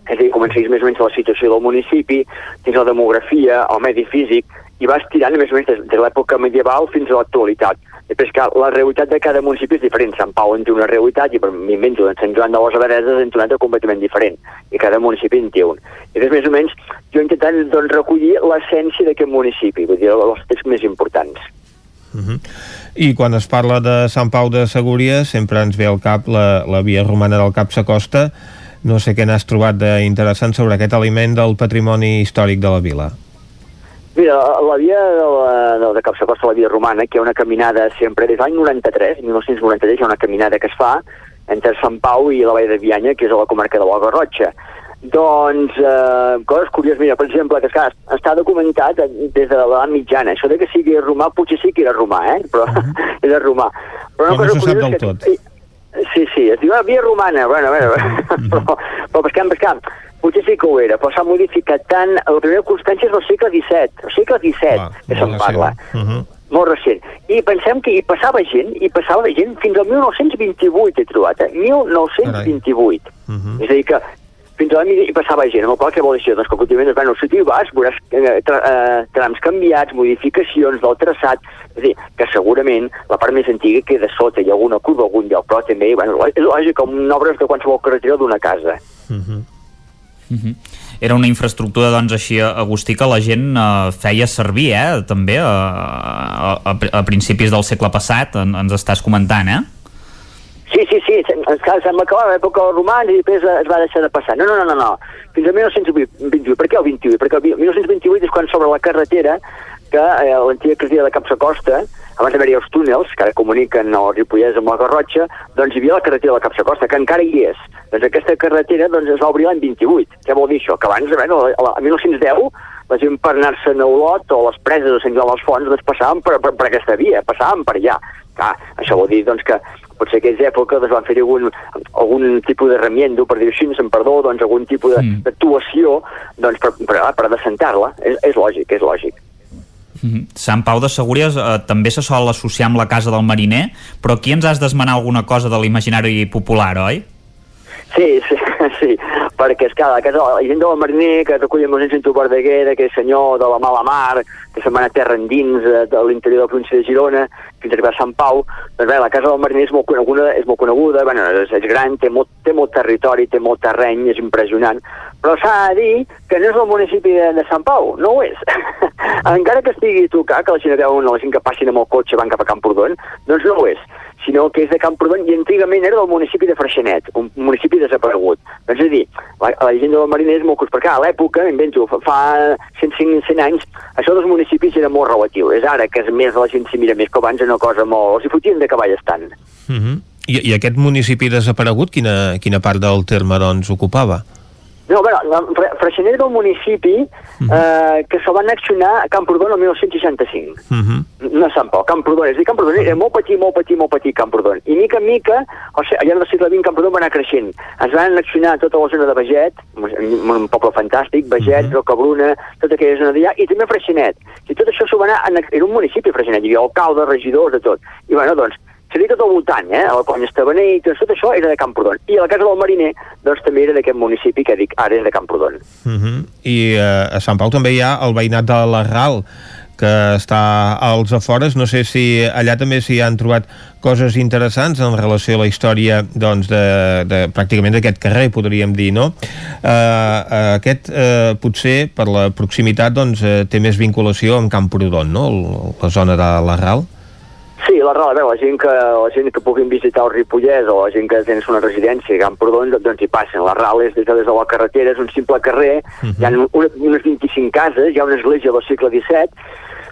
És a dir, comencis més o menys la situació del municipi, tens la demografia, el medi físic, i vas tirant més o menys des de l'època medieval fins a l'actualitat. Després, que la realitat de cada municipi és diferent. Sant Pau en té una realitat i per m'invento en Sant Joan de les Abadeses en té una completament diferent. I cada municipi en té un. I després, més o menys, jo he intentat doncs, recollir l'essència d'aquest municipi, vull dir, els texts més importants. Uh -huh. I quan es parla de Sant Pau de Segúries sempre ens ve al cap la, la via romana del Cap Sacosta no sé què n'has trobat d'interessant sobre aquest aliment del patrimoni històric de la vila. Mira, la via de, la, de Cap Sacosta, la via romana, que hi ha una caminada sempre des de l'any 93, 1993, hi ha una caminada que es fa entre Sant Pau i la Vall de Vianya, que és a la comarca de la Garrotxa. Doncs, eh, coses curioses, mira, per exemple, que esclar, està documentat des de l'edat mitjana. Això de que sigui romà, potser sí que era romà, eh? Però uh -huh. era romà. Però, Però no se sap del que, tot. Sí, sí, es diu la via romana, bueno, bueno, uh -huh. però, però pescant, pescant, potser sí que ho era, però s'ha modificat tant, la primera constància és del segle XVII, el segle XVII, Va, que se'n parla. Uh -huh. Molt recent. I pensem que hi passava gent, hi passava gent fins al 1928, he trobat, eh? 1928. Uh -huh. És a dir, que fins a hi passava gent, amb el qual què vol dir això? Doncs que contínuament, bueno, si tu hi vas, veuràs eh, tra eh, trams canviats, modificacions del traçat, és a dir, que segurament la part més antiga queda sota, hi ha alguna curva, algun lloc, però també, bueno, és lògic, com obres de qualsevol carretera d'una casa. Uh -huh. Uh -huh. Era una infraestructura, doncs, així, Agustí, que la gent eh, feia servir, eh, també, a, a, a, a principis del segle passat, en, ens estàs comentant, eh? Sí, sí, sí, esclar, sembla que a l'època dels romans i després es va deixar de passar. No, no, no, no, no. fins al 1928. Per què el 28? Perquè el 1928 és quan s'obre la carretera que eh, l'antiga carretera de Capsacosta, abans d'haver-hi els túnels que ara comuniquen el Ripollès amb la Garrotxa, doncs hi havia la carretera de Capsacosta, que encara hi és. Doncs aquesta carretera doncs, es va obrir l'any 28. Què vol dir això? Que abans, a, veure, a 1910, la gent per anar-se a Olot o les preses de Sant Joan dels Fonts doncs passaven per, per, per aquesta via, passaven per allà. Clar, això vol dir doncs, que potser que aquella època doncs, van fer algun, algun tipus de remiendo, per dir així, en perdó, doncs algun tipus Mm. d'actuació doncs, per, per, per decentar-la. És, és lògic, és lògic. Mm -hmm. Sant Pau de Segúries eh, també se sol associar amb la Casa del Mariner, però aquí ens has d'esmenar alguna cosa de l'imaginari popular, oi? Sí, sí, sí, perquè és que la, casa, la gent del Mariner que recull el Mossèn Cinto Verdaguer, aquell senyor de la mala mar, que se'n va anar a terra endins eh, de l'interior de la província de Girona fins a arribar a Sant Pau, doncs bé, la casa del Mariner és molt coneguda, és molt coneguda bueno, és, és gran, té molt, té molt territori, té molt terreny, és impressionant, però s'ha de dir que no és el municipi de, de Sant Pau, no ho és. Encara que estigui a tocar, que la gent veu la gent que passin amb el cotxe van cap a Camprodon, doncs no ho és sinó que és de Camprodon i antigament era del municipi de Freixenet, un municipi desaparegut. Doncs és a dir, la, la llegenda del mariner és molt curs, perquè a l'època, invento, fa, fa 105 100 anys, això dels municipis era molt relatiu. És ara que és més la gent s'hi mira més que abans una cosa molt... Els hi fotien de cavall estant. Uh -huh. I, I aquest municipi desaparegut, quina, quina part del terme, doncs, ocupava? No, bueno, Fre Freixenet era un municipi uh -huh. eh, que se'l van accionar a Camprodon el 1965. Uh -huh. No a Sant Pau, Camprodon. És a dir, Camprodon era molt petit, molt petit, molt petit, Camprodon. I mica en mica, o sigui, al llarg del segle XX, Camprodon va anar creixent. Es van annexionar tota la zona de Beget, un, un poble fantàstic, Beget, uh -huh. Rocabruna, tota aquella zona d'allà, i també Freixenet. I tot això s'ho va anar... Era un municipi, Freixenet. Hi havia alcaldes, regidors, de tot. I, bueno, doncs, seria tot al voltant, eh? La Estabaner i tot, això era de Camprodon. I a la casa del Mariner, doncs també era d'aquest municipi que dic, ara és de Camprodon. Uh -huh. I uh, a Sant Pau també hi ha el veïnat de l'Arral, que està als afores. No sé si allà també s'hi han trobat coses interessants en relació a la història doncs, de, de, pràcticament d'aquest carrer, podríem dir, no? Uh, aquest, uh, potser, per la proximitat, doncs, uh, té més vinculació amb Camprodon, no?, la zona de l'Arral. Sí, la raó, veure, la gent que, la gent que puguin visitar el Ripollès o la gent que tens una residència a Camprodon, doncs hi passen. La RAL és des de, des de la carretera, és un simple carrer, uh -huh. hi ha una, unes 25 cases, hi ha una església del segle XVII,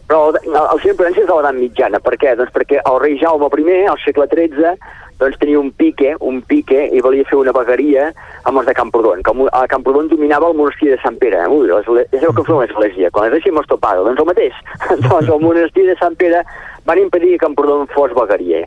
però el centre Prudència és de l'edat mitjana. Per què? Doncs perquè el rei Jaume I, al segle XIII, doncs tenia un pique, un pique, i volia fer una vegueria amb els de Camprodon. Com a Camprodon dominava el monestir de Sant Pere. Ui, és el que fa una església. Quan l'església hemos topado, doncs el mateix. doncs el monestir de Sant Pere van impedir que Camprodon fos vegueria.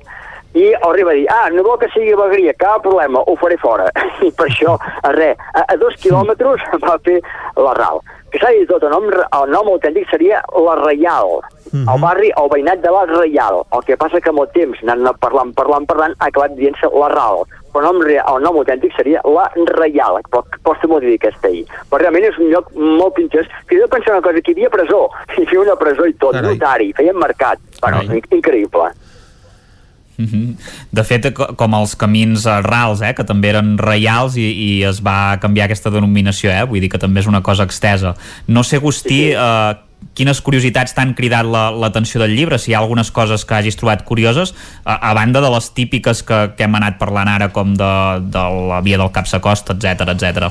I el rei va dir, ah, no vol que sigui vegueria, cap problema, ho faré fora. I per això, a res, a, a dos quilòmetres va fer la RAL. Que s'ha dit tot, el nom, el nom autèntic seria la Reial, uh -huh. el barri, el veïnat de la Reial. El que passa que amb el temps, anant parlant, parlant, parlant, ha acabat dient-se la RAL. Però el nom, el nom autèntic seria la Reial, però costa molt dir Castellí. Però realment és un lloc molt pinxós, que jo de pensar una cosa, que hi havia presó, hi havia una presó i tot, Carai. notari, feien mercat. Bueno, increïble. -huh. De fet, com els camins rals, eh, que també eren reials i, i es va canviar aquesta denominació, eh? vull dir que també és una cosa extesa. No sé, Agustí, eh, quines curiositats t'han cridat l'atenció la, del llibre, si hi ha algunes coses que hagis trobat curioses, a, a banda de les típiques que, que hem anat parlant ara, com de, de la via del Capsacosta, etc etc.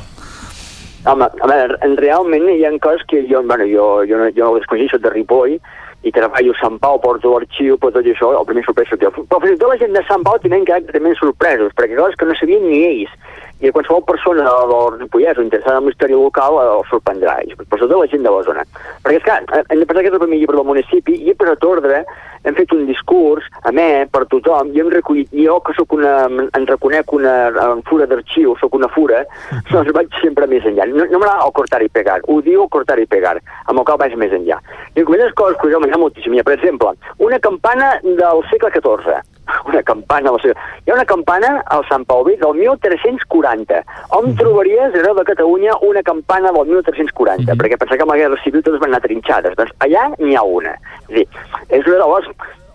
Home, a veure, realment hi ha coses que jo, bueno, jo, jo, no, jo no les coneixo, de Ripoll, i treballo a Sant Pau, porto l'arxiu, però tot això, el primer sorpresa que Però fins i tot la gent de Sant Pau tenen que també sorpresos, perquè coses que no sabien ni ells. I qualsevol persona del Ripollès o interessada en la història local el sorprendrà, i per tota la gent de la zona. Perquè, és clar, hem de pensar que és el primer llibre del municipi i he posat ordre, hem fet un discurs a mi, per tothom, i hem recollit, jo que sóc una, en reconec una en fura d'arxiu, sóc una fura, doncs vaig sempre més enllà. No, no m'agrada el cortar i pegar, ho diu cortar i pegar, amb el qual vaig més enllà. I com coses que jo m'hi moltíssim. Per exemple, una campana del segle XIV, una campana del segle... Hi ha una campana al Sant Pau del 1340. On mm. trobaries, arreu de Catalunya, una campana del 1340? Mm -hmm. Perquè pensar que amb la Guerra Civil totes van anar trinxades. Doncs allà n'hi ha una. És dir, és una de les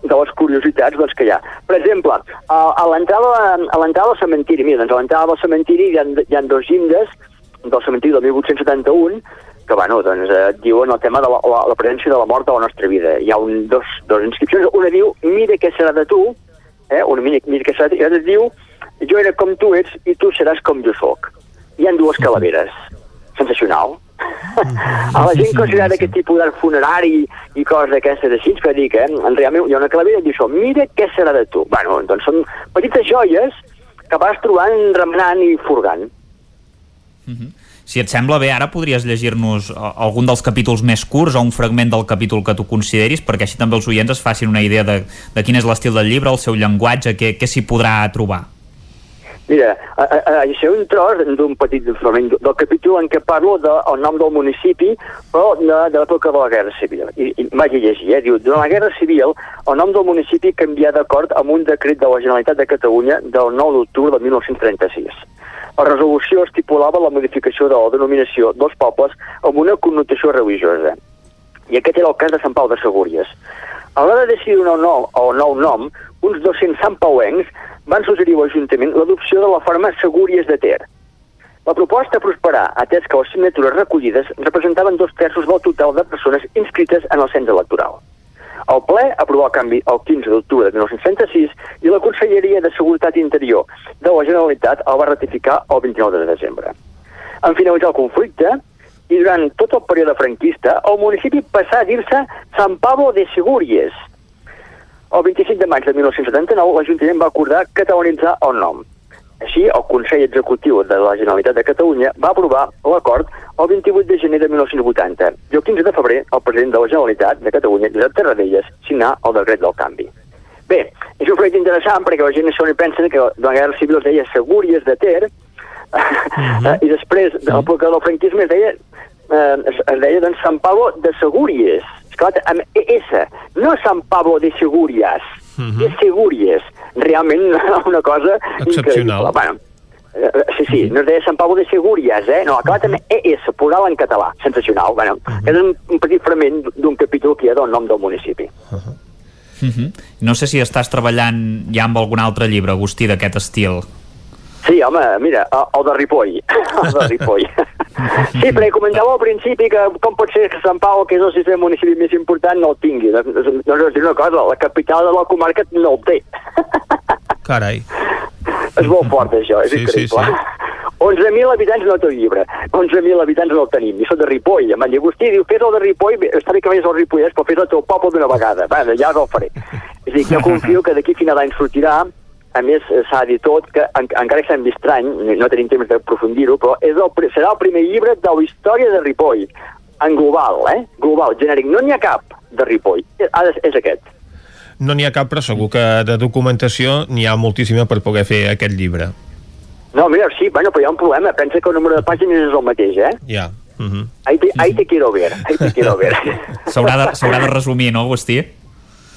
de les curiositats doncs, que hi ha. Per exemple, a, a l'entrada del cementiri, mira, doncs a l'entrada del cementiri hi ha, hi ha dos llindes del cementiri del 1871 que bueno, doncs, eh, diuen el tema de la, la, la presència de la mort a la nostra vida. Hi ha un, dos, dos inscripcions, una diu, mira què serà de tu, eh, una mira, mira què serà de diu, jo era com tu ets i tu seràs com jo sóc. Hi han dues calaveres. Sensacional. a la gent considera aquest tipus d'art funerari i coses d'aquestes així, que dic, eh, en realment hi ha una calavera i diu això, mira què serà de tu. Bueno, doncs són petites joies que vas trobant remenant i furgant. Mm -hmm. Si et sembla bé, ara podries llegir-nos eh, algun dels capítols més curts o un fragment del capítol que tu consideris, perquè així també els oients es facin una idea de, de quin és l'estil del llibre, el seu llenguatge, què, què s'hi podrà trobar. Mira, això és un tros d'un petit fragment del capítol en què parlo del de, nom del municipi, però de, de l'època de la Guerra Civil. I, i vaig a llegir, eh? Diu, durant la Guerra Civil, el nom del municipi canvià d'acord amb un decret de la Generalitat de Catalunya del 9 d'octubre de 1936. La resolució estipulava la modificació de la denominació dels pobles amb una connotació religiosa. I aquest era el cas de Sant Pau de Segúries. A l'hora de decidir un nou, el nou nom, uns 200 santpauencs van suggerir a l'Ajuntament l'adopció de la forma Segúries de Ter. La proposta prosperà, atès que les signatures recollides representaven dos terços del total de persones inscrites en el cens electoral. El ple aprovà el canvi el 15 d'octubre de 1936 i la Conselleria de Seguretat Interior de la Generalitat el va ratificar el 29 de desembre. En finalitzar el conflicte, i durant tot el període franquista, el municipi passà a dir-se Sant Pablo de Segúries. El 25 de maig de 1979, l'Ajuntament va acordar catalanitzar el nom. Així, el Consell Executiu de la Generalitat de Catalunya va aprovar l'acord el 28 de gener de 1980 i el 15 de febrer el president de la Generalitat de Catalunya, Josep Tarradellas, signà el decret del canvi. Bé, és un projecte interessant perquè la gent ni pensa que la Guerra Civil es deia Segúries de Ter uh -huh. i després de l'època del franquisme es deia, eh, es, es deia doncs, Sant Pablo de Segúries. Esclar, amb ES, no Sant Pablo de Segúries, uh -huh. de Segúries. Realment una cosa Excepcional. increïble. Bueno, eh, sí, sí, no es deia Sant Pau de Segúries, eh? No, acabat amb ES, plural en català, sensacional. Bueno, aquest és un, un petit fragment d'un capítol que hi ha del nom del municipi. Uh -huh. No sé si estàs treballant ja amb algun altre llibre, Agustí, d'aquest estil. Sí, home, mira, el, el de Ripoll. El de Ripoll. Sí, perquè comentava al principi que com pot ser que Sant Pau, que és el sistema municipi més important, no el tingui. Doncs, doncs us diré una cosa, la capital de la comarca no el té. Carai. És molt fort, això, és Sí, sí, increïble. sí. 11.000 habitants no té el llibre. 11.000 habitants no el tenim. I soc de Ripoll. Em va dir, Agustí, diu, fes el de Ripoll, està bé que veies el Ripollès, però fes el teu poble d'una vegada. Va, ja el faré. És a dir, jo confio que d'aquí a final d'any sortirà a més, eh, s'ha dit tot que, en, encara que vist estrany, no tenim temps d'aprofundir-ho, però és el, serà el primer llibre de la història de Ripoll, en global, eh? Global, genèric. No n'hi ha cap de Ripoll. És, és aquest. No n'hi ha cap, però segur que de documentació n'hi ha moltíssima per poder fer aquest llibre. No, mira, sí, bueno, però hi ha un problema. Pensa que el número de pàgines és el mateix, eh? Ja. Uh -huh. Ahí te, ahí te quiero ver, ahí te quiero ver. S'haurà de, s'haurà de resumir, no, Agustí?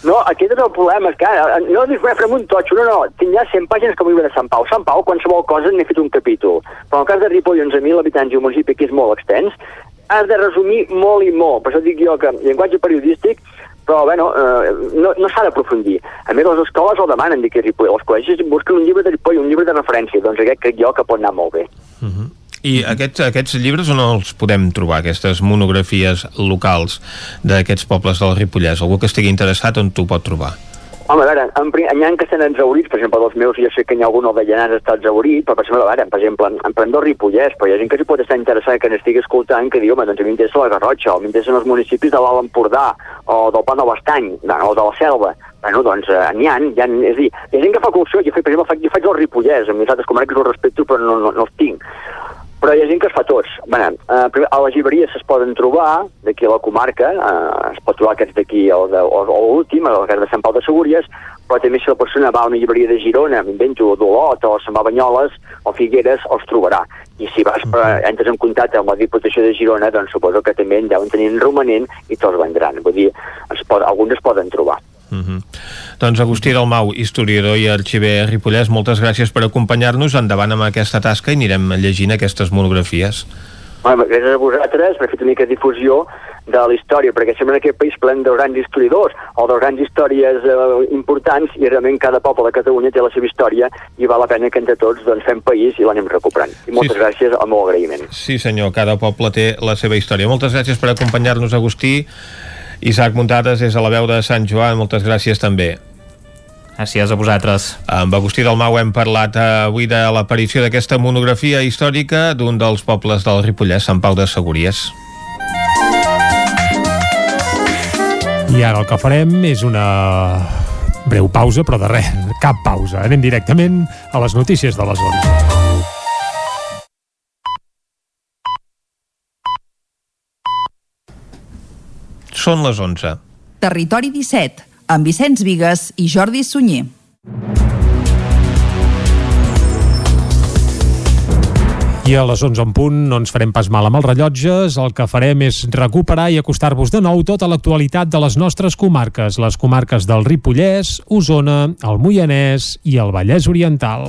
No, aquest és el problema, és que ara, no dius, "Bé, farem un totxo, no, no, tinc ja 100 pàgines com llibre de Sant Pau. Sant Pau, qualsevol cosa, n'he fet un capítol. Però en el cas de Ripoll, 11.000 habitants i un municipi que és molt extens, has de resumir molt i molt. Per això dic jo que llenguatge periodístic però bueno, eh, no, no s'ha d'aprofundir. A més, les escoles el demanen, dic Ripoll. Els col·legis busquen un llibre de Ripoll, un llibre de referència, doncs aquest crec jo que pot anar molt bé. I aquests, aquests llibres on els podem trobar, aquestes monografies locals d'aquests pobles del Ripollès? Algú que estigui interessat on t'ho pot trobar? Home, a veure, en, n'hi ha que estan exaurits, per exemple, dels meus, jo sé que n'hi ha algun el de Llanars està exaurit, però per exemple, a veure, per exemple, en, en prendó Ripollès, però hi ha gent que s'hi pot estar interessada, que n'estigui escoltant, que diu, home, doncs a mi m'interessa la Garrotxa, o m'interessen els municipis de l'Alt Empordà, o del Pont de l'Estany, o de la Selva. Bueno, doncs eh, n'hi ha, hi ha, és a dir, hi ha gent que fa cursió, jo, faig, per exemple, faig, jo faig el Ripollès, amb les altres comarques els respecto, però no, no, no els tinc però hi ha gent que es fa tots. Bé, eh, a les llibreries es poden trobar, d'aquí a la comarca, eh, es pot trobar aquests d'aquí, o, de- o, o l'últim, el cas de Sant Pau de Segúries, però també si la persona va a una llibreria de Girona, m'invento, o d'Olot, o se'n va a Banyoles, o Figueres, els trobarà. I si vas, per, entres en contacte amb la Diputació de Girona, doncs suposo que també en deuen tenir en romanent i te'ls vendran. Vull dir, es pot, alguns es poden trobar. Uh -huh. Doncs Agustí Dalmau, historiador i arxiver Ripollès, moltes gràcies per acompanyar-nos. Endavant amb aquesta tasca i anirem llegint aquestes monografies. Bueno, gràcies a vosaltres per fer una mica difusió de la història, perquè sembla que aquest país plen de grans historiadors o de grans històries eh, importants i realment cada poble de Catalunya té la seva història i val la pena que entre tots doncs, fem país i l'anem recuperant. I moltes Sí. gràcies, el meu agraïment. Sí senyor, cada poble té la seva història. Moltes gràcies per acompanyar-nos, Agustí. Isaac Muntades és a la veu de Sant Joan, moltes gràcies també. Gràcies a vosaltres. Amb Agustí Dalmau hem parlat avui de l'aparició d'aquesta monografia històrica d'un dels pobles del Ripollès, Sant Pau de Segúries. I ara el que farem és una breu pausa, però de res, cap pausa. Anem directament a les notícies de les 11. Són les 11. Territori 17, amb Vicenç Vigues i Jordi Sunyer. I a les 11 en punt no ens farem pas mal amb els rellotges, el que farem és recuperar i acostar-vos de nou tota l'actualitat de les nostres comarques, les comarques del Ripollès, Osona, el Moianès i el Vallès Oriental.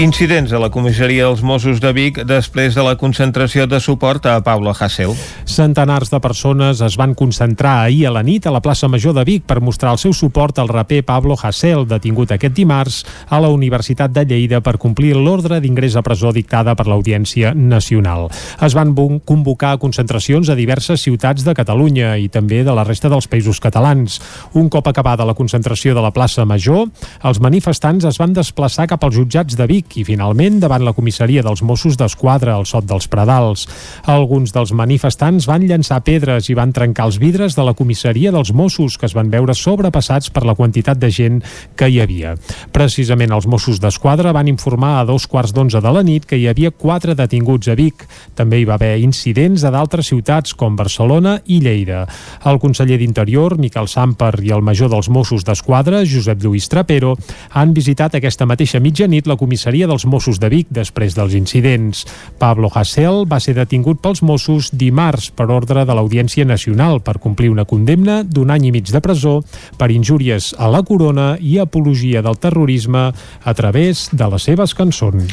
Incidents a la comissaria dels Mossos de Vic després de la concentració de suport a Pablo Hasél. Centenars de persones es van concentrar ahir a la nit a la plaça Major de Vic per mostrar el seu suport al raper Pablo Hasél, detingut aquest dimarts a la Universitat de Lleida per complir l'ordre d'ingrés a presó dictada per l'Audiència Nacional. Es van convocar concentracions a diverses ciutats de Catalunya i també de la resta dels països catalans. Un cop acabada la concentració de la plaça Major, els manifestants es van desplaçar cap als jutjats de Vic i finalment davant la comissaria dels Mossos d'Esquadra al Sot dels Pradals. Alguns dels manifestants van llançar pedres i van trencar els vidres de la comissaria dels Mossos que es van veure sobrepassats per la quantitat de gent que hi havia. Precisament els Mossos d'Esquadra van informar a dos quarts d'onze de la nit que hi havia quatre detinguts a Vic. També hi va haver incidents a d'altres ciutats com Barcelona i Lleida. El conseller d'Interior, Miquel Samper, i el major dels Mossos d'Esquadra, Josep Lluís Trapero, han visitat aquesta mateixa mitjanit la comissaria comissaria dels Mossos de Vic després dels incidents. Pablo Hasél va ser detingut pels Mossos dimarts per ordre de l'Audiència Nacional per complir una condemna d'un any i mig de presó per injúries a la corona i apologia del terrorisme a través de les seves cançons.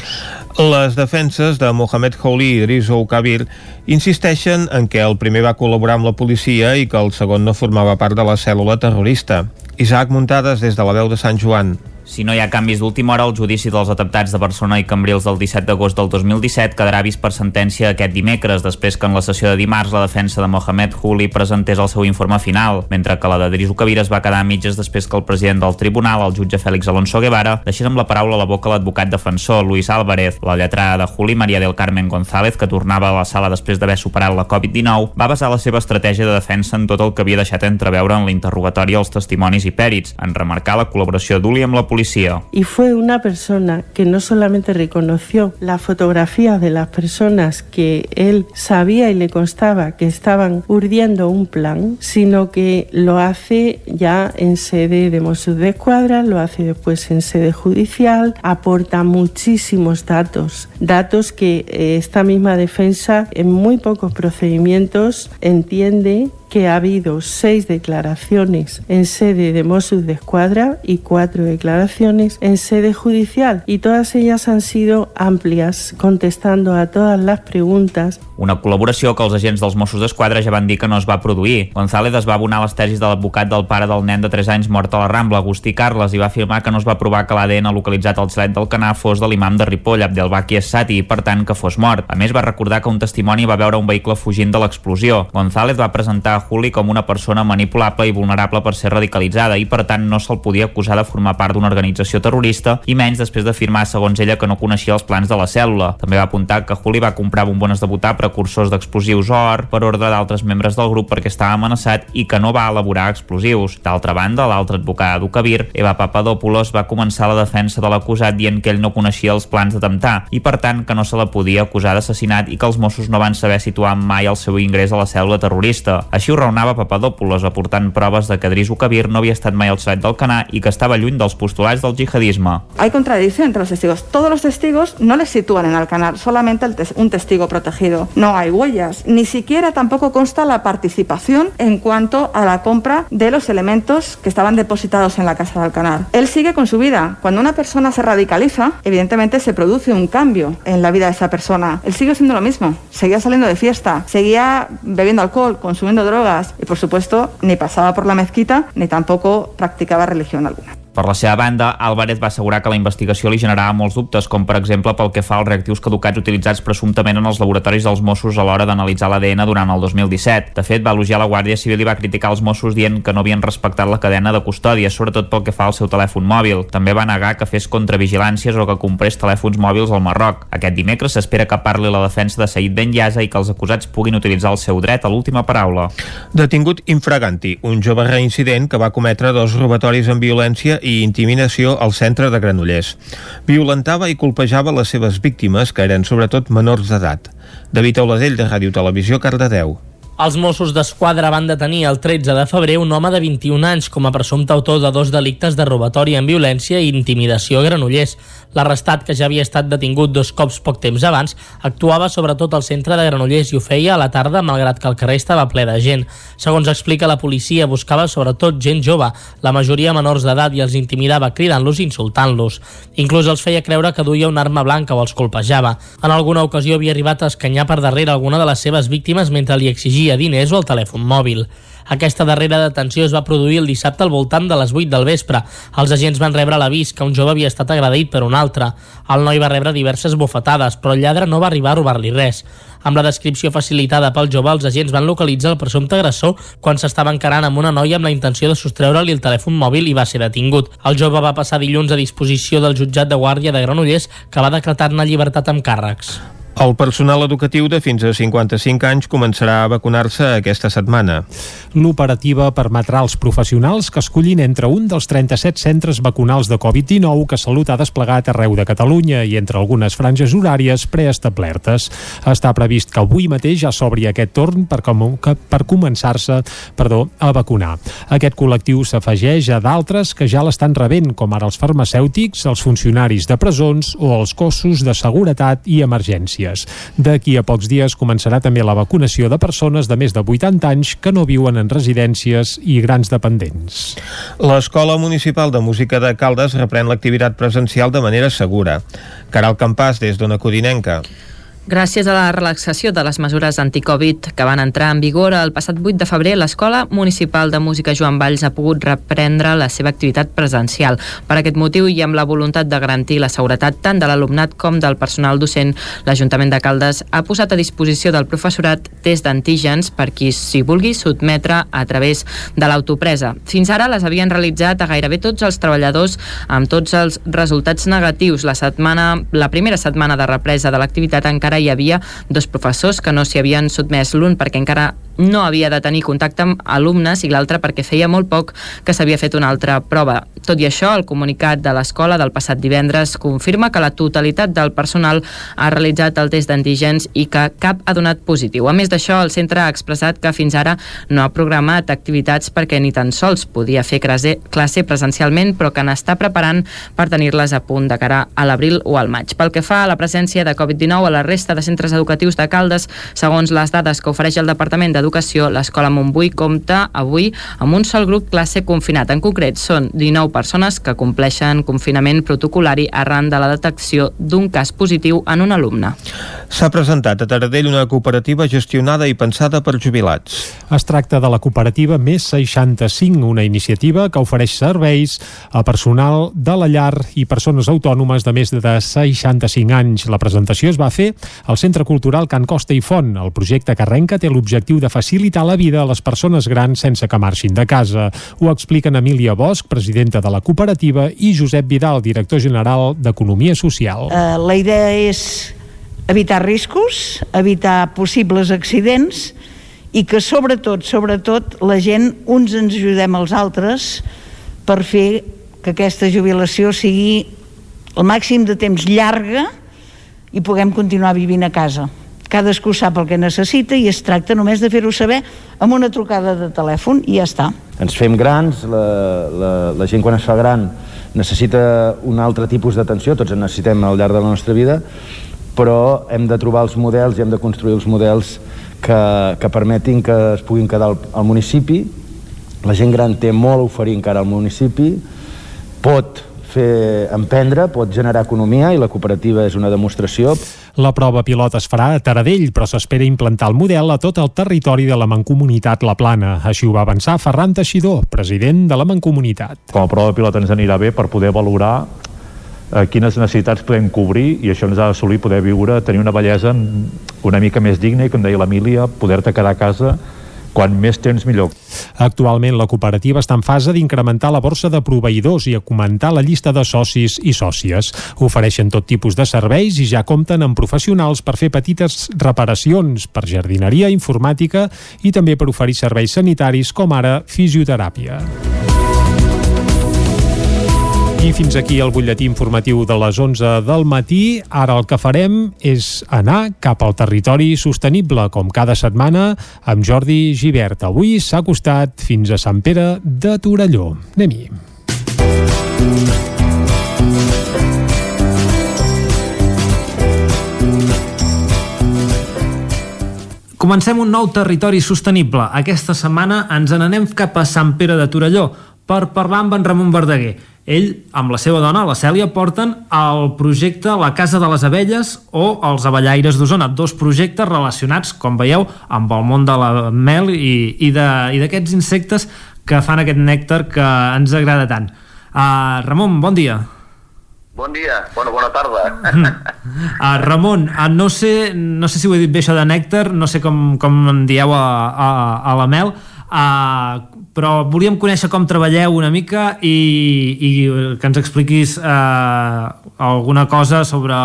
Les defenses de Mohamed Houli i Idris Kabir insisteixen en que el primer va col·laborar amb la policia i que el segon no formava part de la cèl·lula terrorista. Isaac Muntades des de la veu de Sant Joan. Si no hi ha canvis d'última hora, el judici dels atemptats de Barcelona i Cambrils del 17 d'agost del 2017 quedarà vist per sentència aquest dimecres, després que en la sessió de dimarts la defensa de Mohamed Huli presentés el seu informe final, mentre que la de Drisu Kabir es va quedar a mitges després que el president del tribunal, el jutge Fèlix Alonso Guevara, deixés amb la paraula a la boca l'advocat defensor, Luis Álvarez. La lletrada de Juli, Maria del Carmen González, que tornava a la sala després d'haver superat la Covid-19, va basar la seva estratègia de defensa en tot el que havia deixat entreveure en l'interrogatori als testimonis i pèrits, en remarcar la col·laboració d'Uli amb la policia Y fue una persona que no solamente reconoció la fotografía de las personas que él sabía y le constaba que estaban urdiendo un plan, sino que lo hace ya en sede de Mossos de Escuadra, lo hace después en sede judicial, aporta muchísimos datos, datos que eh, esta misma defensa en muy pocos procedimientos entiende que ha habido seis declaraciones en sede de Mossos de Escuadra y cuatro declaraciones en sede judicial y todas ellas han sido amplias, contestando a todas las preguntas. Una col·laboració que els agents dels Mossos d'Esquadra ja van dir que no es va produir. González es va abonar les tesis de l'advocat del pare del nen de 3 anys mort a la Rambla, Agustí Carles, i va afirmar que no es va provar que l'ADN localitzat al xalet del Canà fos de l'imam de Ripoll, Abdelbaki Essati, i per tant que fos mort. A més, va recordar que un testimoni va veure un vehicle fugint de l'explosió. González va presentar a Juli com una persona manipulable i vulnerable per ser radicalitzada i per tant no se'l podia acusar de formar part d'una organització terrorista i menys després d'afirmar segons ella que no coneixia els plans de la cèl·lula. També va apuntar que Juli va comprar bombones de votar precursors d'explosius or per ordre d'altres membres del grup perquè estava amenaçat i que no va elaborar explosius. D'altra banda, l'altre advocat d'Ucabir, Eva Papadopoulos, va començar la defensa de l'acusat dient que ell no coneixia els plans d'atemptar i per tant que no se la podia acusar d'assassinat i que els Mossos no van saber situar mai el seu ingrés a la cèl·lula terrorista. Així ho raonava Papadopoulos aportant proves de que Drisu Kabir no havia estat mai al xalet del Canà i que estava lluny dels postulats del jihadisme. Hay contradicción entre los testigos. Todos los testigos no les sitúan en Alcanar, solamente el tes un testigo protegido. No hay huellas. Ni siquiera tampoco consta la participación en cuanto a la compra de los elementos que estaban depositados en la casa de Alcanar. Él sigue con su vida. Cuando una persona se radicaliza, evidentemente se produce un cambio en la vida de esa persona. Él sigue siendo lo mismo. Seguía saliendo de fiesta, seguía bebiendo alcohol, consumiendo drogas y, por supuesto, ni pasaba por la mezquita ni tampoco practicaba religión alguna. Per la seva banda, Álvarez va assegurar que la investigació li generava molts dubtes, com per exemple pel que fa als reactius caducats utilitzats presumptament en els laboratoris dels Mossos a l'hora d'analitzar l'ADN durant el 2017. De fet, va elogiar la Guàrdia Civil i va criticar els Mossos dient que no havien respectat la cadena de custòdia, sobretot pel que fa al seu telèfon mòbil. També va negar que fes contravigilàncies o que comprés telèfons mòbils al Marroc. Aquest dimecres s'espera que parli la defensa de Said Ben Yasa i que els acusats puguin utilitzar el seu dret a l'última paraula. Detingut infraganti, un jove reincident que va cometre dos robatoris amb violència i intimidació al centre de Granollers. Violentava i colpejava les seves víctimes, que eren sobretot menors d'edat. David Auladell, de Ràdio Televisió, Cardedeu. Els Mossos d'Esquadra van detenir el 13 de febrer un home de 21 anys com a presumpte autor de dos delictes de robatori amb violència i intimidació a Granollers. L'arrestat, que ja havia estat detingut dos cops poc temps abans, actuava sobretot al centre de Granollers i ho feia a la tarda malgrat que el carrer estava ple de gent. Segons explica la policia, buscava sobretot gent jove, la majoria menors d'edat i els intimidava cridant-los i insultant-los. Inclús els feia creure que duia una arma blanca o els colpejava. En alguna ocasió havia arribat a escanyar per darrere alguna de les seves víctimes mentre li exigia exigia diners o el telèfon mòbil. Aquesta darrera detenció es va produir el dissabte al voltant de les 8 del vespre. Els agents van rebre l'avís que un jove havia estat agredit per un altre. El noi va rebre diverses bofetades, però el lladre no va arribar a robar-li res. Amb la descripció facilitada pel jove, els agents van localitzar el presumpte agressor quan s'estava encarant amb una noia amb la intenció de sostreure-li el telèfon mòbil i va ser detingut. El jove va passar dilluns a disposició del jutjat de guàrdia de Granollers que va decretar-ne llibertat amb càrrecs. El personal educatiu de fins a 55 anys començarà a vacunar-se aquesta setmana. L'operativa permetrà als professionals que escollin entre un dels 37 centres vacunals de Covid-19 que Salut ha desplegat arreu de Catalunya i entre algunes franges horàries preestablertes. Està previst que avui mateix ja s'obri aquest torn per, com, per començar-se perdó, a vacunar. Aquest col·lectiu s'afegeix a d'altres que ja l'estan rebent, com ara els farmacèutics, els funcionaris de presons o els cossos de seguretat i emergència dies. D'aquí a pocs dies començarà també la vacunació de persones de més de 80 anys que no viuen en residències i grans dependents. L'Escola Municipal de Música de Caldes reprèn l'activitat presencial de manera segura. Caral Campàs, des d'Ona Codinenca. Gràcies a la relaxació de les mesures anticovid que van entrar en vigor el passat 8 de febrer, l'Escola Municipal de Música Joan Valls ha pogut reprendre la seva activitat presencial. Per aquest motiu i amb la voluntat de garantir la seguretat tant de l'alumnat com del personal docent, l'Ajuntament de Caldes ha posat a disposició del professorat test d'antígens per qui s'hi vulgui sotmetre a través de l'autopresa. Fins ara les havien realitzat a gairebé tots els treballadors amb tots els resultats negatius. La setmana, la primera setmana de represa de l'activitat encara hi havia dos professors que no s'hi havien sotmès l'un perquè encara no havia de tenir contacte amb alumnes i l'altre perquè feia molt poc que s'havia fet una altra prova. Tot i això, el comunicat de l'escola del passat divendres confirma que la totalitat del personal ha realitzat el test d'antígens i que cap ha donat positiu. A més d'això, el centre ha expressat que fins ara no ha programat activitats perquè ni tan sols podia fer classe, presencialment, però que n'està preparant per tenir-les a punt de cara a l'abril o al maig. Pel que fa a la presència de Covid-19 a la resta de centres educatius de Caldes, segons les dades que ofereix el Departament d'Educació d'Educació, l'Escola Montbui compta avui amb un sol grup classe confinat. En concret, són 19 persones que compleixen confinament protocolari arran de la detecció d'un cas positiu en un alumne. S'ha presentat a Taradell una cooperativa gestionada i pensada per jubilats. Es tracta de la cooperativa Més 65, una iniciativa que ofereix serveis a personal de la llar i persones autònomes de més de 65 anys. La presentació es va fer al Centre Cultural Can Costa i Font. El projecte que arrenca té l'objectiu de facilitar la vida a les persones grans sense que marxin de casa. Ho expliquen Emília Bosch, presidenta de la cooperativa, i Josep Vidal, director general d'Economia Social. Uh, la idea és evitar riscos, evitar possibles accidents i que sobretot, sobretot, la gent uns ens ajudem als altres per fer que aquesta jubilació sigui el màxim de temps llarga i puguem continuar vivint a casa cadascú sap el que necessita i es tracta només de fer-ho saber amb una trucada de telèfon i ja està. Ens fem grans, la, la, la gent quan es fa gran necessita un altre tipus d'atenció, tots en necessitem al llarg de la nostra vida, però hem de trobar els models i hem de construir els models que, que permetin que es puguin quedar al, al municipi. La gent gran té molt a oferir encara al municipi, pot fer emprendre, pot generar economia i la cooperativa és una demostració. La prova pilot es farà a Taradell, però s'espera implantar el model a tot el territori de la Mancomunitat La Plana. Així ho va avançar Ferran Teixidor, president de la Mancomunitat. Com a prova pilot ens anirà bé per poder valorar eh, quines necessitats podem cobrir i això ens ha d'assolir poder viure, tenir una bellesa una mica més digna i, com deia l'Emília, poder-te quedar a casa quan més temps millor. Actualment la cooperativa està en fase d'incrementar la borsa de proveïdors i augmentar la llista de socis i sòcies. Ofereixen tot tipus de serveis i ja compten amb professionals per fer petites reparacions, per jardineria, informàtica i també per oferir serveis sanitaris com ara fisioteràpia. I fins aquí el butlletí informatiu de les 11 del matí. Ara el que farem és anar cap al territori sostenible, com cada setmana, amb Jordi Givert. Avui s'ha acostat fins a Sant Pere de Torelló. Anem-hi. Comencem un nou territori sostenible. Aquesta setmana ens n'anem cap a Sant Pere de Torelló per parlar amb en Ramon Verdaguer ell, amb la seva dona, la Cèlia, porten el projecte La Casa de les Abelles o els Avellaires d'Osona, dos projectes relacionats, com veieu, amb el món de la mel i, i d'aquests insectes que fan aquest nèctar que ens agrada tant. Uh, Ramon, bon dia. Bon dia, bona, bona tarda. Uh, Ramon, uh, no, sé, no sé si ho he dit bé això de nèctar, no sé com, com en dieu a, a, a la mel, uh, però volíem conèixer com treballeu una mica i, i que ens expliquis eh, alguna cosa sobre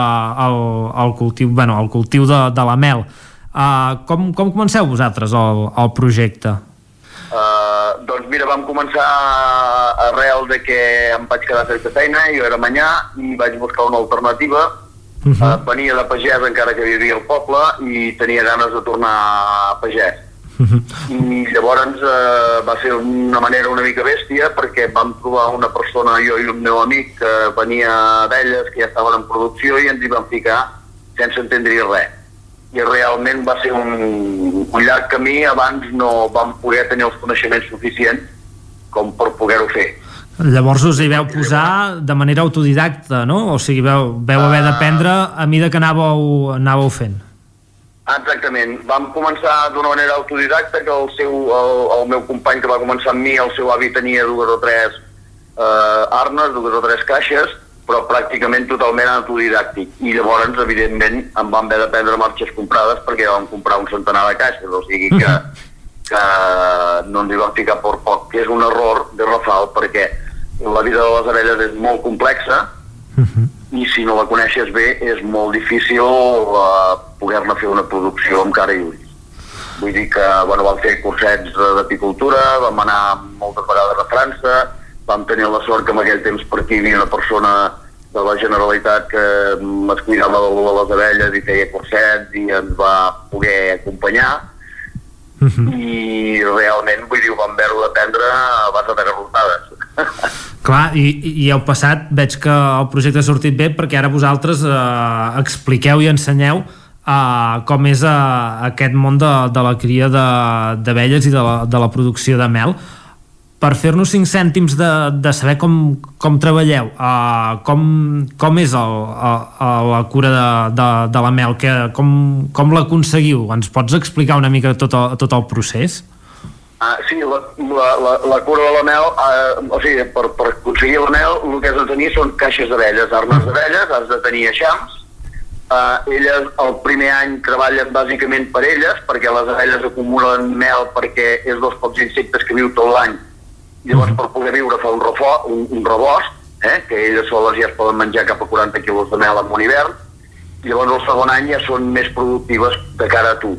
el, el cultiu, bueno, el cultiu de, de la mel. Uh, com, com comenceu vosaltres el, el projecte? Uh, doncs mira, vam començar arrel de que em vaig quedar sense feina, jo era manyà i vaig buscar una alternativa. Uh -huh. uh, venia de pagès encara que vivia al poble i tenia ganes de tornar a pagès. Uh -huh. I llavors uh, va ser una manera una mica bèstia perquè vam trobar una persona, jo i un meu amic, que venia d'elles, que ja estaven en producció i ens hi vam ficar sense entendre res i realment va ser un, un llarg camí abans no vam poder tenir els coneixements suficients com per poder-ho fer. Llavors us hi veu posar de manera autodidacta, no? O sigui, veu, veu haver d'aprendre a mida que anàveu, anàveu fent. Exactament. Vam començar d'una manera autodidacta que el, seu, el, el meu company que va començar amb mi, el seu avi tenia dues o tres eh, arnes, dues o tres caixes, però pràcticament totalment autodidàctic. I llavors, evidentment, em van haver de prendre marxes comprades perquè vam comprar un centenar de caixes, o sigui que, que no ens hi vam ficar per poc, que és un error de Rafal perquè la vida de les abelles és molt complexa i si no la coneixes bé és molt difícil uh, poder-ne fer una producció amb cara i ulls. Vull dir que bueno, vam fer cursets d'apicultura, vam anar moltes vegades a França, vam tenir la sort que en aquell temps per aquí hi havia una persona de la Generalitat que es cuidava de les abelles i feia cursets i ens va poder acompanyar uh -huh. i realment vull dir, ho vam veure d'aprendre a base de garrotades Clar, i, i heu passat, veig que el projecte ha sortit bé perquè ara vosaltres eh, expliqueu i ensenyeu eh, com és eh, aquest món de, de la cria d'abelles i de la, de la producció de mel per fer-nos 5 cèntims de, de saber com, com treballeu, uh, com, com és el, uh, la cura de, de, de la mel, que, com, com l'aconseguiu? Ens pots explicar una mica tot el, tot el procés? Uh, sí, la, la, la, la cura de la mel, uh, o sigui, per, per aconseguir la mel el que has de tenir són caixes d'abelles, armes d'abelles, has de tenir eixams, Uh, elles el primer any treballen bàsicament per elles perquè les abelles acumulen mel perquè és dels pocs insectes que viu tot l'any Llavors, per poder viure fa un, refo, un, un rebost, eh, que elles soles ja es poden menjar cap a 40 quilos de mel en un hivern, i llavors el segon any ja són més productives de cara a tu.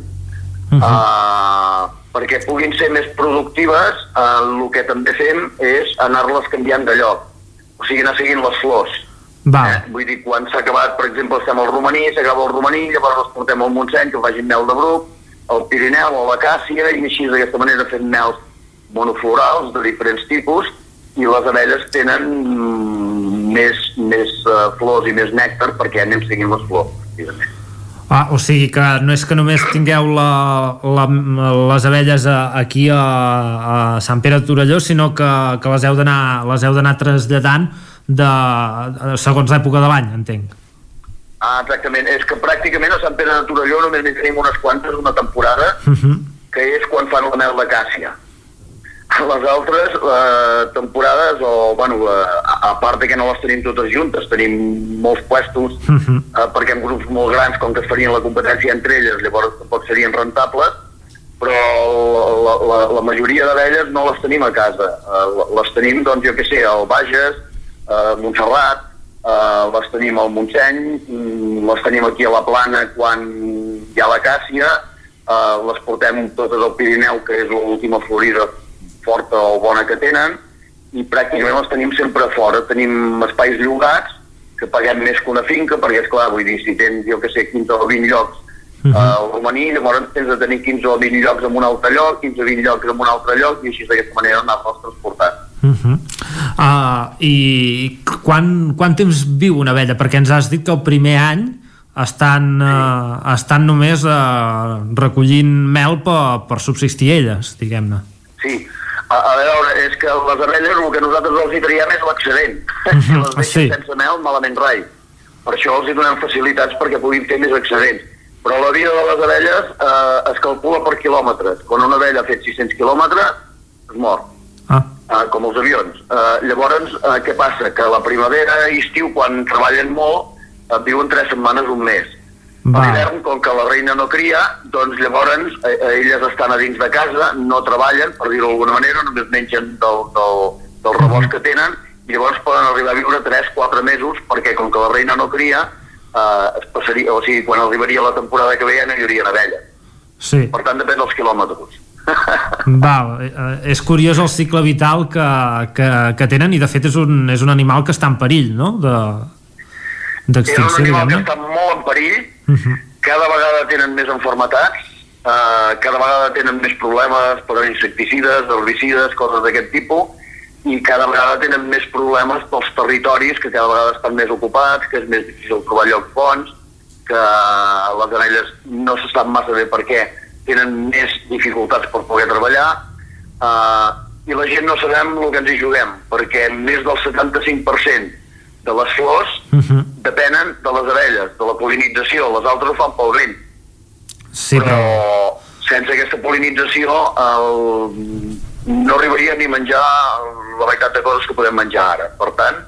Uh -huh. uh, perquè puguin ser més productives, uh, el que també fem és anar-les canviant de lloc. O sigui, anar seguint les flors. Va. Eh? Vull dir, quan s'ha acabat, per exemple, estem al romaní, s'acaba el romaní, llavors els portem al Montseny, que facin mel de bruc, al Pirineu, a l'acàcia, i així d'aquesta manera fem mels monoflorals de diferents tipus i les abelles tenen més, més uh, flors i més nèctar perquè anem seguint les flors, Ah, o sigui que no és que només tingueu la, la, les abelles aquí a, a Sant Pere de Torelló, sinó que, que les heu d'anar traslladant de, segons l'època de l'any, entenc. Ah, exactament. És que pràcticament a Sant Pere de Torelló només tenim unes quantes, una temporada, uh -huh. que és quan fan la mel de càssia les altres eh, temporades, o, bueno, eh, a, a part de que no les tenim totes juntes, tenim molts puestos, uh -huh. eh, perquè en grups molt grans, com que es farien la competència entre elles, llavors tampoc serien rentables, però la, la, la majoria d'abelles no les tenim a casa. Eh, les tenim, doncs, jo què sé, al Bages, a Montserrat, eh, les tenim al Montseny, mm, les tenim aquí a la Plana quan hi ha la Càssia, eh, les portem totes al Pirineu, que és l'última florida forta o bona que tenen i pràcticament els tenim sempre fora. Tenim espais llogats que paguem més que una finca, perquè és clar, vull dir, si tens, jo que sé, 15 o 20 llocs uh -huh. uh, al romaní, llavors tens de tenir 15 o 20 llocs en un altre lloc, 15 o 20 llocs en un altre lloc, i així d'aquesta manera anar-los transportant. Uh -huh. uh, I quan, quant temps viu una abella? Perquè ens has dit que el primer any estan, sí. uh, estan només uh, recollint mel per, per subsistir elles, diguem-ne. Sí, a, a veure, és que les abelles el que nosaltres els hi traiem és l'excedent. Uh -huh. si les deixen sí. sense mel, malament rai. Per això els hi donem facilitats perquè puguin fer més excedents. Però la vida de les abelles eh, es calcula per quilòmetres. Quan una abella ha fet 600 quilòmetres, es mor. Ah. Eh, com els avions. Eh, llavors, eh, què passa? Que la primavera i estiu, quan treballen molt, eh, viuen tres setmanes, un mes. A Va. l'hivern, com que la reina no cria, doncs llavors eh, eh, elles estan a dins de casa, no treballen, per dir-ho d'alguna manera, només mengen del, del, del rebost que tenen, i llavors poden arribar a viure 3-4 mesos, perquè com que la reina no cria, eh, es passaria, o sigui, quan arribaria la temporada que ve ja no hi hauria abelles. Sí. Per tant, depèn dels quilòmetres. Val, eh, és curiós el cicle vital que, que, que tenen i de fet és un, és un animal que està en perill, no? De, És un animal que està molt en perill, Cada vegada tenen més enfermetats, eh, cada vegada tenen més problemes per insecticides, herbicides, coses d'aquest tipus, i cada vegada tenen més problemes pels territoris que cada vegada estan més ocupats, que és més difícil trobar llocs bons, que les abelles no se sap massa bé per què tenen més dificultats per poder treballar, eh, i la gent no sabem el que ens hi juguem, perquè més del 75% de les flors Uh -huh. depenen de les abelles, de la polinització, les altres ho fan pel vent. Sí, però... Però sense aquesta polinització el... no arribaria ni a menjar la meitat de coses que podem menjar ara. Per tant,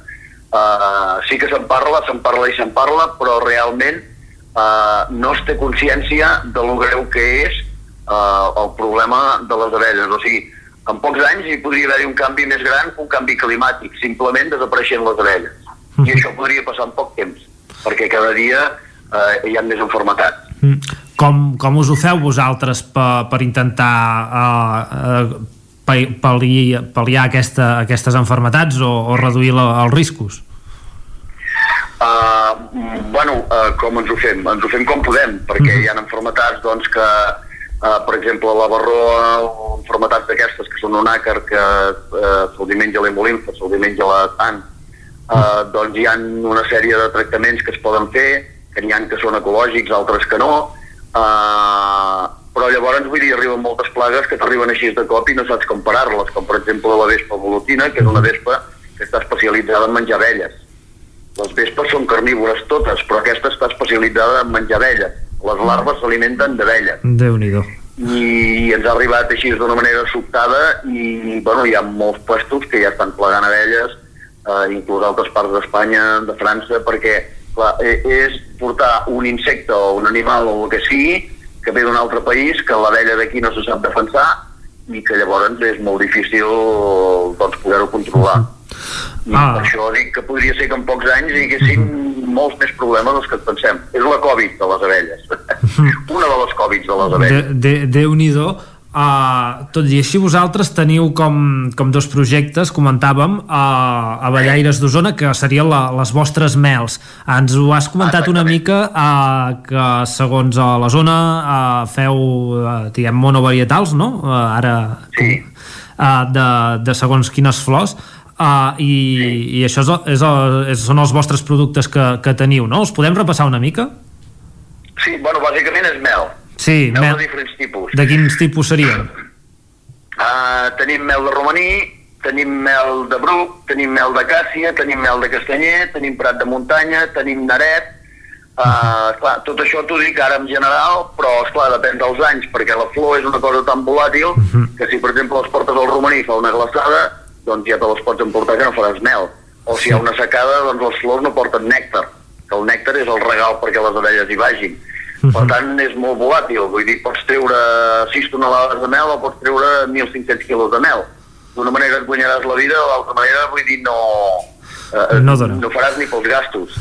eh, sí que se'n parla, se'n parla i se'n parla, però realment eh, no es té consciència de lo greu que és eh, el problema de les abelles. O sigui, en pocs anys hi podria haver-hi un canvi més gran que un canvi climàtic, simplement desapareixent les abelles. I això podria passar en poc temps, perquè cada dia eh, hi ha més enfermetats. Mm. Com, com us ho feu vosaltres per, per intentar uh, uh, pal·liar, pal·liar aquesta, aquestes enfermetats o, o reduir la, els riscos? Uh, bueno, uh, com ens ho fem? Ens ho fem com podem, perquè hi ha enfermetats doncs, que, uh, per exemple, la barroa o enfermetats d'aquestes que són un àcar que uh, se'l menja l'hemolimfa, se'l menja la tant, uh, doncs hi ha una sèrie de tractaments que es poden fer, que n'hi ha que són ecològics, altres que no, uh, però llavors, vull dir, arriben moltes plagues que t'arriben així de cop i no saps com parar-les, com per exemple la vespa volutina, que és una vespa que està especialitzada en menjar abelles. Les vespes són carnívores totes, però aquesta està especialitzada en menjar abelles. Les larves s'alimenten d'abelles. Déu-n'hi-do. I ens ha arribat així d'una manera sobtada i bueno, hi ha molts puestos que ja estan plegant abelles, eh, inclús altres parts d'Espanya, de França, perquè clar, eh, és portar un insecte o un animal o el que sigui que ve d'un altre país, que l'abella d'aquí no se sap defensar i que llavors és molt difícil doncs, poder-ho controlar. I Ah. per això dic que podria ser que en pocs anys hi haguessin molts més problemes dels que pensem. És la Covid de les abelles. Una de les Covids de les abelles. de, Déu-n'hi-do. Uh, tot i així vosaltres teniu com, com dos projectes, comentàvem, uh, a Ballaires d'Osona, que serien la, les vostres mels. Ens ho has comentat una mica, uh, que segons uh, la zona uh, feu, uh, diguem, monovarietals, no? Uh, ara... Sí. Uh, de, de segons quines flors, Uh, i, sí. i això és, és, és, són els vostres productes que, que teniu, no? Els podem repassar una mica? Sí, bueno, bàsicament és mel. Sí, Mel mel. de diferents tipus. De quins tipus serien? Uh, tenim mel de romaní, tenim mel de bruc, tenim mel de càssia, tenim mel de castanyer, tenim prat de muntanya, tenim naret, Uh, clar, tot això t'ho dic ara en general, però esclar, depèn dels anys, perquè la flor és una cosa tan volàtil que si per exemple les portes al romaní fa una glaçada, doncs ja te les pots emportar que no faràs mel. O si hi ha una secada, doncs les flors no porten nèctar, que el nèctar és el regal perquè les abelles hi vagin. Per tant, és molt volàtil, vull dir, pots treure 6 tonelades de mel o pots treure 1.500 quilos de mel. D'una manera et guanyaràs la vida, de l'altra manera, vull dir, no, eh, No dona. no faràs ni pels gastos.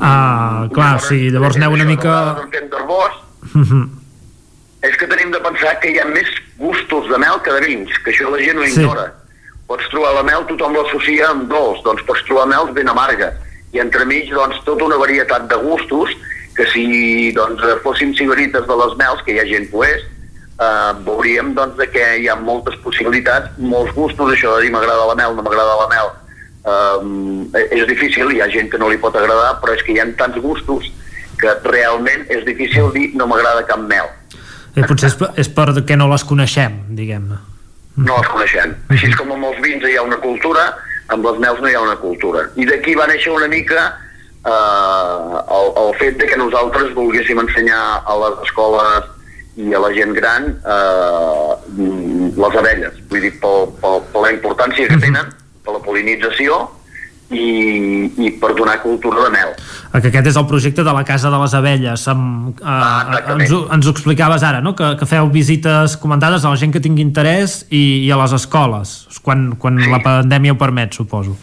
Ah, clar, sí, llavors aneu una mica... Mhm. és que tenim de pensar que hi ha més gustos de mel que de vins, que això la gent ho Sí. ignora. Pots trobar la mel, tothom l'associa amb dolç, doncs pots trobar mels ben amarga. I entremig, doncs, tota una varietat de gustos, que si doncs, fóssim ciberites de les mels, que hi ha gent que ho és, eh, veuríem doncs, que hi ha moltes possibilitats, molts gustos, això de dir m'agrada la mel, no m'agrada la mel, um, és difícil, hi ha gent que no li pot agradar, però és que hi ha tants gustos que realment és difícil dir no m'agrada cap mel. Eh, potser és, per- és perquè no les coneixem, diguem-ne. no les coneixem. Així com amb els vins hi ha una cultura, amb les mels no hi ha una cultura. I d'aquí va néixer una mica eh, el, el fet de que nosaltres volguéssim ensenyar a les escoles i a la gent gran eh, les abelles, vull dir, per, per, per la importància que tenen, per la polinització i, i per donar cultura de mel. Que aquest és el projecte de la Casa de les Abelles. Amb, eh, Ah, ens, ho- ens ho explicaves ara, no? que, que feu visites comentades a la gent que tingui interès i, i a les escoles, quan, quan sí. la pandèmia ho permet, suposo.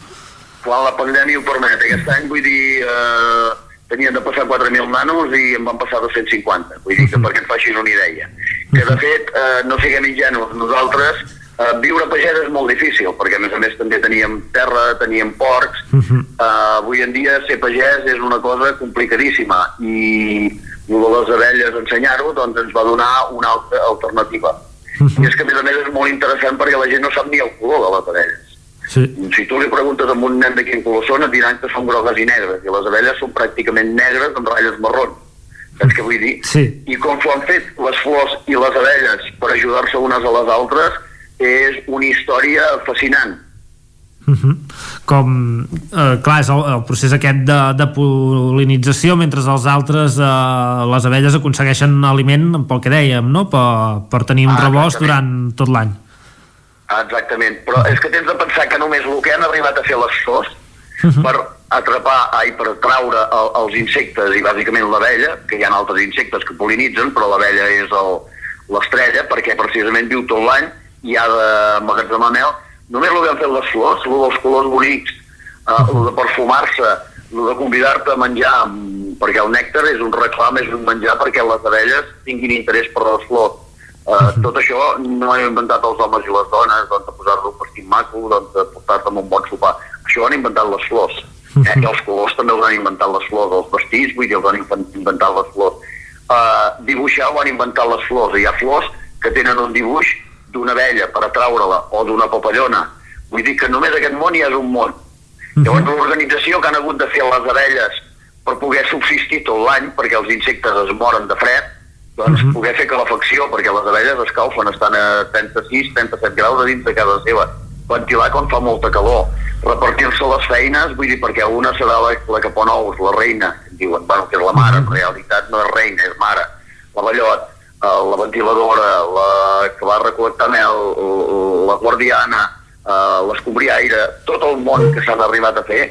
Quan la pandèmia ho permet. Aquest any, vull dir, eh, tenien de passar 4.000 nanos i en van passar 250. Vull dir que perquè et facin una idea. Que, de fet, eh, no siguem ingenus. Nosaltres, eh, viure a pagès és molt difícil, perquè, a més a més, també teníem terra, teníem porcs. Eh, avui en dia, ser pagès és una cosa complicadíssima i el de les abelles, ensenyar-ho, doncs ens va donar una altra alternativa. I és que, a més a més, és molt interessant perquè la gent no sap ni el color de les abelles. Sí. Si tu li preguntes a un nen de quin color són, et diran que són grogues i negres, i les abelles són pràcticament negres amb ratlles marrons. Saps què vull dir? Sí. I com s'ho han fet les flors i les abelles per ajudar-se unes a les altres, és una història fascinant. Com, eh, clar, és el, el procés aquest de, de polinització, mentre els altres, eh, les abelles aconsegueixen aliment, pel que dèiem, no? per, per tenir un Ah, rebost exactament. durant tot l'any. Ah, Exactament, però és que tens de pensar que només el que han arribat a fer les flors per atrapar, ai, per traure el, els insectes i bàsicament l'abella, que hi ha altres insectes que polinitzen, però l'abella és el- l'estrella, perquè precisament viu tot l'any i ha d'emmagatzemar mel, només el que han fet les flors, el dels colors bonics, eh, el de perfumar-se, el de convidar-te a menjar, perquè el nèctar és un reclam, és un menjar perquè les abelles tinguin interès per les flors. Uh, tot això no han inventat els homes i les dones, doncs, de posar-lo un vestit maco, doncs, de portar-te amb un bon sopar. Això ho han inventat les flors. Eh? I els colors també els han inventat les flors, els vestits, vull dir, els han inven- inventat les flors. Uh, dibuixar ho han inventat les flors. Hi ha flors que tenen un dibuix d'una abella per atraure-la o d'una papallona. Vull dir que només aquest món ja és un món. Llavors l'organització que han hagut de fer les abelles per poder subsistir tot l'any, perquè els insectes es moren de fred, doncs poder fer calefacció, perquè les abelles escalfen, estan a 36-37 graus a dins de casa seva. Ventilar quan fa molta calor. Repartir-se les feines, vull dir, perquè una serà la, la que pon ous, la reina, diuen, bueno, que és la mare, en realitat no és reina, és mare. La ballot, eh, la ventiladora, la que va recol·lectar mel, la guardiana, eh, l'escombriaire, tot el món que s'han arribat a fer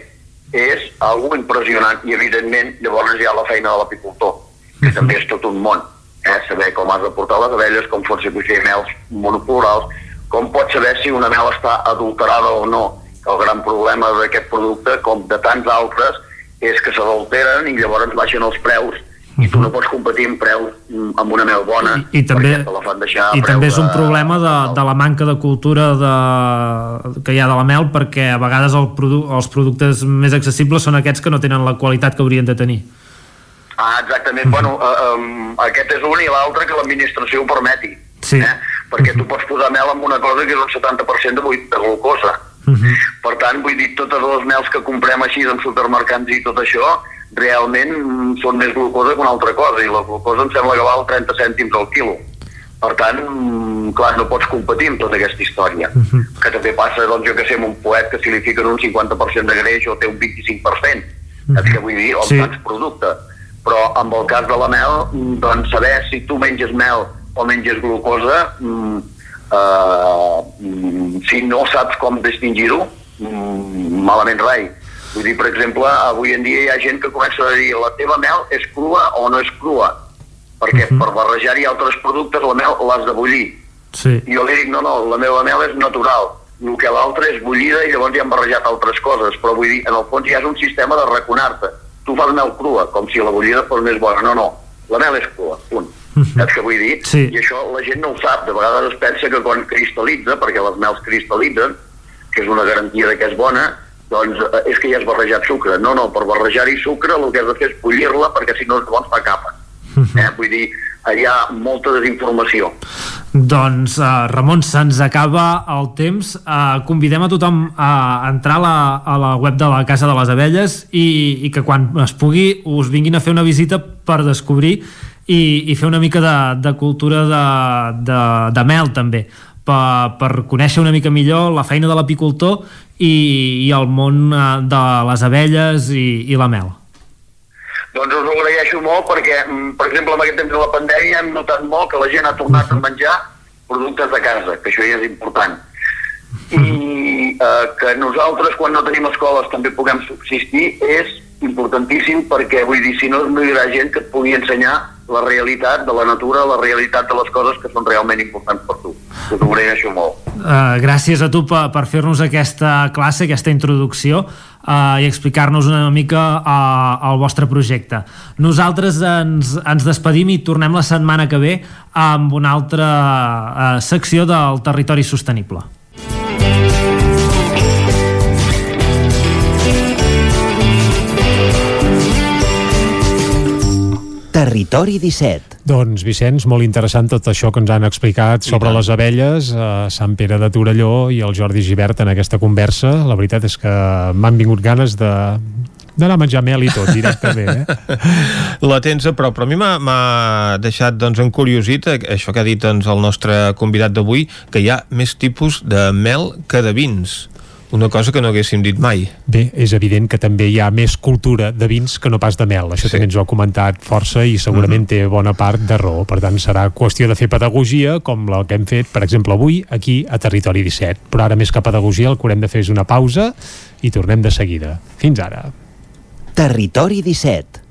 és algo impressionant i evidentment llavors hi ha la feina de l'apicultor que també és tot un món eh? saber com has de portar les abelles com pot ser coixer mels monoplurals com pots saber si una mel està adulterada o no el gran problema d'aquest producte com de tants altres és que s'adulteren i llavors baixen els preus i tu no pots competir en preus mm, amb una mel bona I també, perquè te la fan deixar i preu també és un problema de, de la manca de cultura de, que hi ha de la mel perquè a vegades el produ els productes més accessibles són aquests que no tenen la qualitat que haurien de tenir. Ah, exactament. Bueno, uh, um, aquest és un i l'altre que l'administració ho permeti. Sí. Eh? Perquè tu pots posar mel en una cosa que és un 70% de, de glucosa. Per tant, vull dir, totes les mels que comprem així en supermercats i tot això, realment mm, són més glucosa que una altra cosa, i la glucosa em sembla que val 30 cèntims al quilo. Per tant, mm, clar, no pots competir amb tota aquesta història. Que també passa, doncs, jo que sé, amb un poet que si li fiquen un 50% de greix o té un 25%. Saps què vull dir? O Sí. tants productes. Però amb el cas de la mel, mm, doncs saber si tu menges mel o menges glucosa, mm, eh, mm, si no saps com distingir-ho, mm, malament rai. Vull dir, per exemple, avui en dia hi ha gent que comença a dir la teva mel és crua o no és crua, perquè per barrejar-hi altres productes la mel l'has de bullir. Sí. I jo li dic, no, no, la meva mel és natural. El que l'altre és bullida i llavors hi han barrejat altres coses, però vull dir, en el fons ja és un sistema de raconar-te. Tu fas mel crua, com si la bullida fos més bona. No, no, la mel és crua, punt. Saps què vull dir? Sí. I això la gent no ho sap. De vegades es pensa que quan cristal·litza, perquè les mels cristal·litzen, que és una garantia de que és bona, doncs eh, és que ja has barrejat sucre. No, no, per barrejar-hi sucre el que has de fer és bullir-la perquè si no llavors fa capa. Eh? Vull dir, hi ha molta desinformació. Doncs, uh, Ramon, se'ns acaba el temps. Uh, convidem a tothom a entrar a la, a la web de la Casa de les Abelles i, i que quan es pugui us vinguin a fer una visita per descobrir i, i fer una mica de, de cultura de, de, de mel, també per, per conèixer una mica millor la feina de l'apicultor i, i el món eh, de les abelles i, i la mel. Doncs us ho agraeixo molt perquè, mm, per exemple, en aquest temps de la pandèmia hem notat molt que la gent ha tornat a menjar productes de casa, que això ja és important. I, eh, que nosaltres quan no tenim escoles també puguem subsistir és importantíssim perquè vull dir, si no, no hi haurà gent que et pugui ensenyar la realitat de la natura, la realitat de les coses que són realment importants per tu. Us ho agraeixo molt. Uh, gràcies a tu per, per fer-nos aquesta classe, aquesta introducció uh, i explicar-nos una mica uh, el vostre projecte. Nosaltres ens, ens despedim i tornem la setmana que ve amb una altra uh, secció del territori sostenible. Territori 17. Doncs, Vicenç, molt interessant tot això que ens han explicat sobre les abelles, a Sant Pere de Torelló i el Jordi Givert en aquesta conversa. La veritat és que m'han vingut ganes de, d'anar a menjar mel i tot directament eh? la tens a prop però a mi m'ha deixat doncs encuriosit això que ha dit doncs, el nostre convidat d'avui que hi ha més tipus de mel que de vins una cosa que no haguéssim dit mai. Bé, és evident que també hi ha més cultura de vins que no pas de mel. Això sí. també ens ho ha comentat força i segurament uh -huh. té bona part de raó. Per tant, serà qüestió de fer pedagogia, com la que hem fet, per exemple, avui, aquí a Territori 17. Però ara, més que pedagogia, el que haurem de fer és una pausa i tornem de seguida. Fins ara. Territori 17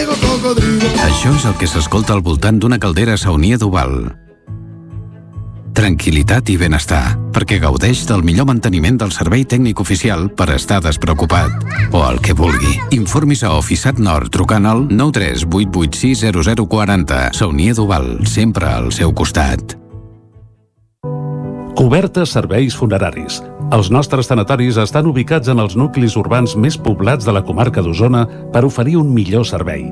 Això és el que s'escolta al voltant d'una caldera saunia d'Oval. Tranquilitat i benestar, perquè gaudeix del millor manteniment del servei tècnic oficial per estar despreocupat. O el que vulgui. Informis a Oficiat Nord trucant al 938860040. Saunia d'Oval, sempre al seu costat. Cobertes serveis funeraris. Els nostres tanatoris estan ubicats en els nuclis urbans més poblats de la comarca d'Osona per oferir un millor servei.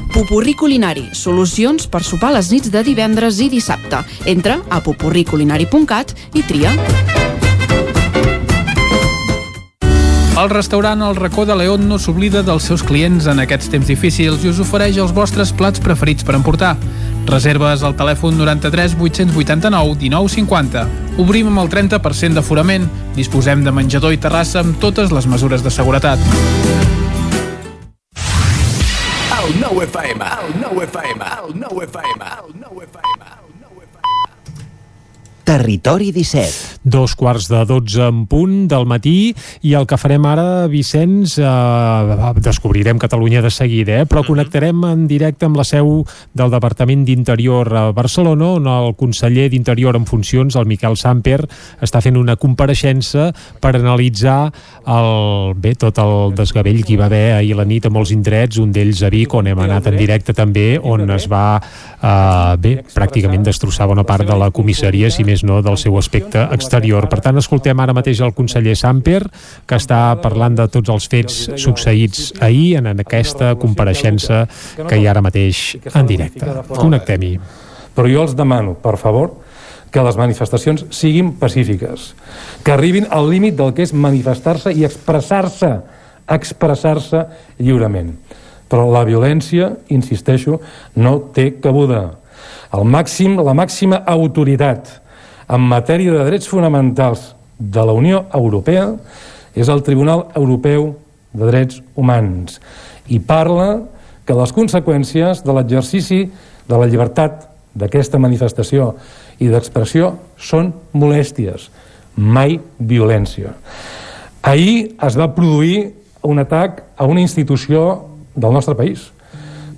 Popurrí Culinari, solucions per sopar les nits de divendres i dissabte. Entra a popurriculinari.cat i tria. El restaurant El Racó de León no s'oblida dels seus clients en aquests temps difícils i us ofereix els vostres plats preferits per emportar. Reserves al telèfon 93 889 1950. Obrim amb el 30% d'aforament. Disposem de menjador i terrassa amb totes les mesures de seguretat. El 9 FM, el 9 FM, el 9 FM, el 9 FM. Territori 17. Dos quarts de 12 en punt del matí i el que farem ara, Vicenç, eh, descobrirem Catalunya de seguida, eh? però connectarem en directe amb la seu del Departament d'Interior a Barcelona, on el conseller d'Interior en funcions, el Miquel Samper, està fent una compareixença per analitzar el, bé, tot el desgavell que hi va haver ahir a la nit a molts indrets, un d'ells a Vic, on hem anat en directe també, on es va eh, bé, pràcticament destrossar bona part de la comissaria, si més més no del seu aspecte exterior. Per tant, escoltem ara mateix el conseller Samper, que està parlant de tots els fets succeïts ahir en aquesta compareixença que hi ha ara mateix en directe. Connectem-hi. Però jo els demano, per favor, que les manifestacions siguin pacífiques, que arribin al límit del que és manifestar-se i expressar-se, expressar-se lliurement. Però la violència, insisteixo, no té cabuda. El màxim, la màxima autoritat en matèria de drets fonamentals de la Unió Europea és el Tribunal Europeu de Drets Humans i parla que les conseqüències de l'exercici de la llibertat d'aquesta manifestació i d'expressió són molèsties, mai violència. Ahir es va produir un atac a una institució del nostre país.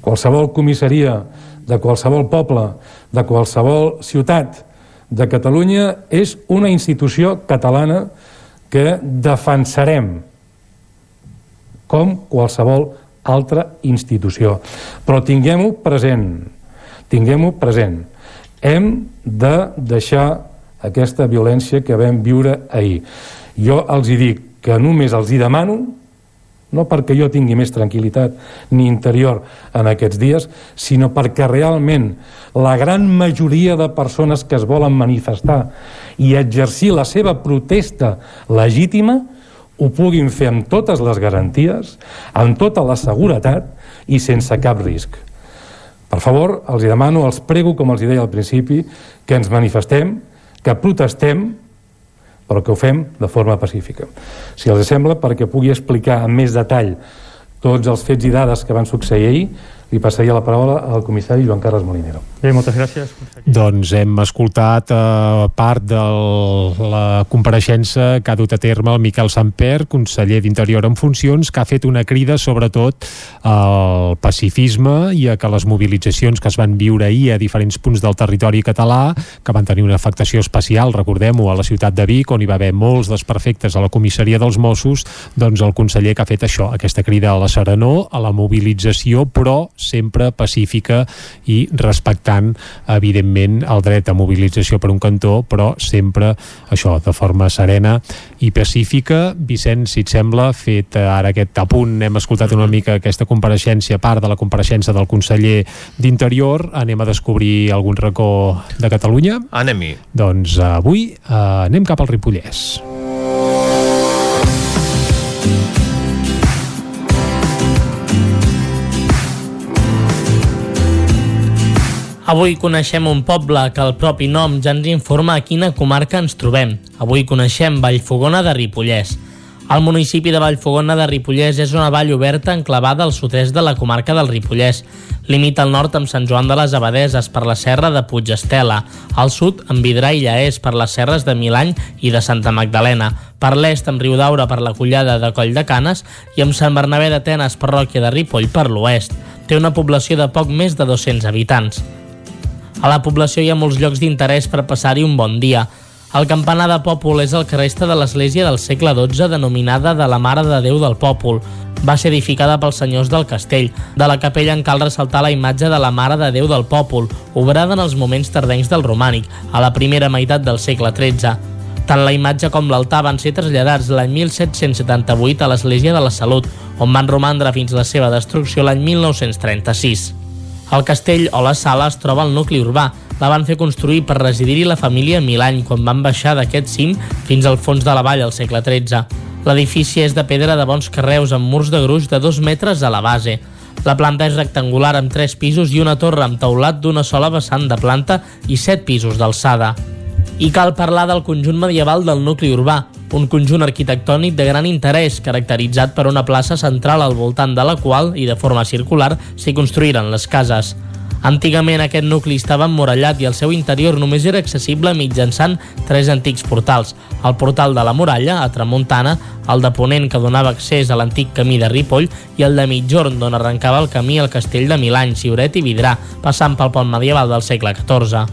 Qualsevol comissaria de qualsevol poble, de qualsevol ciutat de Catalunya és una institució catalana que defensarem com qualsevol altra institució. Però tinguem-ho present, tinguem-ho present. Hem de deixar aquesta violència que vam viure ahir. Jo els hi dic que només els hi demano no perquè jo tingui més tranquil·litat ni interior en aquests dies, sinó perquè realment la gran majoria de persones que es volen manifestar i exercir la seva protesta legítima ho puguin fer amb totes les garanties, amb tota la seguretat i sense cap risc. Per favor, els demano, els prego, com els deia al principi, que ens manifestem, que protestem, però que ho fem de forma pacífica. Si els sembla, perquè pugui explicar amb més detall tots els fets i dades que van succeir ahir, li passaria la paraula al comissari Joan Carles Molinero. Bé, moltes gràcies. Doncs hem escoltat eh, part de la compareixença que ha dut a terme el Miquel Samper, conseller d'Interior en funcions, que ha fet una crida sobretot al pacifisme i a que les mobilitzacions que es van viure ahir a diferents punts del territori català, que van tenir una afectació especial, recordem-ho, a la ciutat de Vic, on hi va haver molts desperfectes a la comissaria dels Mossos, doncs el conseller que ha fet això, aquesta crida a la serenor, a la mobilització, però sempre pacífica i respectant, evidentment, el dret a mobilització per un cantó, però sempre això, de forma serena i pacífica. Vicenç, si et sembla, fet ara aquest apunt, hem escoltat una mica aquesta compareixença, part de la compareixença del conseller d'Interior, anem a descobrir algun racó de Catalunya? Anem-hi. Doncs avui eh, anem cap al Ripollès. Avui coneixem un poble que el propi nom ja ens informa a quina comarca ens trobem. Avui coneixem Vallfogona de Ripollès. El municipi de Vallfogona de Ripollès és una vall oberta enclavada al sud-est de la comarca del Ripollès. Limita al nord amb Sant Joan de les Abadeses per la serra de Puigestela, al sud amb Vidrà i Llaés per les serres de Milany i de Santa Magdalena, per l'est amb Riudaura per la collada de Coll de Canes i amb Sant Bernabé d'Atenes parròquia de Ripoll per l'oest. Té una població de poc més de 200 habitants. A la població hi ha molts llocs d'interès per passar-hi un bon dia. El campanar de Pòpol és el que resta de l'església del segle XII denominada de la Mare de Déu del Pòpol. Va ser edificada pels senyors del castell. De la capella en cal ressaltar la imatge de la Mare de Déu del Pòpol, obrada en els moments tardencs del romànic, a la primera meitat del segle XIII. Tant la imatge com l'altar van ser traslladats l'any 1778 a l'Església de la Salut, on van romandre fins la seva destrucció l'any 1936. El castell o la sala es troba al nucli urbà. La van fer construir per residir-hi la família Milany quan van baixar d'aquest cim fins al fons de la vall al segle XIII. L'edifici és de pedra de bons carreus amb murs de gruix de dos metres a la base. La planta és rectangular amb tres pisos i una torre amb teulat d'una sola vessant de planta i set pisos d'alçada. I cal parlar del conjunt medieval del nucli urbà, un conjunt arquitectònic de gran interès, caracteritzat per una plaça central al voltant de la qual, i de forma circular, s'hi construïren les cases. Antigament aquest nucli estava emmurallat i el seu interior només era accessible mitjançant tres antics portals. El portal de la muralla, a Tramuntana, el de Ponent que donava accés a l'antic camí de Ripoll i el de Mitjorn, d'on arrencava el camí al castell de Milany, Siuret i Vidrà, passant pel pont medieval del segle XIV.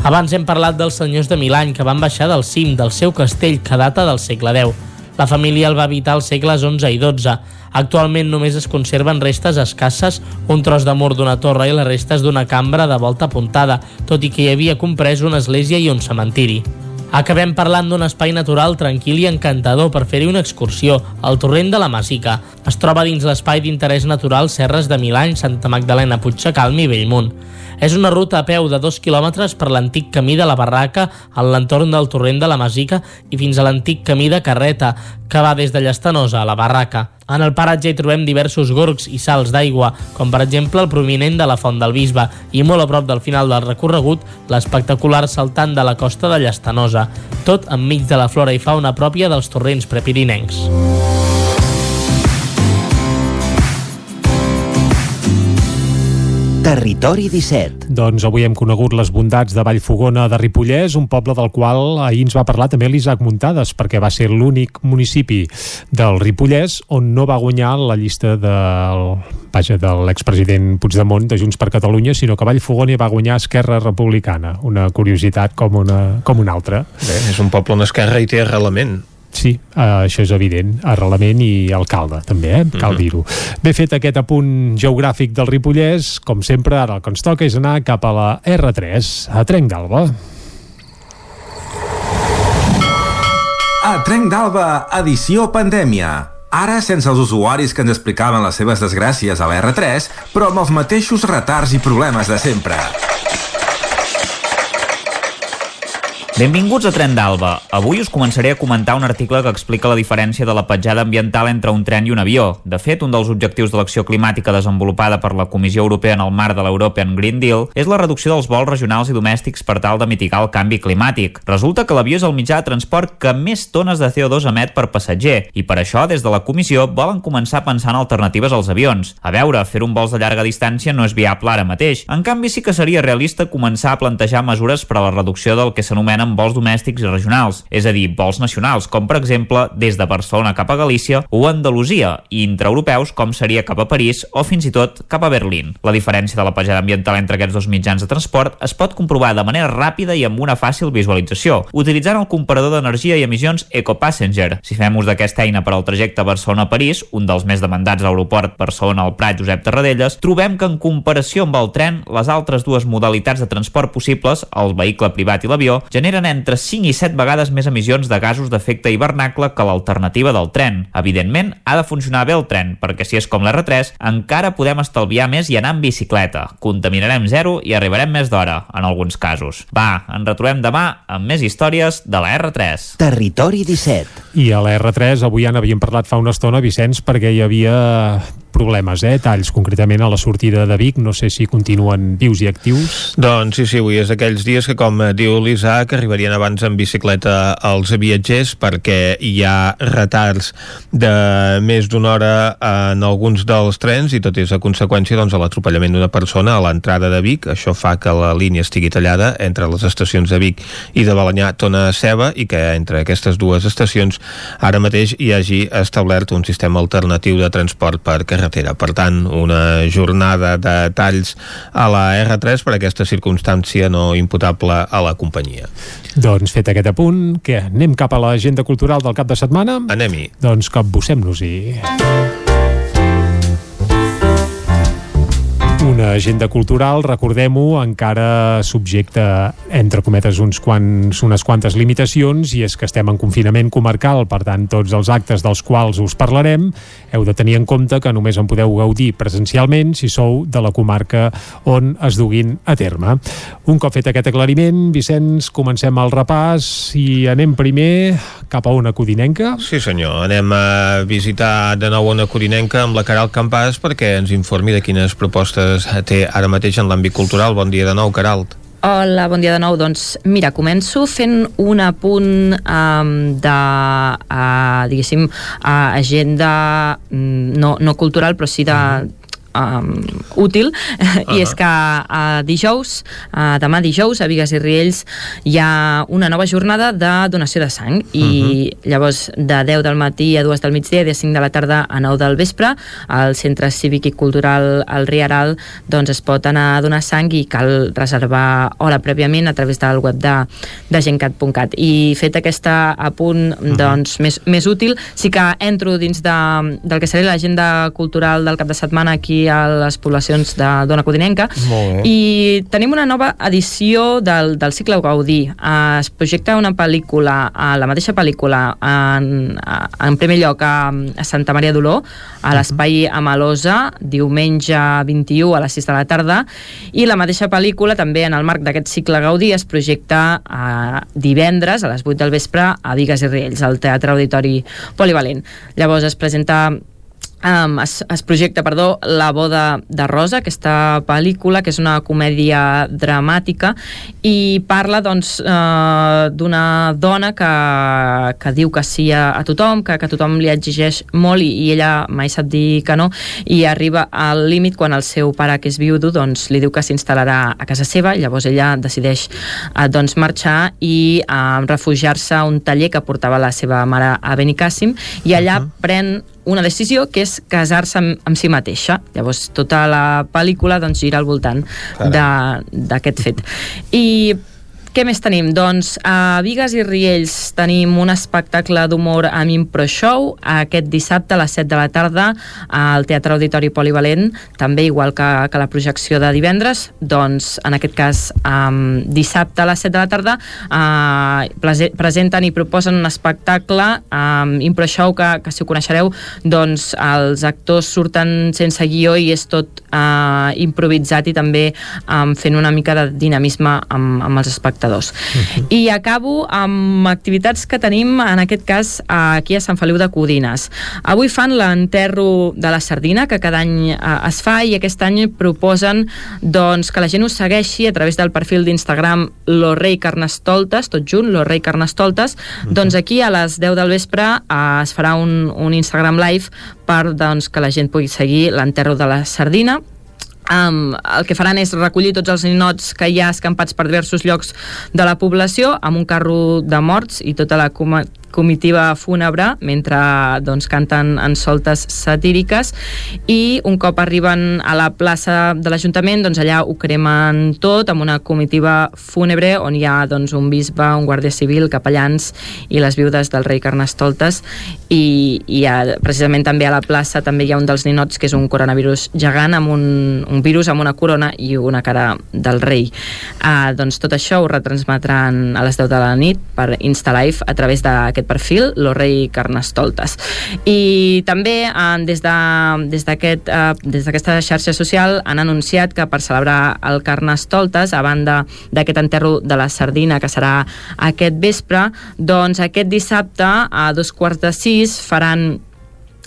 Abans hem parlat dels senyors de Milany que van baixar del cim del seu castell que data del segle X. La família el va habitar als segles XI i XII. Actualment només es conserven restes escasses, un tros de mur d'una torre i les restes d'una cambra de volta apuntada, tot i que hi havia comprès una església i un cementiri. Acabem parlant d'un espai natural tranquil i encantador per fer-hi una excursió, el torrent de la Masica. Es troba dins l'espai d'interès natural Serres de Milany, Santa Magdalena, Puigsecalm i Bellmunt. És una ruta a peu de dos quilòmetres per l'antic camí de la Barraca en l'entorn del torrent de la Masica i fins a l'antic camí de Carreta, que va des de Llastanosa a la Barraca. En el paratge hi trobem diversos gorgs i salts d'aigua, com per exemple el prominent de la Font del Bisbe, i molt a prop del final del recorregut, l'espectacular saltant de la costa de Llastanosa, tot enmig de la flora i fauna pròpia dels torrents prepirinencs. Territori 17. Doncs avui hem conegut les bondats de Vallfogona de Ripollès, un poble del qual ahir ens va parlar també l'Isaac Muntades, perquè va ser l'únic municipi del Ripollès on no va guanyar la llista del, vaja, de l'expresident Puigdemont de Junts per Catalunya, sinó que Vallfogona va guanyar Esquerra Republicana. Una curiositat com una, com una altra. Bé, és un poble on Esquerra hi té arrelament. Sí, uh, això és evident. Arrelament i alcalde, també, eh? cal Mhm. dir-ho. Bé fet aquest apunt geogràfic del Ripollès, com sempre, ara el que ens toca és anar cap a la R3, a Trenc d'Alba. A Trenc d'Alba, edició pandèmia. Ara sense els usuaris que ens explicaven les seves desgràcies a la R3, però amb els mateixos retards i problemes de sempre. Benvinguts a Tren d'Alba. Avui us començaré a comentar un article que explica la diferència de la petjada ambiental entre un tren i un avió. De fet, un dels objectius de l'acció climàtica desenvolupada per la Comissió Europea en el marc de l'European Green Deal és la reducció dels vols regionals i domèstics per tal de mitigar el canvi climàtic. Resulta que l'avió és el mitjà de transport que més tones de CO2 emet per passatger i per això, des de la Comissió, volen començar pensant alternatives als avions. A veure, fer un vols de llarga distància no és viable ara mateix. En canvi, sí que seria realista començar a plantejar mesures per a la reducció del que s'anomenen vols domèstics i regionals, és a dir, vols nacionals, com per exemple des de Barcelona cap a Galícia o Andalusia, i intraeuropeus com seria cap a París o fins i tot cap a Berlín. La diferència de la petjada ambiental entre aquests dos mitjans de transport es pot comprovar de manera ràpida i amb una fàcil visualització, utilitzant el comparador d'energia i emissions EcoPassenger. Si fem ús d'aquesta eina per al trajecte Barcelona-París, un dels més demandats a l'aeroport Barcelona al Prat Josep Tarradellas, trobem que en comparació amb el tren, les altres dues modalitats de transport possibles, el vehicle privat i l'avió, generen entre 5 i 7 vegades més emissions de gasos d'efecte hivernacle que l'alternativa del tren. Evidentment, ha de funcionar bé el tren, perquè si és com l'R3, encara podem estalviar més i anar en bicicleta. Contaminarem zero i arribarem més d'hora, en alguns casos. Va, ens retrobem demà amb més històries de la R3. Territori 17. I a la R3 avui ja n'havíem parlat fa una estona, Vicenç, perquè hi havia problemes, eh? talls concretament a la sortida de Vic, no sé si continuen vius i actius. Doncs sí, sí, avui és aquells dies que, com diu l'Isaac, arribarien abans en bicicleta els viatgers perquè hi ha retards de més d'una hora en alguns dels trens i tot és a conseqüència doncs, de l'atropellament d'una persona a l'entrada de Vic. Això fa que la línia estigui tallada entre les estacions de Vic i de Balanyà, Tona Ceba, i que entre aquestes dues estacions ara mateix hi hagi establert un sistema alternatiu de transport per carretera. Per tant, una jornada de talls a la R3 per aquesta circumstància no imputable a la companyia. Doncs fet aquest apunt, que anem cap a l'agenda cultural del cap de setmana? Anem-hi. Doncs capbussem-nos-hi. Una agenda cultural, recordem-ho, encara subjecte, entre cometes, uns quants, unes quantes limitacions, i és que estem en confinament comarcal, per tant, tots els actes dels quals us parlarem, heu de tenir en compte que només en podeu gaudir presencialment si sou de la comarca on es duguin a terme. Un cop fet aquest aclariment, Vicenç, comencem el repàs i anem primer cap a una codinenca. Sí, senyor. Anem a visitar de nou una codinenca amb la Caral Campàs perquè ens informi de quines propostes té ara mateix en l'àmbit cultural. Bon dia de nou, Caralt. Hola, bon dia de nou. Doncs mira, començo fent un apunt um, de, uh, diguéssim, uh, agenda mm, no, no cultural, però sí de, um, útil, uh -huh. i és que uh, dijous, uh, demà dijous, a Vigues i Riells, hi ha una nova jornada de donació de sang, i uh -huh. llavors de 10 del matí a 2 del migdia i de 5 de la tarda a 9 del vespre, al Centre Cívic i Cultural al Riaral, doncs es pot anar a donar sang i cal reservar hora prèviament a través del web de, de gencat.cat. I fet aquesta apunt, uh -huh. doncs, més, més útil, sí que entro dins de, del que seria l'agenda cultural del cap de setmana aquí a les poblacions de Dona Codinenca. I tenim una nova edició del, del cicle Gaudí. Es projecta una pel·lícula a la mateixa pel·lícula en, en primer lloc a, a Santa Maria d'Oló a l'espai Amalosa diumenge 21 a les 6 de la tarda. I la mateixa pel·lícula també en el marc d'aquest cicle Gaudí es projecta a divendres a les 8 del vespre a Vigues i Riells al Teatre Auditori Polivalent. Llavors es presenta Um, es, es projecta, perdó, La boda de Rosa, aquesta pel·lícula, que és una comèdia dramàtica, i parla, doncs, uh, d'una dona que, que diu que sí a, a tothom, que, que tothom li exigeix molt i, i ella mai sap dir que no, i arriba al límit quan el seu pare, que és viudo, doncs, li diu que s'instal·larà a casa seva, llavors ella decideix uh, doncs, marxar i uh, refugiar-se a un taller que portava la seva mare a Benicàssim, i allà uh -huh. pren una decisió que és casar-se amb, amb si mateixa. Llavors, tota la pel·lícula doncs, gira al voltant d'aquest fet. I què més tenim? Doncs a Vigues i Riells tenim un espectacle d'humor amb Impro Show aquest dissabte a les 7 de la tarda al Teatre Auditori Polivalent, també igual que, que la projecció de divendres, doncs en aquest cas um, dissabte a les 7 de la tarda uh, presenten i proposen un espectacle um, Impro Show que, que si ho coneixereu doncs els actors surten sense guió i és tot uh, improvisat i també um, fent una mica de dinamisme amb, amb els espectacles espectadors. Uh -huh. I acabo amb activitats que tenim, en aquest cas, aquí a Sant Feliu de Codines. Avui fan l'enterro de la sardina, que cada any eh, es fa, i aquest any proposen doncs, que la gent us segueixi a través del perfil d'Instagram Lo Rei Carnestoltes, tot junt, Lo Rei Carnestoltes, uh -huh. doncs aquí a les 10 del vespre eh, es farà un, un Instagram Live per doncs, que la gent pugui seguir l'enterro de la sardina Um, el que faran és recollir tots els ninots que hi ha escampats per diversos llocs de la població amb un carro de morts i tota la comitiva fúnebre mentre doncs, canten en soltes satíriques. I un cop arriben a la plaça de l'Ajuntament doncs allà ho cremen tot amb una comitiva fúnebre on hi ha doncs, un bisbe, un guàrdia civil, capellans i les viudes del rei Carnestoltes. I, i ha, precisament també a la plaça també hi ha un dels ninots que és un coronavirus gegant amb un, un virus amb una corona i una cara del rei. Uh, doncs tot això ho retransmetran a les 10 de la nit per Instalive a través d'aquest aquest perfil, lo rei Carnestoltes. I també eh, des d'aquesta aquest, eh, des xarxa social han anunciat que per celebrar el Carnestoltes, a banda d'aquest enterro de la sardina que serà aquest vespre, doncs aquest dissabte a dos quarts de sis faran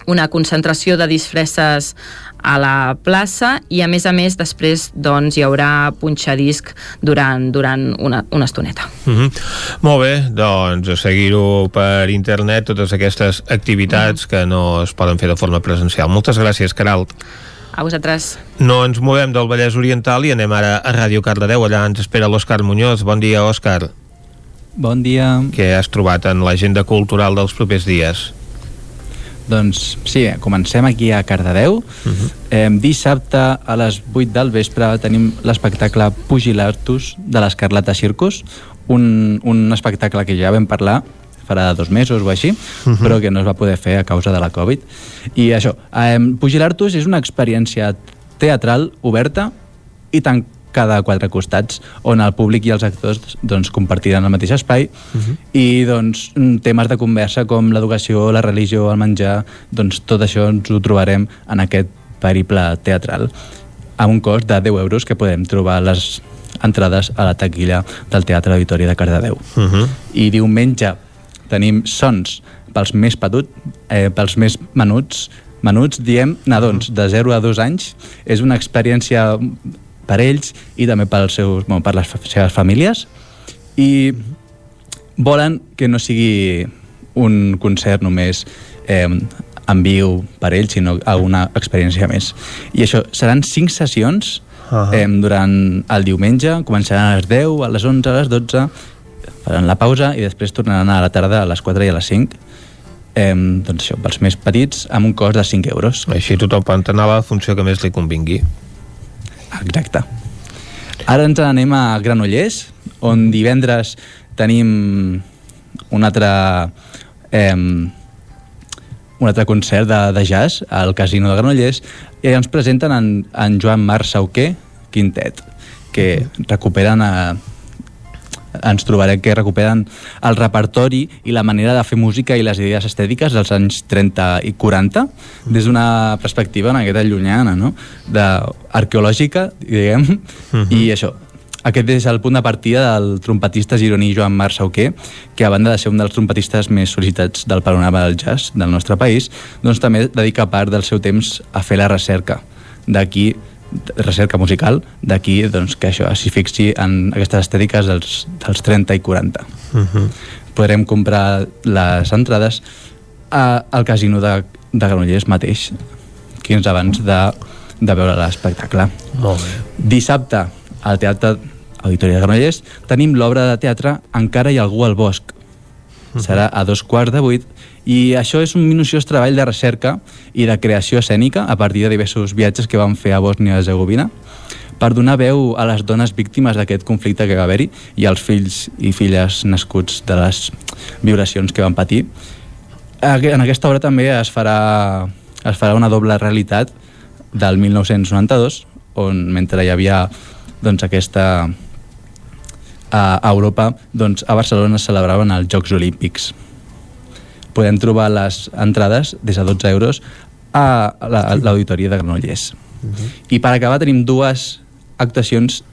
una concentració de disfresses a la plaça i a més a més després doncs, hi haurà punxadisc durant, durant una, una estoneta. Mm -hmm. Molt bé, doncs a seguir-ho per internet totes aquestes activitats mm -hmm. que no es poden fer de forma presencial. Moltes gràcies, Caral. A vosaltres. No ens movem del Vallès Oriental i anem ara a Ràdio Cardedeu. Allà ens espera l'Òscar Muñoz. Bon dia, Òscar. Bon dia. Què has trobat en l'agenda cultural dels propers dies? Doncs sí, comencem aquí a Cardedeu. Uh -huh. eh, dissabte a les 8 del vespre tenim l'espectacle Pugilartus de l'Escarlata Circus, un, un espectacle que ja vam parlar farà dos mesos o així, uh -huh. però que no es va poder fer a causa de la Covid. I això, eh, Pugilartus és una experiència teatral oberta i tan cada quatre costats, on el públic i els actors doncs, compartiran el mateix espai uh -huh. i doncs, temes de conversa com l'educació, la religió, el menjar, doncs tot això ens ho trobarem en aquest periple teatral a un cost de 10 euros que podem trobar les entrades a la taquilla del Teatre Auditori de Cardedeu. Uh -huh. I diumenge tenim sons pels més petut, eh, pels més menuts, menuts, diem, nadons de 0 a 2 anys. És una experiència per ells i també pels seus, bueno, per les seves famílies i volen que no sigui un concert només eh, en viu per ells, sinó alguna experiència més. I això, seran cinc sessions uh -huh. eh, durant el diumenge, començaran a les 10, a les 11, a les 12, faran la pausa i després tornaran a la tarda a les 4 i a les 5 eh, doncs això, pels més petits amb un cost de 5 euros així tothom pot anar a la funció que més li convingui exacte. Ara ens anem a Granollers on divendres tenim un altre eh, un altre concert de, de jazz al Casino de Granollers i ens presenten en, en Joan Marc Sauquer Quintet que recuperen a, ens trobarem que recuperen el repertori i la manera de fer música i les idees estètiques dels anys 30 i 40 des d'una perspectiva una miqueta llunyana, no? De, arqueològica, diguem, uh -huh. i això, aquest és el punt de partida del trompetista gironí Joan Marc Sauquer, que a banda de ser un dels trompetistes més sol·licitats del panorama del jazz del nostre país, doncs també dedica part del seu temps a fer la recerca. D'aquí recerca musical, d'aquí doncs, que això s'hi fixi en aquestes estètiques dels, dels 30 i 40. Uh -huh. Podrem comprar les entrades a, al casino de, de Granollers mateix, 15 abans de, de veure l'espectacle. Molt bé. Dissabte, al Teatre Auditori de Granollers, tenim l'obra de teatre Encara hi ha algú al bosc. Serà a dos quarts de vuit i això és un minuciós treball de recerca i de creació escènica a partir de diversos viatges que van fer a Bòsnia i Herzegovina per donar veu a les dones víctimes d'aquest conflicte que va haver-hi i als fills i filles nascuts de les violacions que van patir. En aquesta obra també es farà, es farà una doble realitat del 1992, on mentre hi havia doncs, aquesta a Europa, doncs, a Barcelona es celebraven els Jocs Olímpics podem trobar les entrades des de 12 euros a l'Auditori de Granollers. Uh -huh. I per acabar tenim dues actuacions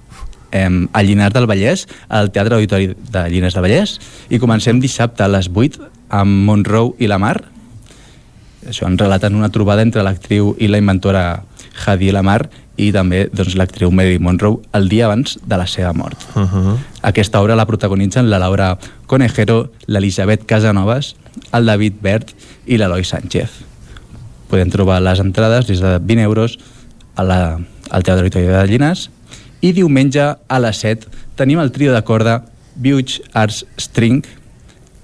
eh, a Llinars del Vallès, al Teatre Auditori de Llinars del Vallès, i comencem dissabte a les 8 amb Monroe i la Mar. Això ens relaten una trobada entre l'actriu i la inventora Hadi Lamar i també doncs, l'actriu Mary Monroe el dia abans de la seva mort. Uh -huh. Aquesta obra la protagonitzen la Laura Conejero, l'Elisabet Casanovas, el David Bert i l'Eloi Sánchez. Podem trobar les entrades des de 20 euros a la, al Teatre Auditori de Llinars i diumenge a les 7 tenim el trio de corda Buge Arts String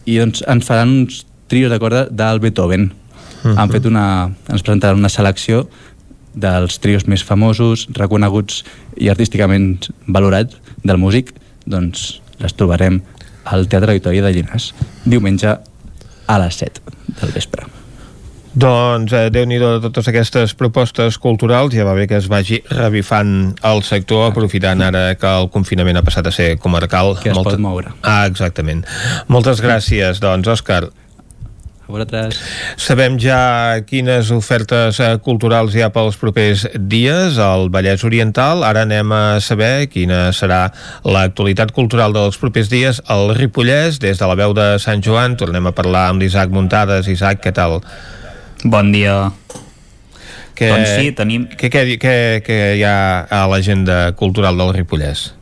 i doncs ens faran uns trios de corda del Beethoven. Uh -huh. Han fet una, ens presentaran una selecció dels trios més famosos, reconeguts i artísticament valorats del músic, doncs les trobarem al Teatre Auditori de Llinars diumenge a les 7 del vespre. Doncs eh, déu nhi de totes aquestes propostes culturals, ja va bé que es vagi revifant el sector, aprofitant ara que el confinament ha passat a ser comarcal. Que es Molta... pot moure. Ah, exactament. Moltes gràcies, doncs, Òscar. A vosaltres. Sabem ja quines ofertes eh, culturals hi ha pels propers dies al Vallès Oriental. Ara anem a saber quina serà l'actualitat cultural dels propers dies al Ripollès. Des de la veu de Sant Joan tornem a parlar amb l'Isaac Muntades. Isaac, què tal? Bon dia. Que, doncs sí, tenim... Què, hi ha a l'agenda cultural del Ripollès?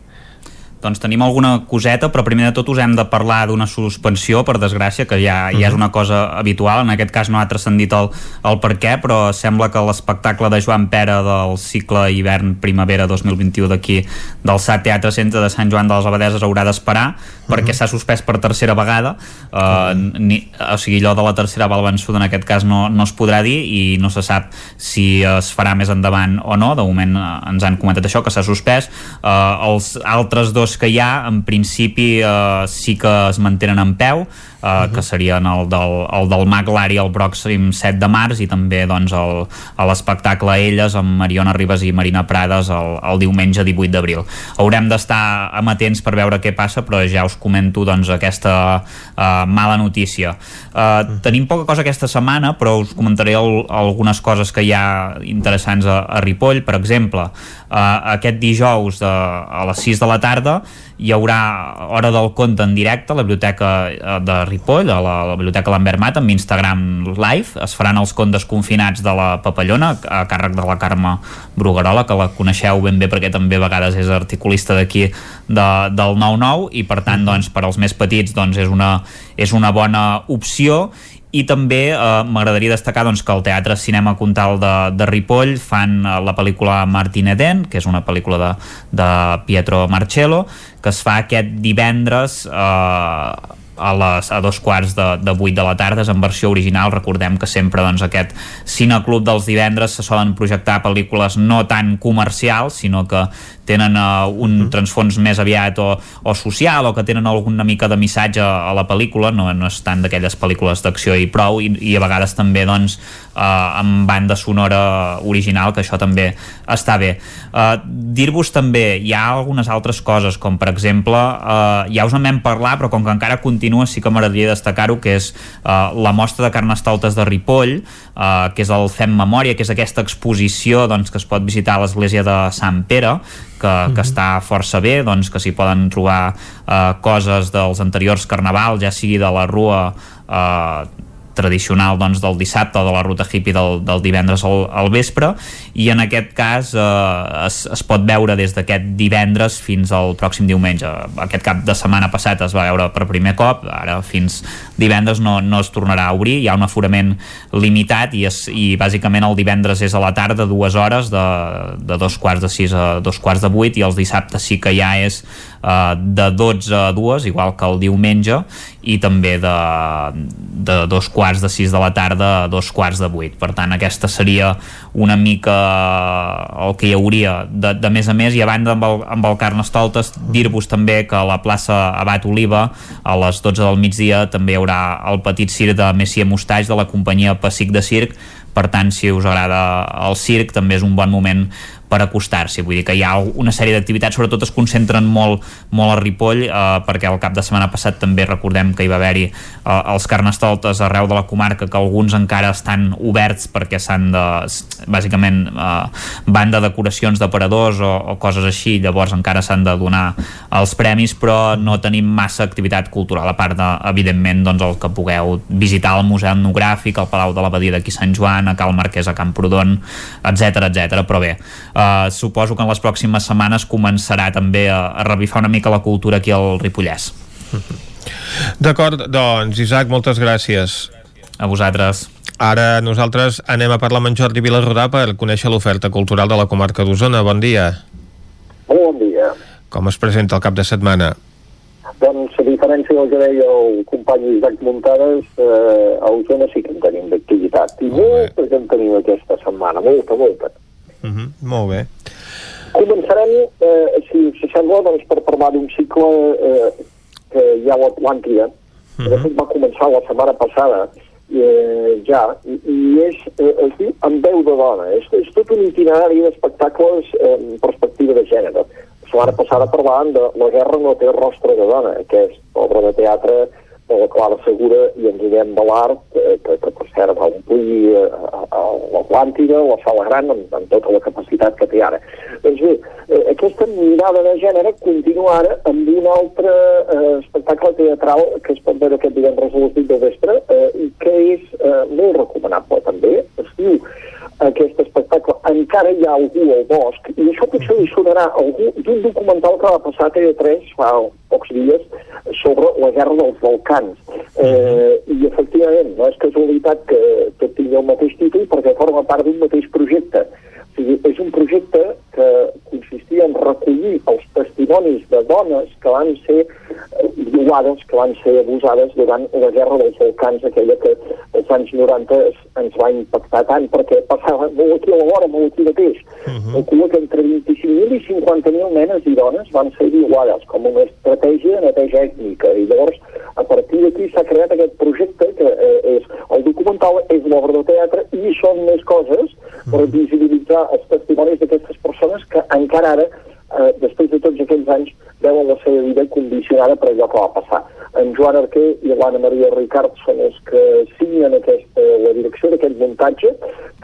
Doncs tenim alguna coseta, però primer de tot us hem de parlar d'una suspensió, per desgràcia, que ja, ja és mhm. una cosa habitual, en aquest cas no ha transcendit el, el per què, però sembla que l'espectacle de Joan Pera del cicle hivern-primavera 2021 d'aquí del SAT Teatre Centre de Sant Joan de les Abadeses haurà d'esperar, perquè mhm. s'ha suspès per tercera vegada, -huh. ni, o sigui, allò de la tercera val vençuda en aquest cas no, no es podrà dir i no se sap si es farà més endavant o no, de moment uh, ens han comentat això, que s'ha suspès, uh, els altres dos que hi ha, en principi eh, sí que es mantenen en peu, eh, uh -huh. que serien el del, el del Mag Lari el pròxim 7 de març i també doncs, l'espectacle Elles amb Mariona Ribas i Marina Prades el, el diumenge 18 d'abril. Haurem d'estar amatents per veure què passa, però ja us comento doncs, aquesta uh, mala notícia. Uh, uh -huh. Tenim poca cosa aquesta setmana, però us comentaré el, algunes coses que hi ha interessants a, a Ripoll. Per exemple, uh, aquest dijous de, a les 6 de la tarda hi haurà Hora del Conte en directe a la biblioteca de Ripoll, a la, a la Biblioteca Lambert Mat, amb Instagram Live. Es faran els contes confinats de la Papallona, a càrrec de la Carme Bruguerola, que la coneixeu ben bé perquè també a vegades és articulista d'aquí de, del 9-9 i per tant doncs, per als més petits doncs, és, una, és una bona opció i també eh, m'agradaria destacar doncs, que el Teatre Cinema Contal de, de Ripoll fan eh, la pel·lícula Martin Eden, que és una pel·lícula de, de Pietro Marcello, que es fa aquest divendres eh, a, les, a dos quarts de, de vuit de la tarda. És en versió original, recordem que sempre doncs, aquest cineclub dels divendres se solen projectar pel·lícules no tan comercials sinó que tenen uh, un transfons més aviat o, o social o que tenen alguna mica de missatge a la pel·lícula, no, no és tant d'aquelles pel·lícules d'acció i prou, i, i a vegades també doncs, uh, amb banda sonora original, que això també està bé. Uh, Dir-vos també, hi ha algunes altres coses, com per exemple, uh, ja us en vam parlar, però com que encara continua, sí que m'agradaria destacar-ho, que és uh, la mostra de carnestoltes de Ripoll, uh, que és el Fem Memòria, que és aquesta exposició doncs, que es pot visitar a l'església de Sant Pere, que, que mhm. està força bé, doncs que s'hi poden trobar eh, coses dels anteriors carnavals, ja sigui de la rua eh, tradicional doncs, del dissabte de la ruta hippie del, del divendres al, al vespre i en aquest cas eh, es, es pot veure des d'aquest divendres fins al pròxim diumenge. Aquest cap de setmana passat es va veure per primer cop ara fins divendres no, no es tornarà a obrir, hi ha un aforament limitat i, es, i bàsicament el divendres és a la tarda, dues hores de, de dos quarts de sis a dos quarts de vuit i els dissabtes sí que ja és eh, de 12 a 2, igual que el diumenge, i també de, de dos quarts de 6 de la tarda a dos quarts de 8. Per tant, aquesta seria una mica el que hi hauria de, de més a més, i a banda amb el, amb el Carnestoltes, dir-vos també que a la plaça Abat Oliva, a les 12 del migdia, també hi haurà el petit circ de Messia Mustaix de la companyia Pessic de Circ, per tant si us agrada el circ també és un bon moment per acostar-s'hi, vull dir que hi ha una sèrie d'activitats, sobretot es concentren molt, molt a Ripoll, eh, perquè el cap de setmana passat també recordem que hi va haver-hi eh, els carnestoltes arreu de la comarca, que alguns encara estan oberts perquè s'han de, bàsicament eh, van de decoracions d'aparadors o, o coses així, llavors encara s'han de donar els premis, però no tenim massa activitat cultural, a part de, evidentment, doncs el que pugueu visitar el Museu Etnogràfic, el Palau de l'Abadia d'aquí Sant Joan, a Cal Marquès, a Camprodon, etc etc. però bé, Uh, suposo que en les pròximes setmanes començarà també a, a revifar una mica la cultura aquí al Ripollès. D'acord, doncs, Isaac, moltes gràcies. A vosaltres. Ara nosaltres anem a parlar amb en Jordi Vilarrodà per conèixer l'oferta cultural de la comarca d'Osona. Bon dia. Bon dia. Com es presenta el cap de setmana? Doncs, a diferència del que deia el company Isaac Muntades, eh, a Osona sí que en tenim d'activitat. I molta que en tenim aquesta setmana, molta, molta. Uh -huh. Molt bé. Començarem, eh, si, si sembla, doncs, per parlar d'un cicle eh, que ja ho han triat. Uh -huh. De fet, va començar la setmana passada, eh, ja, i, i és, eh, es diu En veu de dona. És, és tot un itinerari d'espectacles eh, en perspectiva de gènere. La setmana passada parlàvem de La guerra no té rostre de dona, que és obra de teatre de la Clara Segura i en Guillem de l'Art, eh, que, que per cert va omplir eh, l'Atlàntida, la Sala Gran, amb, amb tota la capacitat que té ara. Doncs bé, eh, aquesta mirada de gènere continua ara amb un altre eh, espectacle teatral que es pot veure aquest divendres a les 8 de vespre eh, i que és eh, molt recomanable també. Es diu aquest espectacle encara hi ha algú al bosc i això potser li sonarà algú d'un documental que va passar a TV3 fa pocs dies sobre la guerra dels Balcans eh, i efectivament no és casualitat que tot tingui el mateix títol perquè forma part d'un mateix projecte o sigui, és un projecte que consistia en recollir els testimonis de dones que van ser eh, violades, que van ser abusades durant la guerra dels Balcans, aquella que als anys 90 ens va impactar tant, perquè passava molt aquí a la vora, molt aquí mateix. Uh -huh. Calcula que entre 25.000 i 50.000 nenes i dones van ser violades com una estratègia de neteja ètnica. I llavors, a partir d'aquí s'ha creat aquest projecte que eh, és el documental, és l'obra de teatre i són més coses per visibilitzar els testimonis d'aquestes persones que encara ara, eh, després de tots aquells anys, veuen la seva vida condicionada per allò que va passar. En Joan Arquer i l'Anna Maria Ricard són els que signen aquesta, la direcció d'aquest muntatge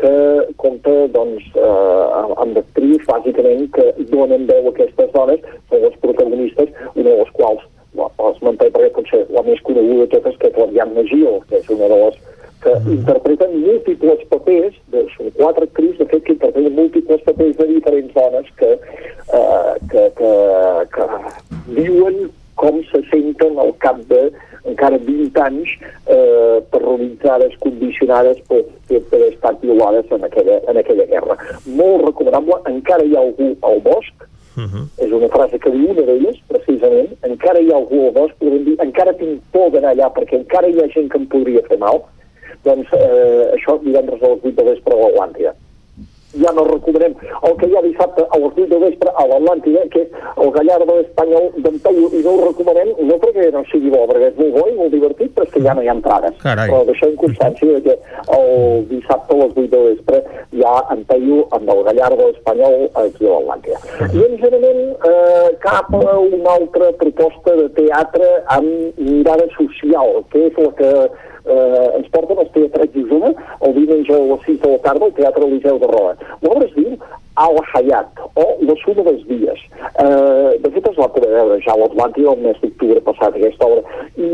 que compta doncs, eh, amb actrius bàsicament que donen veu a aquestes dones, són les protagonistes, una de les quals l'esmentaré perquè potser la més coneguda de totes, que és l'Ariadna Gil, que és una de les que interpreten múltiples papers, de, són quatre actrius, de fet, que interpreten múltiples papers de diferents dones que, eh, que, que, que viuen com se senten al cap de encara 20 anys eh, terroritzades, condicionades per, per, per haver estat violades en aquella, en aquella guerra. Molt recomanable, encara hi ha algú al bosc, Uh -huh. És una frase que diu una d'elles, precisament, encara hi ha algú al bosc, podem dir, encara tinc por d'anar allà perquè encara hi ha gent que em podria fer mal, doncs eh, això divendres a les 8 de vespre a l'Atlàntida ja no recomanem el que hi ha dissabte a les 8 de vespre a l'Atlàntida, que és el Gallardo espanyol d'en Peyu, i no ho recomanem no perquè no sigui bo, perquè és molt bo i molt divertit, però és que ja no hi ha entrades. Carai. Però deixem constància que el dissabte a les 8 de vespre hi ha en Peyu amb el Gallardo espanyol aquí a l'Atlàntida. I en general eh, cap a una altra proposta de teatre amb mirada social, que és la que eh, ens porten els teatrets d'Isona el diumenge a les 6 de la tarda al Teatre Eliseu de Roda. L'obra es diu Al Hayat, o La suma dels dies. Eh, de fet, es va poder veure ja a l'Atlàntida el mes d'octubre passat, aquesta obra. I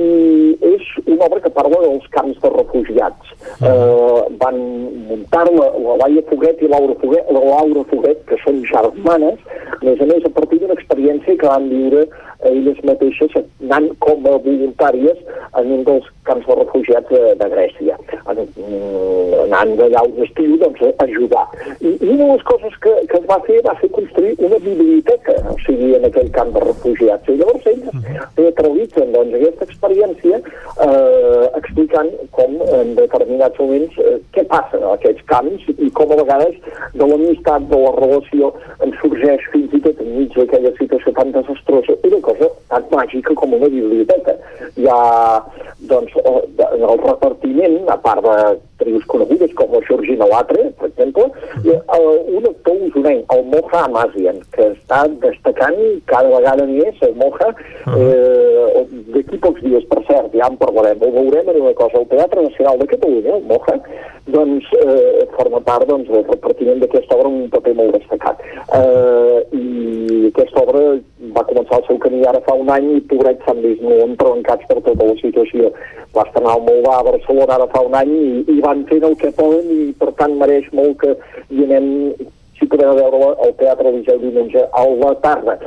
és una obra que parla dels camps de refugiats. Eh, van muntar-la la Laia Foguet i Laura Foguet, la Laura Foguet, que són germanes, a més a més, a partir d'una experiència que van viure elles mateixes anant com a voluntàries en un dels camps de refugiats de, de Grècia, en, anant d'allà un estiu doncs, a ajudar. I, I una de les coses que, que es va fer va ser construir una biblioteca, o sigui, en aquell camp de refugiats. I llavors ells teatralitzen doncs, aquesta experiència eh, explicant com en determinats moments eh, què passa en aquests camps i com a vegades de l'amistat, de la relació, en sorgeix fins i tot enmig d'aquella situació tan desastrosa una cosa tan màgica com una biblioteca. Hi ha, doncs, en el repartiment, a part de trios conegudes com la Georgina Latre, per exemple, hi ha un actor usonenc, el Moja Amazian, que està destacant cada vegada més, el Moja, eh, d'aquí pocs dies, per cert, ja en parlarem, ho veurem en una cosa, el Teatre Nacional de Catalunya, el Moja, doncs eh, forma part doncs, del repartiment d'aquesta obra un paper molt destacat. Eh, I aquesta obra va començar el seu camí ara fa un any i pobrets s'han vist molt entrebancats per tota la situació. Va estrenar el Moldà a Barcelona ara fa un any i, i van fent el que poden i per tant mereix molt que hi anem si podem veure al Teatre Eliseu diumenge a la tarda.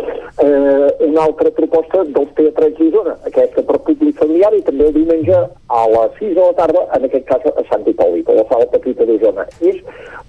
Eh, una altra proposta dels teatrets d'Isona, aquesta per públic familiar i també el diumenge a les 6 de la tarda, en aquest cas a Sant Hipòlit, a la sala petita d'Isona. És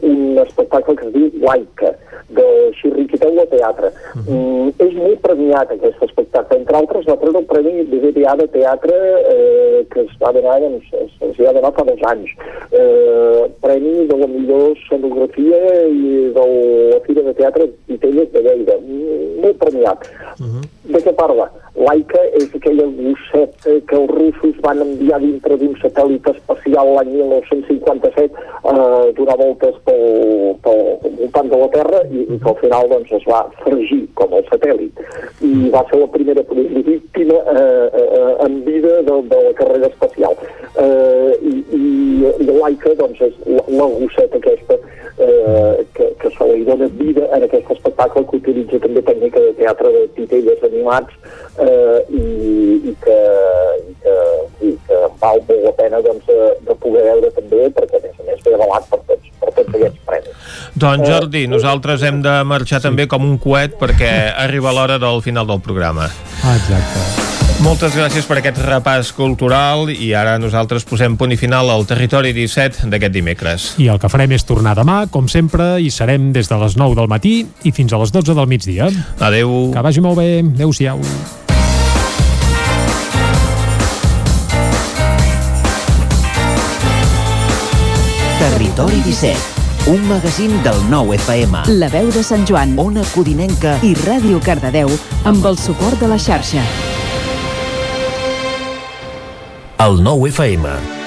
un espectacle que es diu Laika, de Xirriquiteu de Teatre. Mm, és molt premiat aquest espectacle. Entre altres, va treure el Premi BBVA de Teatre eh, que es va donar, doncs, es, es va donar fa dos anys. Eh, premi de la millor sonografia i de la Fira de Teatre Titelles de Lleida. Mm, Molt premiat. Uh -huh. De què parla? Laika és aquella gosseta que els russos van enviar dintre d'un satèl·lit espacial l'any 1957 eh, donar voltes pel, pel voltant de la Terra i, i que al final doncs, es va fregir com el satèl·lit. I va ser la primera víctima eh, eh, en vida de, de la carrera espacial. Eh, i, i, I Laika doncs, és la, la gosseta aquesta eh, que, que se li dona vida en aquest espectacle que utilitza també tècnica de teatre de titelles animats eh, i, i, que, i, que, i que val molt la pena doncs, de, de poder veure també perquè a més a més ve avalat per tots, per tots aquests premis. Doncs Jordi, nosaltres hem de marxar també com un coet perquè arriba l'hora del final del programa. Exacte. Moltes gràcies per aquest repàs cultural i ara nosaltres posem punt i final al Territori 17 d'aquest dimecres. I el que farem és tornar demà, com sempre, i serem des de les 9 del matí i fins a les 12 del migdia. Adeu. Que vagi molt bé. Adéu-siau. Territori 17, un magazín del nou FM. La veu de Sant Joan, Ona Codinenca i Ràdio Cardedeu amb el suport de la xarxa. El nou FM.